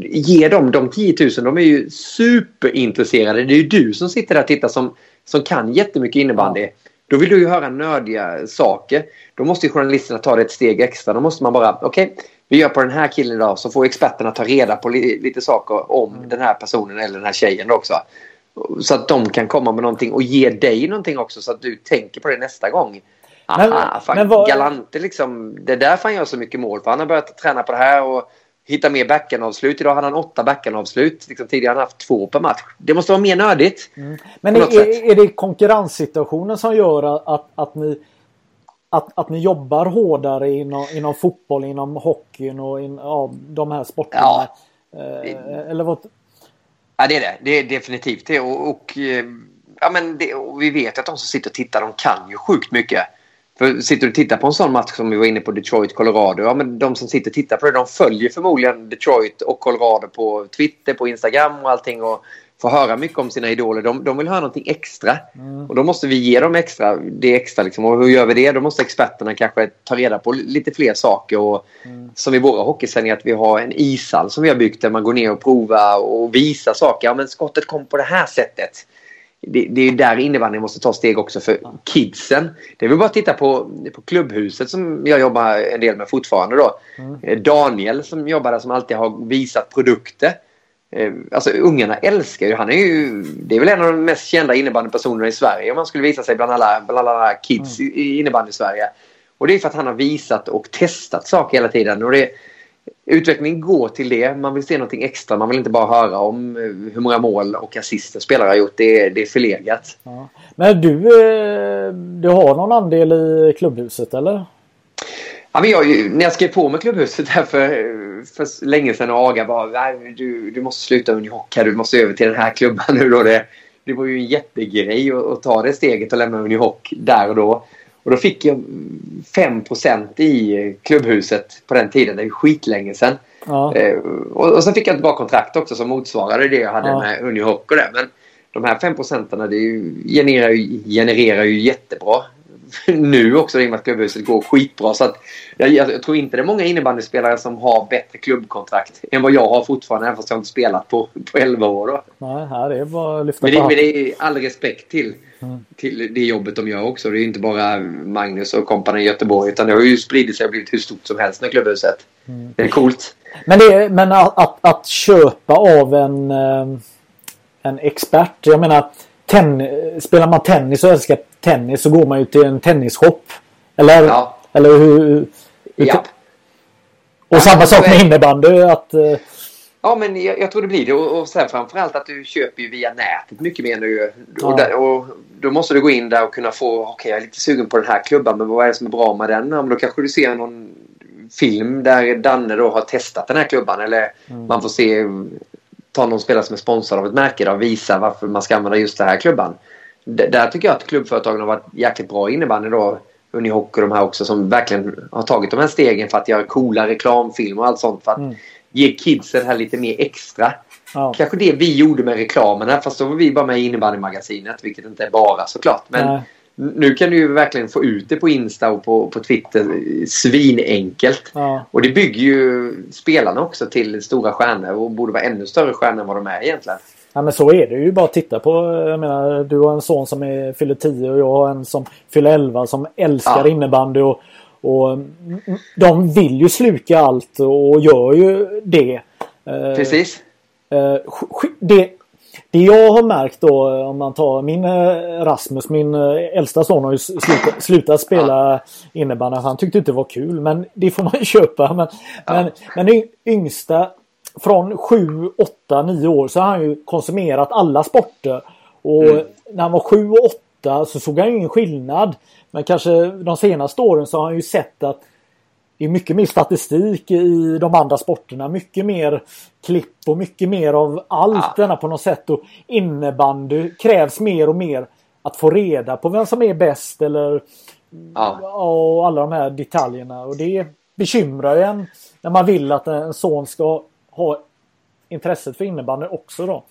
Ge dem de 10 000, de är ju superintresserade. Det är ju du som sitter där och tittar som, som kan jättemycket innebandy. Då vill du ju höra nördiga saker. Då måste journalisterna ta det ett steg extra. Då måste man bara, okej, okay, vi gör på den här killen idag så får experterna ta reda på li lite saker om mm. den här personen eller den här tjejen också. Så att de kan komma med någonting och ge dig någonting också så att du tänker på det nästa gång. Aha, men, fan, men vad... Galante liksom. Det är därför han gör så mycket mål. För han har börjat träna på det här och hitta mer backenavslut. Idag hade han åtta backenavslut. Liksom tidigare har han haft två per match. Det måste vara mer nördigt. Mm. Men är, är, det konkurrenssituationen som gör att, att, ni, att, att ni jobbar hårdare inom, inom fotboll, inom hockeyn och in, ja, de här sporterna? Ja. Eh, eller vad? Ja, det är det. Det är definitivt det. Och, och eh, ja, men det, och vi vet att de som sitter och tittar de kan ju sjukt mycket. För sitter du och tittar på en sån match som vi var inne på Detroit-Colorado. Ja, men de som sitter och tittar på det de följer förmodligen Detroit och Colorado på Twitter, på Instagram och allting. Och får höra mycket om sina idoler. De, de vill höra någonting extra. Mm. Och då måste vi ge dem extra, det extra. Liksom. Och hur gör vi det? Då måste experterna kanske ta reda på lite fler saker. Och, mm. Som i våra hockeysändningar att vi har en ishall som vi har byggt där man går ner och provar och visar saker. Ja, men skottet kom på det här sättet det, det är där innebandyn måste ta steg också för kidsen. Det är väl bara att titta på, på klubbhuset som jag jobbar en del med fortfarande. Då. Mm. Daniel som jobbar där som alltid har visat produkter. Eh, alltså ungarna älskar ju, han är ju, det är väl en av de mest kända innebandypersonerna i Sverige om man skulle visa sig bland alla, bland alla kids mm. i innebandy i Sverige. Och det är för att han har visat och testat saker hela tiden. Och det, Utvecklingen går till det. Man vill se någonting extra. Man vill inte bara höra om eh, hur många mål och assister spelare har gjort. Det är, det är förlegat. Ja. Men du, eh, du har någon andel i klubbhuset eller? Ja, men jag, när jag skrev på med klubbhuset här för, för länge sedan och Aga bara du, du måste sluta Unihoc här. Du måste över till den här klubban nu då. Det, det var ju en jättegrej att, att ta det steget och lämna Unihoc där och då. Och då fick jag 5% i klubbhuset på den tiden. Det är skitlänge sedan. Ja. Eh, och, och sen fick jag ett bra kontrakt också som motsvarade det jag hade ja. med Unihoc och det. Men de här 5 procenten genererar, genererar ju jättebra *laughs* nu också i och med att klubbhuset går skitbra. Så att jag, jag, tror inte det är många innebandyspelare som har bättre klubbkontrakt än vad jag har fortfarande. Även fast jag inte spelat på, på 11 år. Då. Nej, här är bara att lyfta men det, men det är all respekt till, mm. till det jobbet de gör också. Det är inte bara Magnus och kompani i Göteborg. Utan det har ju spridit sig och blivit hur stort som helst med klubbhuset. Mm. Det är coolt. Men, det, men att, att, att köpa av en, eh, en expert. Jag menar ten, spelar man tennis och älskar tennis så går man ju till en tennisshop. Eller, ja. eller hur? hur ja. Och ja, samma sak med innebandy. Att, uh... Ja, men jag, jag, tror det blir det. Och, och sen framförallt att du köper ju via nätet mycket mer nu. Ja. Och, där, och, då måste du gå in där och kunna få, okej okay, jag är lite sugen på den här klubban, men vad är det som är bra med den? Ja, men då kanske du ser någon film där Danne då har testat den här klubban. Eller mm. man får se, ta någon spelare som är sponsrad av ett märke och visa varför man ska använda just den här klubban där tycker jag att klubbföretagen har varit jäkligt bra innebandy då. Unihockey och de här också som verkligen har tagit de här stegen för att göra coola reklamfilmer och allt sånt för att mm. ge kidsen det här lite mer extra. Ja. Kanske det vi gjorde med reklamen här fast då var vi bara med i innebandymagasinet vilket inte är bara såklart. Men Nej. nu kan du ju verkligen få ut det på Insta och på, på Twitter svinenkelt. Ja. Och det bygger ju spelarna också till stora stjärnor och borde vara ännu större stjärnor än vad de är egentligen. Ja men så är det ju bara titta på. Jag menar du har en son som är, fyller 10 och jag har en som fyller 11 som älskar ja. innebandy. Och, och de vill ju sluka allt och gör ju det. Eh, Precis. Eh, det, det jag har märkt då om man tar min eh, Rasmus, min äldsta son har ju slutat, slutat spela innebandy. Han tyckte inte det var kul men det får man ju köpa. Men, ja. men, men yngsta från 7, 8, 9 år så har han ju konsumerat alla sporter. Och mm. när han var 7 och 8 så såg han ju ingen skillnad. Men kanske de senaste åren så har han ju sett att det är mycket mer statistik i de andra sporterna. Mycket mer klipp och mycket mer av allt ja. denna på något sätt. Och innebandy krävs mer och mer att få reda på vem som är bäst eller ja. och alla de här detaljerna. Och det bekymrar ju en när man vill att en son ska ha intresset för innebandy också då.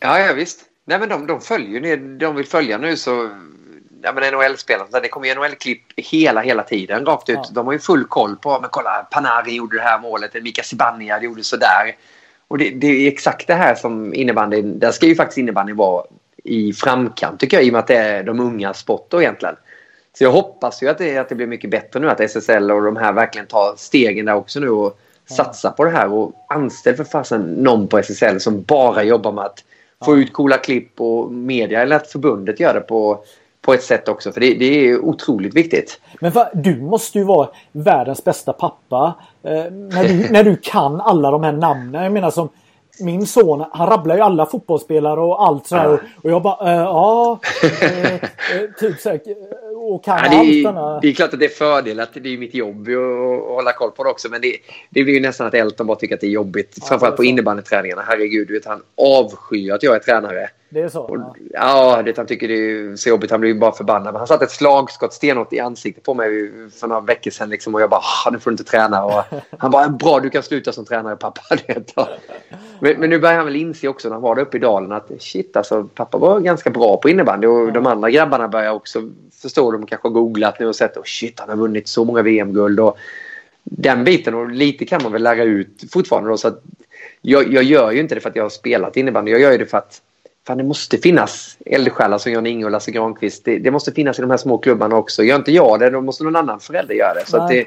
Ja, ja visst. Nej, men de, de följer nu. De vill följa nu så... Ja, men NHL-spelarna. Det kommer ju NHL-klipp hela, hela tiden rakt ut. Ja. De har ju full koll på, men kolla, Panari gjorde det här målet, Mika Zibanejad gjorde sådär. Och det, det är exakt det här som innebandy, där ska ju faktiskt innebandy vara i framkant tycker jag i och med att det är de unga sport egentligen. Så jag hoppas ju att det, att det blir mycket bättre nu att SSL och de här verkligen tar stegen där också nu och Satsa på det här och anställ för fasen någon på SSL som bara jobbar med att få ut coola klipp och media eller att förbundet gör det på, på ett sätt också. För det, det är otroligt viktigt. Men för, du måste ju vara världens bästa pappa. Eh, när, du, *laughs* när du kan alla de här namnen. Jag menar som min son, han rabblar ju alla fotbollsspelare och allt sådär. Och, och jag bara, äh, ja. Äh, typ såhär, och kan ja, det, är, allt det är klart att det är fördel att det är mitt jobb att hålla koll på det också. Men det, det blir ju nästan att Elton bara tycker att det är jobbigt. Ja, Framförallt på innebandyträningarna. Herregud, vet, han avskyr att jag är tränare. Det är så? Och, ja, det, han tycker det är så jobbigt. Han blir ju bara förbannad. Men han satte ett slagskott stenhårt i ansiktet på mig för några veckor sedan. Liksom, och jag bara, ah, nu får du inte träna. Och han bara, bra du kan sluta som tränare pappa. *laughs* men, men nu börjar han väl inse också när han var där uppe i dalen att shit alltså, pappa var ganska bra på innebandy. Och de andra grabbarna börjar också förstå. De kanske har googlat nu och sett, oh, shit han har vunnit så många VM-guld. Och den biten och lite kan man väl lära ut fortfarande. Då, så att jag, jag gör ju inte det för att jag har spelat innebandy. Jag gör ju det för att Fan, det måste finnas eldsjälar som Jan Inge och Lasse Granqvist. Det, det, måste finnas i de här små klubbarna också. Gör inte jag det, då måste någon annan förälder göra det. Så det,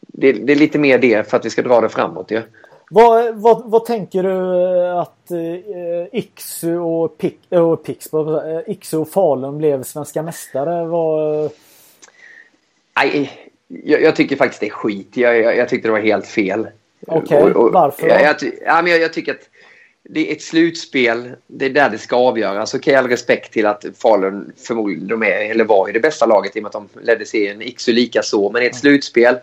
det, det, är lite mer det för att vi ska dra det framåt. Ja. Vad, vad, vad tänker du att eh, Iksu och, Pix, och, Pix, eh, Iksu och Falun blev svenska mästare? Vad... Nej, jag, jag, tycker faktiskt det är skit. Jag, jag, jag tyckte det var helt fel. Okej, okay, varför? Jag, jag, ja, men jag, tycker att det är ett slutspel. Det är där det ska avgöras. Okej, all respekt till att Falun förmodligen de är, eller var ju det bästa laget i och med att de ledde serien. Iksu lika så. Men i ett slutspel.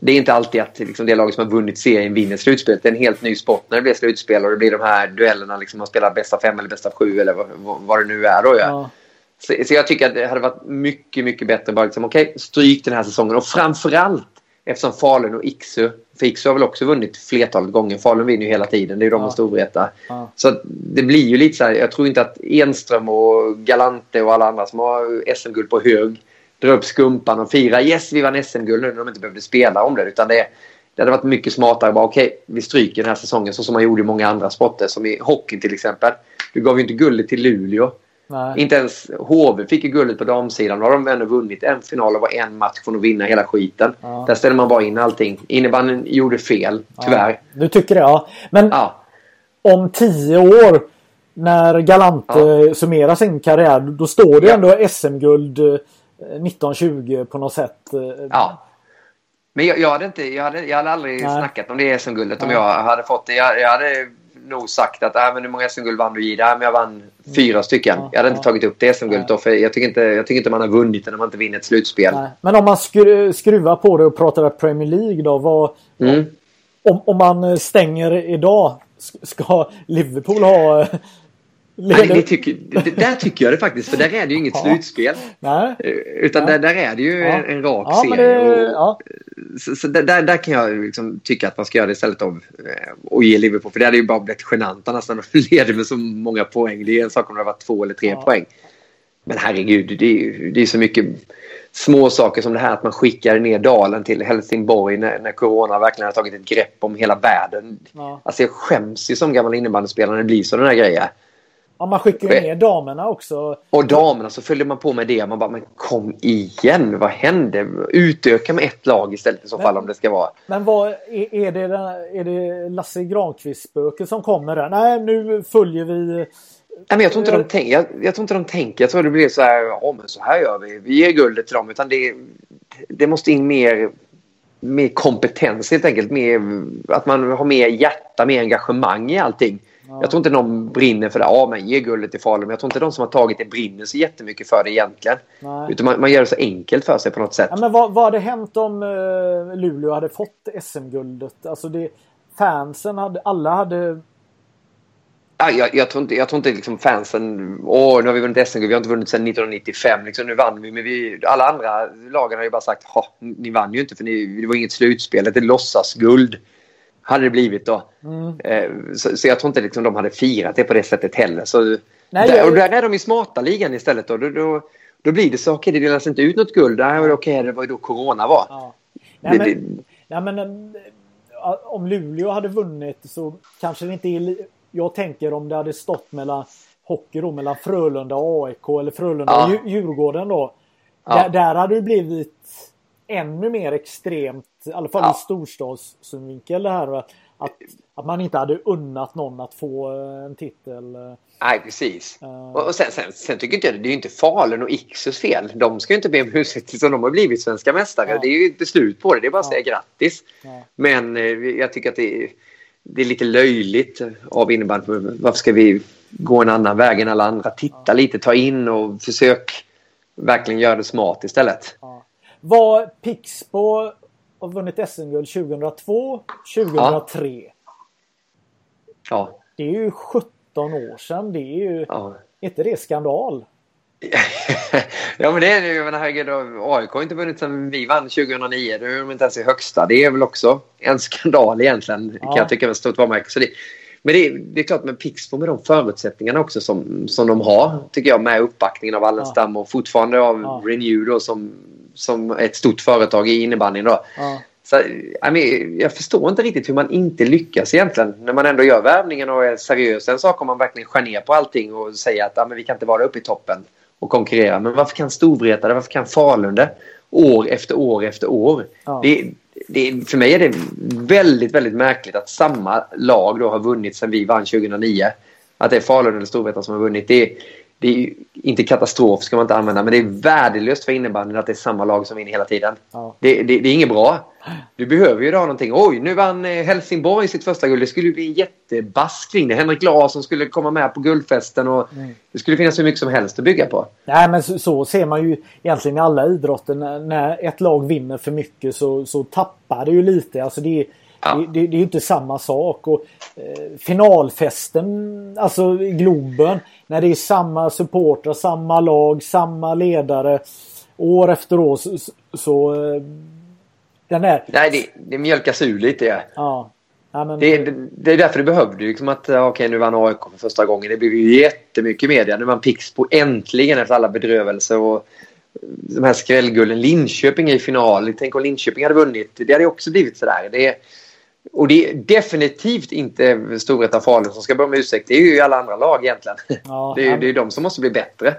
Det är inte alltid att liksom, det lag som har vunnit serien vinner slutspelet. Det är en helt ny sport när det blir slutspel och det blir de här duellerna. Liksom, man spelar bästa fem eller bästa sju eller vad, vad det nu är. Då, ja. Så, så, jag tycker att det hade varit mycket, mycket bättre bara liksom, okej, okay, stryk den här säsongen. Och framförallt eftersom Falun och Iksu för Iksu har väl också vunnit flertalet gånger. Falun vinner ju hela tiden. Det är ju de ja. Storvreta. Ja. Så det blir ju lite så här. Jag tror inte att Enström och Galante och alla andra som har SM-guld på hög drar upp skumpan och firar yes vi vann SM-guld nu när de inte behövde spela om det. Utan det, det hade varit mycket smartare bara okej okay, vi stryker den här säsongen så som man gjorde i många andra sporter. Som i hockeyn till exempel. Du gav ju inte guldet till Luleå. Nej. Inte ens HV fick ju guldet på damsidan. Då har de ändå vunnit en final och var en match från att vinna hela skiten. Ja. Där ställer man bara in allting. Innebandyn gjorde fel, tyvärr. Ja. Du tycker det, ja. Men ja. om tio år när Galante ja. summerar sin karriär. Då står det ja. ändå SM-guld 1920 eh, på något sätt. Eh, ja. Men jag, jag, hade, inte, jag, hade, jag hade aldrig Nej. snackat om det SM-guldet om jag hade fått det. Jag, jag hade nog sagt att äh, men hur många SM-guld vann du i? Äh, men jag vann fyra stycken. Ja, jag hade ja. inte tagit upp det SM-guldet då. För jag tycker, inte, jag tycker inte man har vunnit när man inte vinner ett slutspel. Nej. Men om man skru, skruvar på det och pratar Premier League då. Vad, mm. om, om man stänger idag. Ska Liverpool ha Nej, det, tycker, det, där tycker jag det faktiskt, för där är det ju inget ja. slutspel. Nej. Eh, utan Där, där är det ju ja. en, rak ja, serie. Det, och, Så, så där, där kan jag liksom tycka att man ska göra det istället att eh, ge Liverpool. För det hade ju bara blivit genant annars när de *laughs* leder med så många poäng. Det är en sak om det var två eller tre poäng. Men herregud, det är, det är så mycket små saker som det här att man skickar ner dalen till Helsingborg när, när corona verkligen har tagit ett grepp om hela världen. Ja. Alltså jag skäms ju som gammal innebandyspelare när det blir sådana här grejer. Ja, man skickar ju ner damerna också. Och damerna så följer man på med det. Man bara, men kom igen, vad hände? Utöka med ett lag istället i så men, fall om det ska vara. Men vad är, är det, är det Lasse Granqvist-spöket som kommer där? Nej, nu följer vi... Nej, men jag, tror inte de tänk, jag, jag tror inte de tänker. Jag tror det blir så här, ja men så här gör vi. Vi ger guldet till dem. Utan det, det måste in mer, mer kompetens helt enkelt. Mer, att man har mer hjärta, mer engagemang i allting. Ja. Jag tror inte någon brinner för det. Ja, men ge guldet till Falun. Men jag tror inte de som har tagit det brinner så jättemycket för det egentligen. Nej. Utan man, man, gör det så enkelt för sig på något sätt. Ja, men vad, vad hade hänt om uh, Luleå hade fått SM-guldet? Alltså det, fansen hade, alla hade... Ja, jag, jag, tror inte, jag tror inte liksom fansen... Åh, nu har vi vunnit SM-guld. Vi har inte vunnit sedan 1995. Liksom, nu vann vi. Men vi, alla andra lagen har ju bara sagt ni vann ju inte för ni, det var inget slutspel. Det är låtsasguld hade det blivit då. Mm. Eh, så, så, jag tror inte liksom de hade firat det på det sättet heller. Så, Nej, där, och där är de i smarta ligan istället. Då, då, då, då blir det så, okej det delas inte ut något guld. Det okej, det var ju då corona var. Ja. Nej, men, nej, men eh, om Luleå hade vunnit så kanske det inte är... Jag tänker om det hade stått mellan hockey då, mellan Frölunda och AIK eller Frölunda ja. och Djurgården då. Ja. Där, där hade det blivit ännu mer extremt, i alla fall ja. i storstadssynvinkel det här. att, att man inte hade unnat någon att få eh, en titel. Eh. Nej, precis. Uh, och sen, sen, sen, tycker inte jag det är inte Falun och Iksus fel. De ska ju inte be om ursäkt som de har blivit svenska mästare. Ja. Det är ju inte slut på det. Det är bara att ja. säga grattis. Ja. Men jag tycker att det är, det är lite löjligt av innebandyn. Varför ska vi gå en annan väg än alla andra? Titta lite, ta in och försök verkligen göra det smart istället. Var Pixbo har vunnit SM-guld 2002, 2003. Ja. Det är ju 17 år sedan. Det är ju... Ja. inte det skandal? *laughs* ja men det är det ju. Herregud, AIK har inte vunnit sedan vi vann 2009. Då är de inte ens i högsta. Det är väl också en skandal egentligen. Ja. Kan jag tycka med stort varumärke. Så det, men det, det, är klart med Pixbo med de förutsättningarna också som, som de har. Tycker jag med uppbackningen av Wallenstam ja. och fortfarande av ja. Renew då som, som ett stort företag i innebandyn då. Ja. Så, I mean, jag förstår inte riktigt hur man inte lyckas egentligen när man ändå gör värvningen och är seriös. En sak om man verkligen skär ner på allting och säger att ja, men vi kan inte vara uppe i toppen och konkurrera. Men varför kan Storvreta, varför kan Falunde år efter år efter år? Ja. Det, det, för mig är det väldigt, väldigt märkligt att samma lag då har vunnit sedan vi vann 2009. Att det är Falun eller Storvreta som har vunnit. Det, det är inte katastrof ska man inte använda men det är värdelöst för innebandyn att det är samma lag som vinner hela tiden. Ja. Det, det, det, är inget bra. Du behöver ju ha någonting. Oj, nu vann eh, Helsingborg sitt första guld. Det skulle bli en jättebask kring det. Henrik Larsson skulle komma med på guldfesten och mm. det skulle finnas hur mycket som helst att bygga på. Nej, men så, så ser man ju egentligen i alla idrotter. När, när, ett lag vinner för mycket så, så tappar det ju lite. Alltså det, ja. det, det, är ju inte samma sak. Och, eh, finalfesten, alltså Globen, när det är samma supportrar, samma lag, samma ledare år efter år så, så eh, den är... Nej, det, det mjölkas ur lite. Ja. ja. ja men... det, det, det, är därför det behövde liksom att okej okay, nu vann AIK för första gången. Det blev ju jättemycket media. Nu vann Pixbo äntligen efter alla bedrövelser och de här skrällgulden. Linköping är i final. Tänk om Linköping hade vunnit. Det hade också blivit sådär. Det, och det är definitivt inte Storvreta Falun som ska be om ursäkt. Det är ju alla andra lag egentligen. Ja, *laughs* det, är, det är de som måste bli bättre.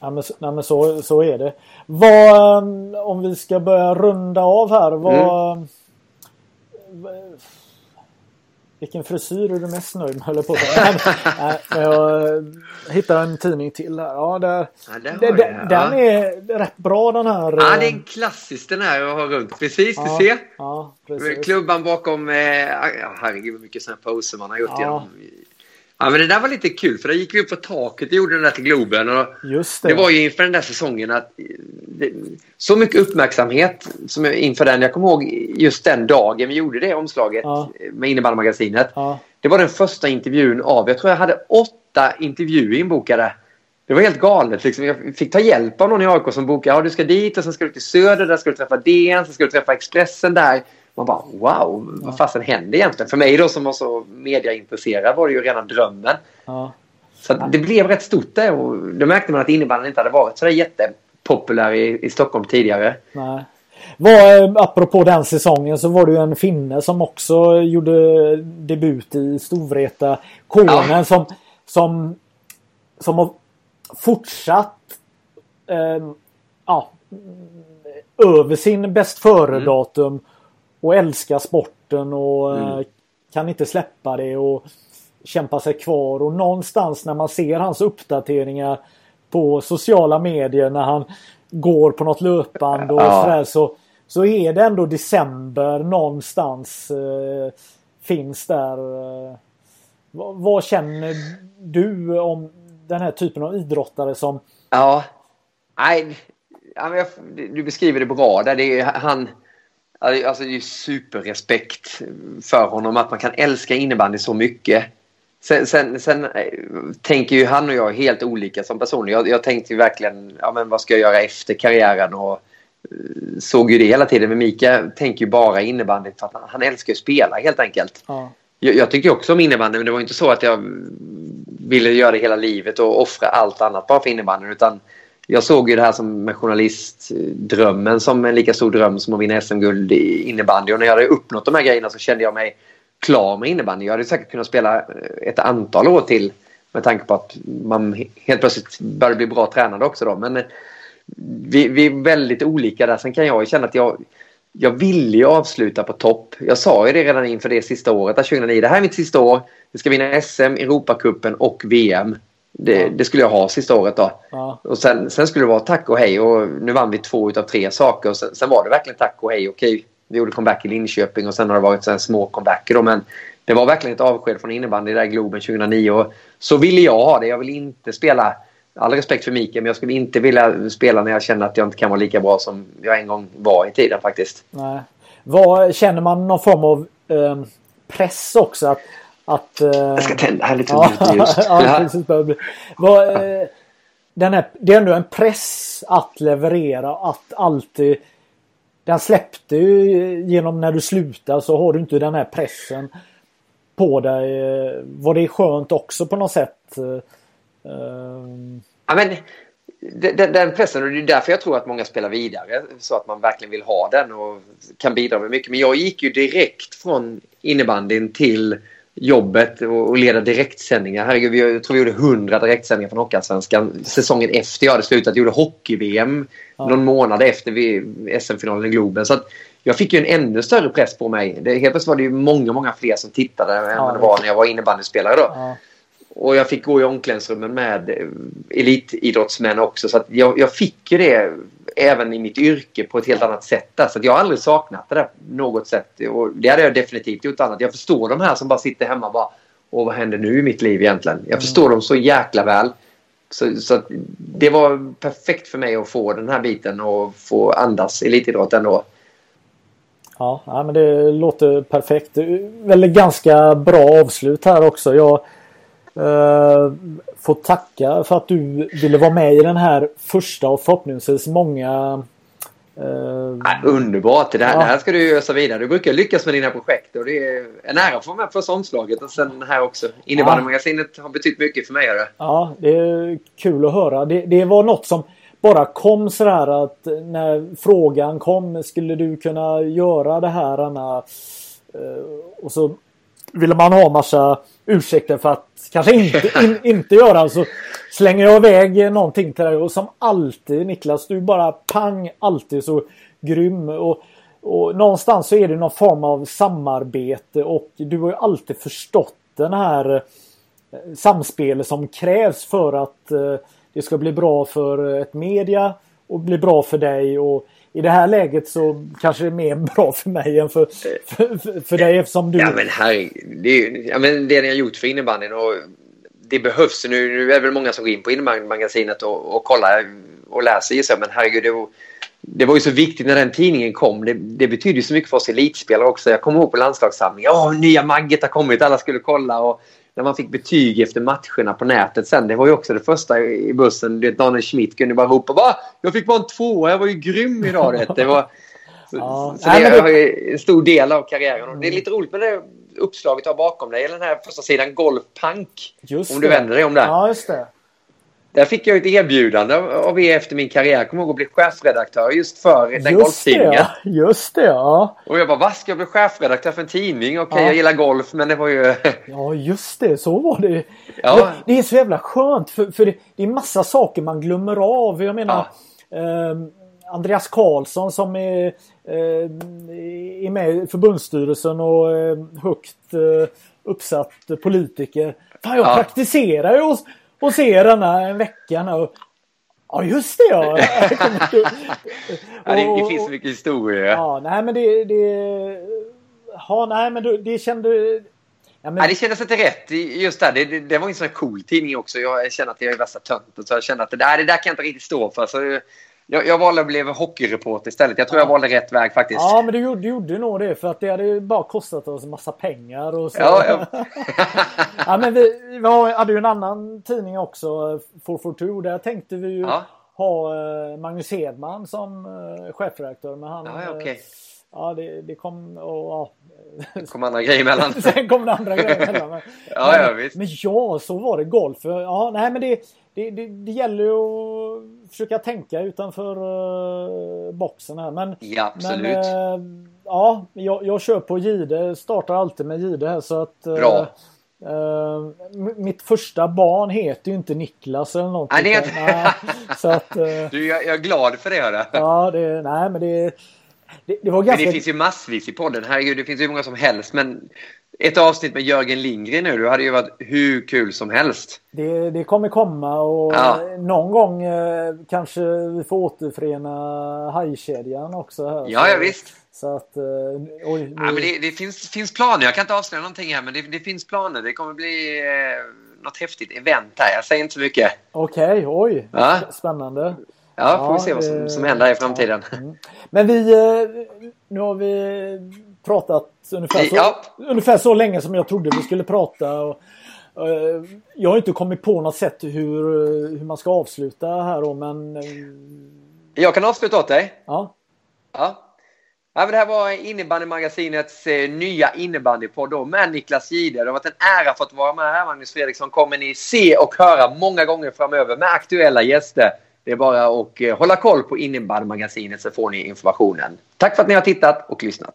Ja, men, nej, men så, så är det. Vad, om vi ska börja runda av här. Vad, mm. Vilken frisyr är du mest nöjd med? Höll på *laughs* Nej, jag hittade en tidning till här. Ja, där, ja, där den, den är rätt bra den här. Ja, det är en klassisk den här jag har runt. Precis, ja, du ser. Ja, precis. Klubban bakom. Eh, ja, herregud vad mycket sådana poser man har gjort ja. genom Ja, men det där var lite kul för då gick vi upp på taket och gjorde den där till Globen. Och det. det var ju inför den där säsongen att det, så mycket uppmärksamhet som inför den. Jag kommer ihåg just den dagen vi gjorde det omslaget ja. med innebandymagasinet. Ja. Det var den första intervjun av, jag tror jag hade åtta intervjuer inbokade. Det var helt galet. Liksom. Jag fick ta hjälp av någon i AIK som bokade. Ja, du ska dit och sen ska du till Söder. Där ska du träffa DN. Sen ska du träffa Expressen där. Man bara wow, vad fasen händer egentligen? För mig då som var så mediaintresserad var det ju redan drömmen. Ja. Så det blev rätt stort där och då märkte man att innebandyn inte hade varit så jättepopulär i, i Stockholm tidigare. Nej. Var, eh, apropå den säsongen så var det ju en finne som också gjorde debut i Storvreta. Konen ja. som, som, som har fortsatt eh, ja, över sin bäst före-datum mm och älskar sporten och mm. Eh, kan inte släppa det och kämpa sig kvar. Och någonstans när man ser hans uppdateringar på sociala medier när han går på något löpband och ja. sådär så, så är det ändå december någonstans eh, finns där. Eh, vad, vad, känner du om den här typen av idrottare som... Ja, nej, du beskriver det bra där. Det är, han, Alltså det är superrespekt för honom att man kan älska innebandy så mycket. Sen, sen, sen eh, tänker ju han och jag helt olika som personer. Jag, jag tänkte ju verkligen, ja men vad ska jag göra efter karriären och uh, såg ju det hela tiden. Men Mika tänker ju bara innebandy för att han, han älskar att spela helt enkelt. Ja. Jag, jag tycker också om innebandy men det var inte så att jag ville göra det hela livet och offra allt annat bara för innebandyn utan jag såg ju det här som med journalistdrömmen som en lika stor dröm som att vinna SM-guld i innebandy. Och när jag hade uppnått de här grejerna så kände jag mig klar med innebandy. Jag hade säkert kunnat spela eh, ett antal år till med tanke på att man helt plötsligt började bli bra tränad också då. Men eh, vi, vi är väldigt olika där. Sen kan jag känna att jag jag ville ju avsluta på topp. Jag sa ju det redan inför det sista året, 2009. Det här är mitt sista år. Vi ska vinna SM, Europacupen och VM. Det, det, skulle jag ha sista året då. Ja. Och sen, sen, skulle det vara tack och hej och nu vann vi två utav tre saker. Och sen, sen var det verkligen tack och hej. Okej, vi gjorde comeback i Linköping och sen har det varit så små comebacker då. Men det var verkligen ett avsked från innebandy där i Globen 2009. Och så ville jag ha det. Jag vill inte spela all respekt för Mikael, men jag skulle inte vilja spela när jag känner att jag inte kan vara lika bra som jag en gång var i tiden faktiskt. Nej. Vad, känner man någon form av eh, press också? Att, att, eh, jag ska tända här lite ja, *laughs* ja, precis, Vad, eh, den är, det är ändå en press att leverera, att alltid... Den släppte ju genom när du slutar så har du inte den här pressen på dig. Var det skönt också på något sätt? Um... Ja, men, den, den pressen, och det är därför jag tror att många spelar vidare. Så att man verkligen vill ha den och kan bidra med mycket. Men jag gick ju direkt från innebandyn till jobbet och, leda direktsändningar. Herregud, jag tror vi gjorde 100 direktsändningar från Hockeyallsvenskan. Säsongen efter jag hade slutat jag gjorde hockey-VM ja. någon månad efter SM-finalen i Globen. Så jag fick ju en ännu större press på mig. Det, helt plötsligt var det ju många, många fler som tittade än ja, det var när jag var innebandyspelare då. Ja. Och jag fick gå i omklädningsrummen med elitidrottsmän också. Så jag, jag, fick ju det även i mitt yrke på ett helt annat sätt. Där. Så jag har aldrig saknat det där på något sätt. Och det hade jag definitivt gjort annat. Jag förstår de här som bara sitter hemma och bara Åh, vad händer nu i mitt liv egentligen? Jag mm. förstår dem så jäkla väl. Så, så det var perfekt för mig att få den här biten och få andas elitidrott ändå. Ja, men det låter perfekt. Väl ganska bra avslut här också. Jag Uh, får tacka för att du ville vara med i den här första och förhoppningsvis många uh, ja, Underbart! Det här, ja. det här ska du ösa vidare. Du brukar lyckas med dina projekt och det är en ära att få med på omslaget och sen här också. Innebandymagasinet ja. har betytt mycket för mig. Här. Ja, det är kul att höra. Det, det var något som bara kom sådär att när frågan kom skulle du kunna göra det här Anna? Uh, och så ville man ha massa ursäkter för att kanske inte, in, inte göra. Så slänger jag iväg någonting till dig och som alltid Niklas, du bara pang alltid så grym. Och, och någonstans så är det någon form av samarbete och du har ju alltid förstått den här eh, samspelet som krävs för att eh, det ska bli bra för eh, ett media och bli bra för dig. Och i det här läget så kanske det är mer *laughs* bra för mig än för, för, för dig eftersom du... Ja men här, det, ja, men det ni har gjort för innebandyn och det behövs. Nu, nu är det väl många som går in på innebandymagasinet och, och kollar och läser gissar men herregud det var, det var ju så viktigt när den tidningen kom. Det, det betyder ju så mycket för oss elitspelare också. Jag kommer ihåg på landslagssamlingen. Åh, nya Magget har kommit. Alla skulle kolla. Och när man fick betyg efter matcherna på nätet sen. Det var ju också det första i bussen. Du vet, Daniel Schmidt kunde bara ropa Va? Jag fick bara en tvåa. Jag var ju grym idag. Det, det var... Så, ja. så det ju en stor del av karriären. Och det är lite roligt med det uppslaget du har bakom dig. Den här första sidan Golfpunk. Just om du vänder dig om där. Ja, just det. Där fick jag ett erbjudande av er efter min karriär. Jag kommer ihåg att bli chefredaktör just för den golftidningen. Ja. Just det, ja. Och jag bara, vad ska jag bli chefredaktör för en tidning? Okej, okay, ja. jag gillar golf, men det var ju... *laughs* ja, just det. Så var det. Ja. Det är så jävla skönt, för, för det, det är massa saker man glömmer av. Jag menar, ja. eh, Andreas Karlsson som är, eh, är med i förbundsstyrelsen och eh, högt eh, uppsatt politiker. Fan, jag ja. praktiserar ju och se denna en vecka nu. Ja just det ja! *laughs* ja det, det, finns så mycket historia. Ja nej men det... det ja nej men det, kände... Ja, men... ja, det kändes inte rätt. Just där, det, det, det var en sån här cool tidning också. Jag känner att jag är värsta tönten. Så jag känner att det där, det där kan jag inte riktigt stå för. Så jag, jag valde att bli hockeyreporter istället. Jag tror ja. jag valde rätt väg faktiskt. Ja, men du gjorde, du gjorde nog det. För att det hade bara kostat oss en massa pengar. Och så. Ja, ja. *laughs* ja, men vi, vi hade ju en annan tidning också, 442. Där tänkte vi ju ja. ha eh, Magnus Hedman som uh, chefredaktör. Men han, ja, okay. ja det, det kom och ja. Det kom andra grejer emellan. *laughs* Sen kom det andra grejer emellan. Men, *laughs* ja, ja, visst. men ja, så var det golf. Ja, nej men det, det, det, det gäller ju att försöka tänka utanför uh, boxen här. Men, ja, absolut. Men, uh, ja, jag, jag kör på Gide. Startar alltid med Gide här så att... Uh, Bra. Uh, mitt första barn heter ju inte Niklas eller någonting. Nej, det nej, så att, uh, *laughs* du, jag, jag, är glad för det. Hörde. Ja, det, nej men det Det, det, var ganska... Men det finns ju massvis i podden. Herregud, det finns ju många som helst. Men ett avsnitt med Jörgen Lindgren nu, det hade ju varit hur kul som helst. Det, det kommer komma och ja. någon gång eh, kanske vi får återförena hajkedjan också. Här. Ja, ja visst. Så att, eh, oj, nu... ja, men det, det, finns, finns planer. Jag kan inte avslöja någonting här, men det, det finns planer. Det kommer bli eh, något häftigt event här. Jag säger inte så mycket. Okej, okay, oj. Ja. Spännande. Ja, får ja, vi se vad som, som händer i framtiden. Mm. Men vi, eh, nu har vi pratat ungefär så, ja. ungefär så länge som jag trodde vi skulle prata. Och, uh, jag har inte kommit på något sätt hur, hur man ska avsluta här då, men... Uh, jag kan avsluta åt dig. Ja. Ja. Ja, det här var innebandymagasinets eh, nya innebandypodd med Niklas Jihde. Det har varit en ära att få vara med här. Magnus Fredriksson kommer ni se och höra många gånger framöver med aktuella gäster. Det är bara att eh, hålla koll på innebandymagasinet så får ni informationen. Tack för att ni har tittat och lyssnat.